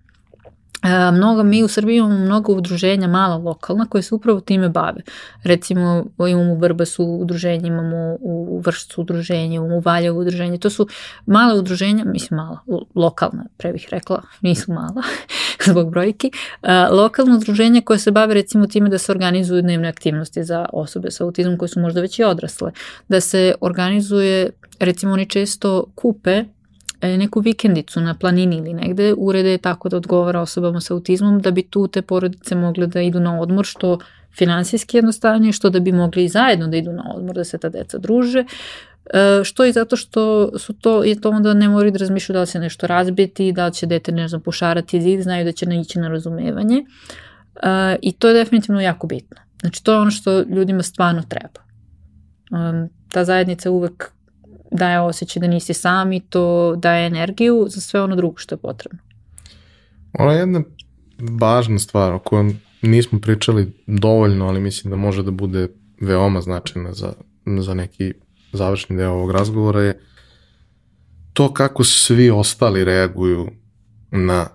mnogo, mi u Srbiji imamo mnogo udruženja, mala lokalna, koje se upravo time bave. Recimo, imamo u Brbasu udruženje, imamo u Vršcu udruženje, imamo u Valjevu udruženje. To su male udruženja, mislim mala, lokalna, pre bih rekla, nisu mala, [LAUGHS] zbog brojki. E, lokalna udruženja koje se bave recimo time da se organizuju dnevne aktivnosti za osobe sa autizmom koje su možda već i odrasle. Da se organizuje, recimo oni često kupe E, neku vikendicu na planini ili negde urede tako da odgovara osobama sa autizmom da bi tu te porodice mogle da idu na odmor što finansijski jednostavnije, što da bi mogli i zajedno da idu na odmor, da se ta deca druže, e, što i zato što su to, je to onda ne moraju da razmišljaju da li će nešto razbiti, da li će dete, ne znam, pošarati zid, znaju da će naići na razumevanje e, i to je definitivno jako bitno. Znači to je ono što ljudima stvarno treba. Ta zajednica uvek daje osjećaj da nisi sam i to daje energiju za sve ono drugo što je potrebno. Ona je jedna važna stvar o kojoj nismo pričali dovoljno, ali mislim da može da bude veoma značajna za, za neki završni deo ovog razgovora je to kako svi ostali reaguju na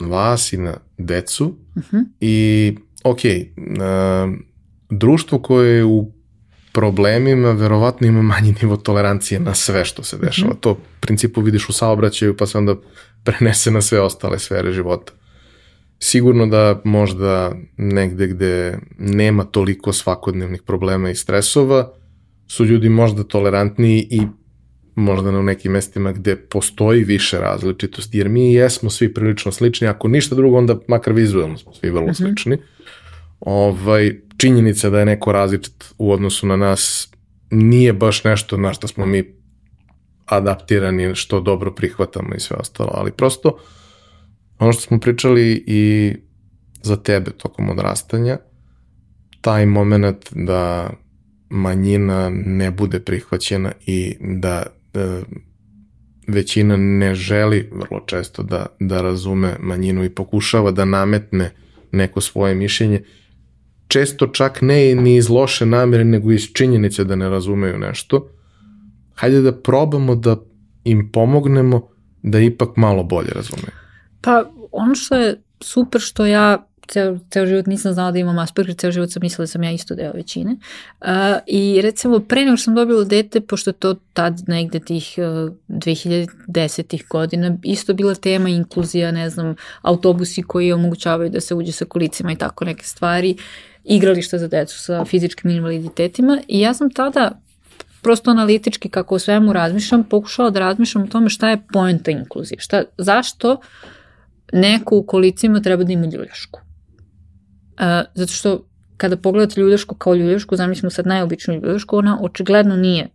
vas i na decu uh mhm. -huh. i ok, uh, društvo koje je u problemima verovatno ima manji nivo tolerancije na sve što se dešava. Mm. To u principu vidiš u saobraćaju pa se onda prenese na sve ostale sfere života. Sigurno da možda negde gde nema toliko svakodnevnih problema i stresova su ljudi možda tolerantniji i možda na nekim mestima gde postoji više različitosti, jer mi jesmo svi prilično slični, ako ništa drugo, onda makar vizualno smo svi vrlo mm -hmm. slični. Ovaj, činjenica da je neko različit u odnosu na nas nije baš nešto na što smo mi adaptirani, što dobro prihvatamo i sve ostalo, ali prosto ono što smo pričali i za tebe tokom odrastanja, taj moment da manjina ne bude prihvaćena i da, da većina ne želi vrlo često da, da razume manjinu i pokušava da nametne neko svoje mišljenje, često čak ne ni iz loše namere, nego iz činjenice da ne razumeju nešto, hajde da probamo da im pomognemo da ipak malo bolje razumeju. Pa ono što je super što ja ceo, ceo život nisam znala da imam Asperger, ceo život sam mislila da sam ja isto deo većine. Uh, I recimo pre nego što sam dobila dete, pošto to tad negde tih uh, 2010. godina, isto bila tema inkluzija, ne znam, autobusi koji omogućavaju da se uđe sa kolicima i tako neke stvari. Uh, igrališta za decu sa fizičkim invaliditetima i ja sam tada prosto analitički kako o svemu razmišljam, pokušala da razmišljam o tome šta je poenta inkluzije, šta, zašto neko u kolicima treba da ima ljuljašku. Uh, zato što kada pogledate ljuljašku kao ljuljašku, zamislimo sad najobičniju ljuljašku, ona očigledno nije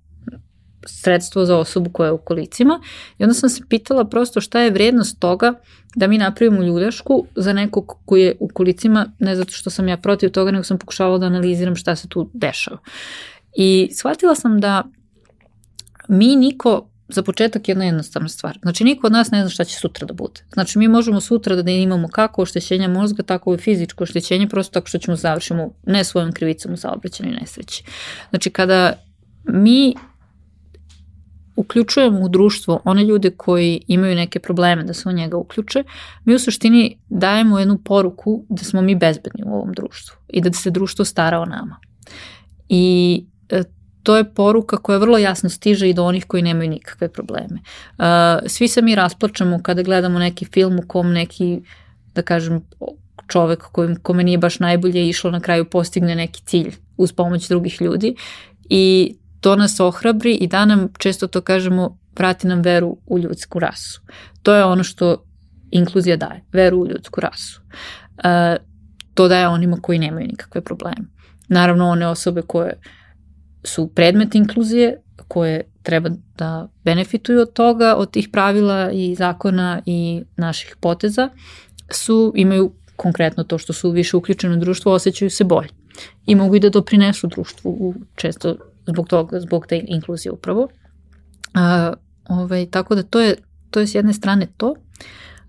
sredstvo za osobu koja je u kolicima i onda sam se pitala prosto šta je vrednost toga da mi napravimo ljuljašku za nekog koji je u kolicima, ne zato što sam ja protiv toga, nego sam pokušavala da analiziram šta se tu dešava. I shvatila sam da mi niko za početak jedna jednostavna stvar. Znači, niko od nas ne zna šta će sutra da bude. Znači, mi možemo sutra da imamo kako oštećenja mozga, tako i fizičko oštećenje, prosto tako što ćemo završimo ne svojom krivicom u saobraćenoj nesreći. Znači, kada mi uključujemo u društvo one ljude koji imaju neke probleme da se u njega uključe, mi u suštini dajemo jednu poruku da smo mi bezbedni u ovom društvu i da se društvo stara o nama. I e, to je poruka koja vrlo jasno stiže i do onih koji nemaju nikakve probleme. Uh, svi se mi rasplačamo kada gledamo neki film u kom neki, da kažem, čovek kojim, kome nije baš najbolje išlo na kraju postigne neki cilj uz pomoć drugih ljudi i to nas ohrabri i da nam, često to kažemo, vrati nam veru u ljudsku rasu. To je ono što inkluzija daje, veru u ljudsku rasu. Uh, to daje onima koji nemaju nikakve probleme. Naravno, one osobe koje su predmet inkluzije koje treba da benefituju od toga, od tih pravila i zakona i naših poteza, su, imaju konkretno to što su više uključeni u društvo, osjećaju se bolje. I mogu i da doprinesu društvu u, često zbog toga, zbog te inkluzije upravo. A, ovaj, tako da to je, to je s jedne strane to.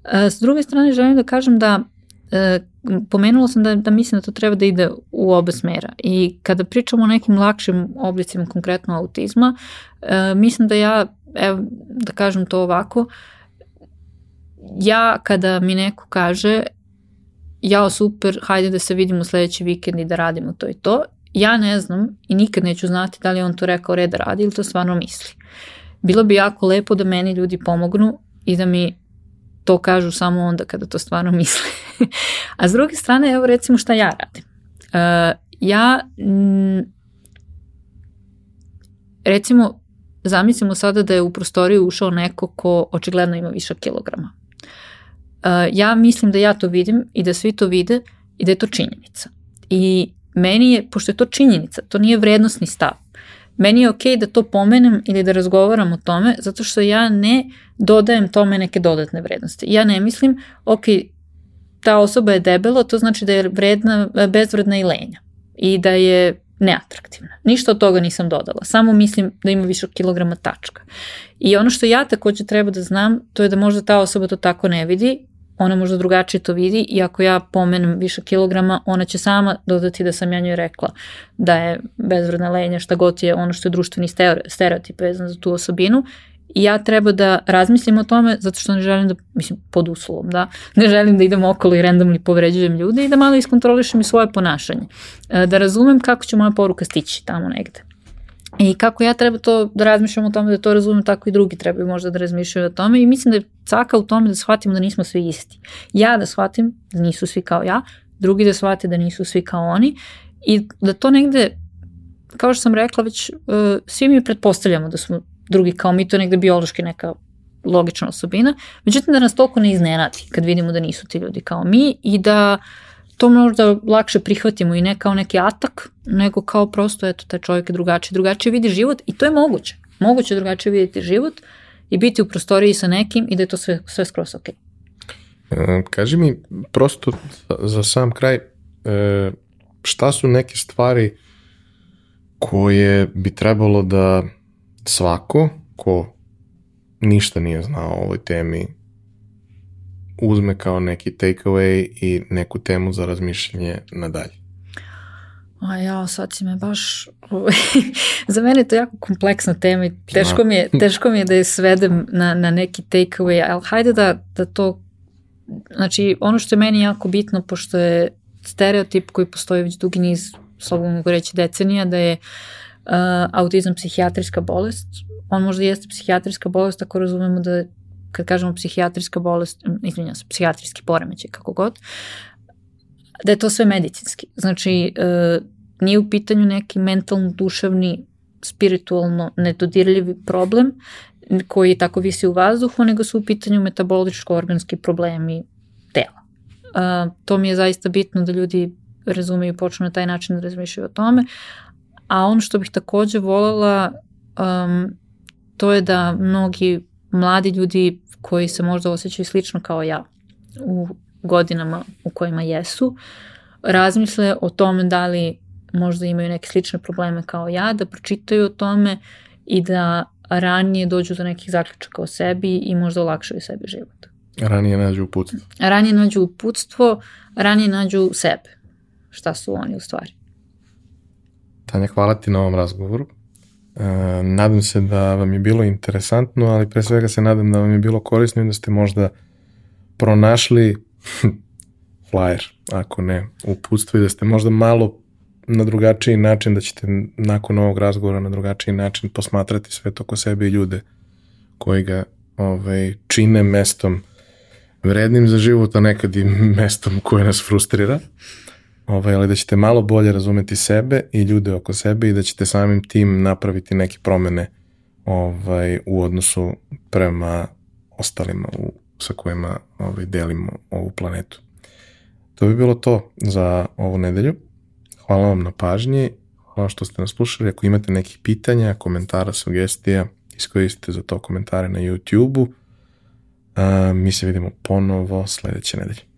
A, s druge strane želim da kažem da e, pomenula sam da, da mislim da to treba da ide u oba smera i kada pričamo o nekim lakšim oblicima konkretno autizma, e, mislim da ja, evo da kažem to ovako, ja kada mi neko kaže jao super, hajde da se vidimo sledeći vikend i da radimo to i to, ja ne znam i nikad neću znati da li on to rekao red radi ili to stvarno misli. Bilo bi jako lepo da meni ljudi pomognu i da mi to kažu samo onda kada to stvarno misle. [LAUGHS] A s druge strane, evo recimo šta ja radim. Uh, ja, m, recimo, zamislimo sada da je u prostoriju ušao neko ko očigledno ima viša kilograma. Uh, ja mislim da ja to vidim i da svi to vide i da je to činjenica. I meni je, pošto je to činjenica, to nije vrednostni stav, meni je okej okay da to pomenem ili da razgovaram o tome, zato što ja ne dodajem tome neke dodatne vrednosti. Ja ne mislim, ok, ta osoba je debela, to znači da je vredna, bezvredna i lenja i da je neatraktivna. Ništa od toga nisam dodala, samo mislim da ima više kilograma tačka. I ono što ja takođe treba da znam, to je da možda ta osoba to tako ne vidi ona možda drugačije to vidi i ako ja pomenem više kilograma, ona će sama dodati da sam ja njoj rekla da je bezvredna lenja, šta god je ono što je društveni stereotip vezan za tu osobinu i ja treba da razmislim o tome zato što ne želim da, mislim, pod uslovom, da, ne želim da idem okolo i randomly povređujem ljude i da malo iskontrolišem i svoje ponašanje. E, da razumem kako će moja poruka stići tamo negde. I kako ja treba to da razmišljam o tome da to razumem, tako i drugi trebaju možda da razmišljaju o tome i mislim da je caka u tome da shvatimo da nismo svi isti. Ja da shvatim da nisu svi kao ja, drugi da shvate da nisu svi kao oni i da to negde, kao što sam rekla već, uh, svi mi pretpostavljamo da smo drugi kao mi, to je negde biološki neka logična osobina, međutim da nas toliko ne iznenati kad vidimo da nisu ti ljudi kao mi i da uh, to možda lakše prihvatimo i ne kao neki atak, nego kao prosto, eto, taj čovjek je drugačiji, drugačije vidi život i to je moguće. Moguće je drugačije vidjeti život i biti u prostoriji sa nekim i da je to sve, sve skroz ok. E, kaži mi, prosto za sam kraj, e, šta su neke stvari koje bi trebalo da svako ko ništa nije znao o ovoj temi uzme kao neki takeaway i neku temu za razmišljanje nadalje? A ja, sad si me baš... [LAUGHS] za mene je to jako kompleksna tema i teško mi je, teško mi je da je svedem na, na neki takeaway, ali hajde da, da to... Znači, ono što je meni jako bitno, pošto je stereotip koji postoji već dugi niz, slobodno mogu reći decenija, da je uh, autizam psihijatrijska bolest. On možda jeste psihijatrijska bolest ako razumemo da kad kažemo psihijatrijska bolest, izvinjam se, psihijatrijski poremećaj, kako god, da je to sve medicinski. Znači, e, nije u pitanju neki mentalno, duševni, spiritualno nedodirljivi problem koji tako visi u vazduhu, nego su u pitanju metaboličko-organski problemi tela. E, to mi je zaista bitno da ljudi razumeju i počnu na taj način da razmišljaju o tome. A ono što bih takođe voljela, um, to je da mnogi mladi ljudi koji se možda osjećaju slično kao ja u godinama u kojima jesu, razmisle o tome da li možda imaju neke slične probleme kao ja, da pročitaju o tome i da ranije dođu do nekih zaključaka o sebi i možda olakšaju sebi život. Ranije nađu uputstvo. Ranije nađu uputstvo, ranije nađu sebe. Šta su oni u stvari. Tanja, hvala ti na ovom razgovoru. E, nadam se da vam je bilo interesantno, ali pre svega se nadam da vam je bilo korisno i da ste možda pronašli [LAUGHS] flyer, ako ne uputstvo i da ste možda malo na drugačiji način, da ćete nakon ovog razgovora na drugačiji način posmatrati sve to ko sebe i ljude koji ga ovaj, čine mestom vrednim za život, a nekad i mestom koje nas frustrira. Ovaj, ali da ćete malo bolje razumeti sebe i ljude oko sebe i da ćete samim tim napraviti neke promene ovaj, u odnosu prema ostalima u, sa kojima ovaj, delimo ovu planetu. To bi bilo to za ovu nedelju. Hvala vam na pažnji, hvala što ste nas slušali. Ako imate nekih pitanja, komentara, sugestija, iskoristite za to komentare na YouTube-u. Mi se vidimo ponovo sledeće nedelje.